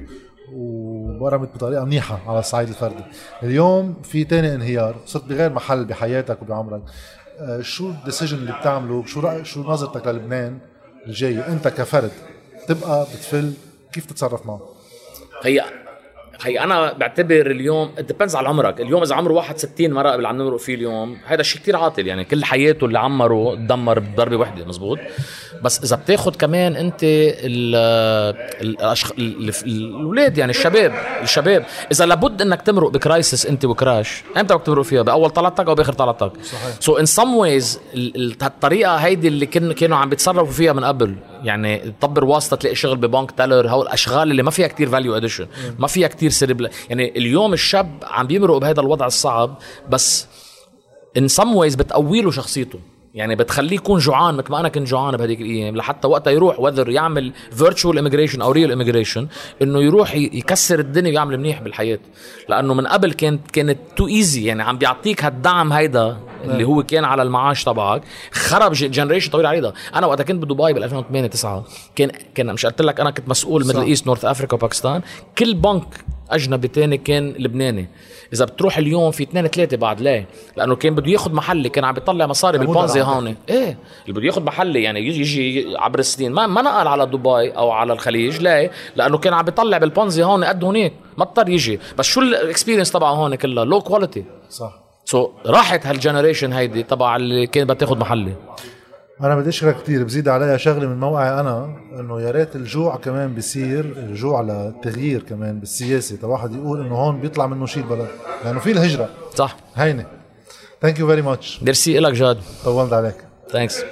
وبرمت بطريقة منيحة على الصعيد الفردي. اليوم في تاني انهيار. صرت بغير محل بحياتك وبعمرك. آه، شو ال decision اللي بتعمله؟ شو رأي شو نظرتك للبنان الجاي؟ أنت كفرد تبقى بتفل كيف تتصرف معه؟ هي هي أنا بعتبر اليوم depends على عمرك. اليوم إذا عمره واحد 60 مرق اللي عم نمرق فيه اليوم هذا الشيء كتير عاطل. يعني كل حياته اللي عمره تدمر بضربة وحدة مزبوط؟ بس إذا بتاخد كمان أنت ال الأشخ... ال- الأولاد يعني الشباب الشباب إذا لابد إنك تمرق ب crisis أنت و crash. إمتى بدك تمرق فيها؟ بأول طلعتك أو بآخر طلعتك صحيح. so in some ways الطريقة هيدي اللي كانوا عم بيتصرفوا فيها من قبل يعني تدبر واسطة تلاقي شغل ببنك teller هول الاشغال اللي ما فيها كتير value addition ما فيها كتير cerebral يعني اليوم الشاب عم بيمرق بهذا الوضع الصعب بس in some ways بتقوي له شخصيته. يعني بتخليه يكون جوعان مثل ما أنا كنت جوعان بهذيك الأيام لحتى وقتها يروح whether يعمل virtual immigration أو real immigration إنه يروح يكسر الدنيا ويعمل منيح بالحياة. لأنه من قبل كانت كانت too easy يعني عم بيعطيك هالدعم هيدا اللي هو كان على المعاش تبعك خرب generation طويل عريضه أنا وقتها كنت بدبي بال 2008 9 كان كان مش قلت لك أنا كنت مسؤول. Middle East North Africa وباكستان كل بنك أجنبي تاني كان لبناني. إذا بتروح اليوم في اثنين ثلاثة بعد ليه؟ لأنه كان بده ياخذ محلي كان عم بيطلع مصاري بالبونزي هون إيه اللي بده ياخذ محلي يعني يجي يجي عبر السنين. ما ما نقل على دبي أو على الخليج ليه؟ لأنه كان عم بيطلع بالبونزي هون قد هونيك ما اضطر يجي. بس شو ال experience تبعه هون كلها؟ low quality صح. so راحت هال generation هيدي تبع اللي كان بدها تاخذ محلي. أنا بدي أشكرك كثير بزيد عليها شغلة من موقعي أنا إنه يا ريت الجوع كمان بيصير الجوع للتغيير كمان بالسياسة تا واحد يقول إنه هون بيطلع منه شيء البلد لأنه في الهجرة. صح. هينة. thank you very much merci لك جاد. طولت عليك. thanks